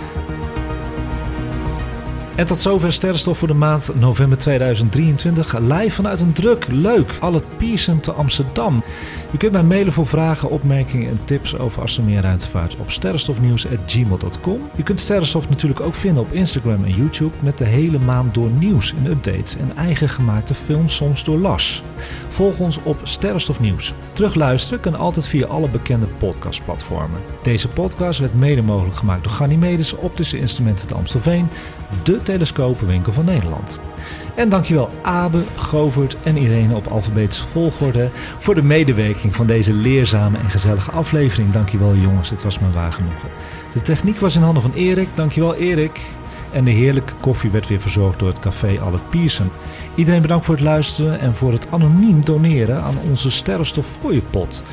[SPEAKER 1] En tot zover Sterrenstof voor de maand november 2023. Live vanuit een druk, leuk, alle Pierson te Amsterdam. Je kunt mij mailen voor vragen, opmerkingen en tips over astronomie en ruimtevaart op sterrenstofnieuws.gmail.com. Je kunt Sterrenstof natuurlijk ook vinden op Instagram en YouTube met de hele maand door nieuws en updates en eigen gemaakte films soms door Las. Volg ons op Sterrenstof Nieuws. Terugluisteren kan altijd via alle bekende podcastplatformen. Deze podcast werd mede mogelijk gemaakt door Ganymedes Optische Instrumenten te Amstelveen, de telescopenwinkel van Nederland. En dankjewel Abe, Govert en Irene op alfabetische volgorde voor de medewerking van deze leerzame en gezellige aflevering. Dankjewel jongens, het was me waar genoegen. De techniek was in handen van Erik, dankjewel Erik. En de heerlijke koffie werd weer verzorgd door het café Albert Pierson. Iedereen bedankt voor het luisteren en voor het anoniem doneren aan onze Sterrenstof Fooiepot.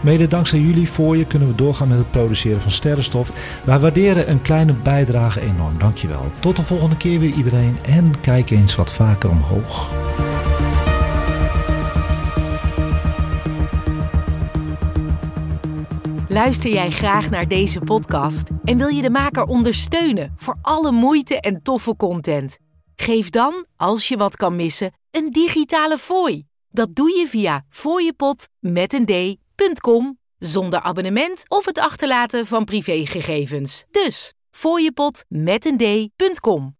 [SPEAKER 1] Mede dankzij jullie voor je kunnen we doorgaan met het produceren van sterrenstof. Wij waarderen een kleine bijdrage enorm. Dankjewel. Tot de volgende keer weer iedereen en kijk eens wat vaker omhoog.
[SPEAKER 9] Luister jij graag naar deze podcast en wil je de maker ondersteunen voor alle moeite en toffe content? Geef dan, als je wat kan missen, een digitale fooi. Dat doe je via fooiepot d.com zonder abonnement of het achterlaten van privégegevens. Dus fooiepot met een d.com.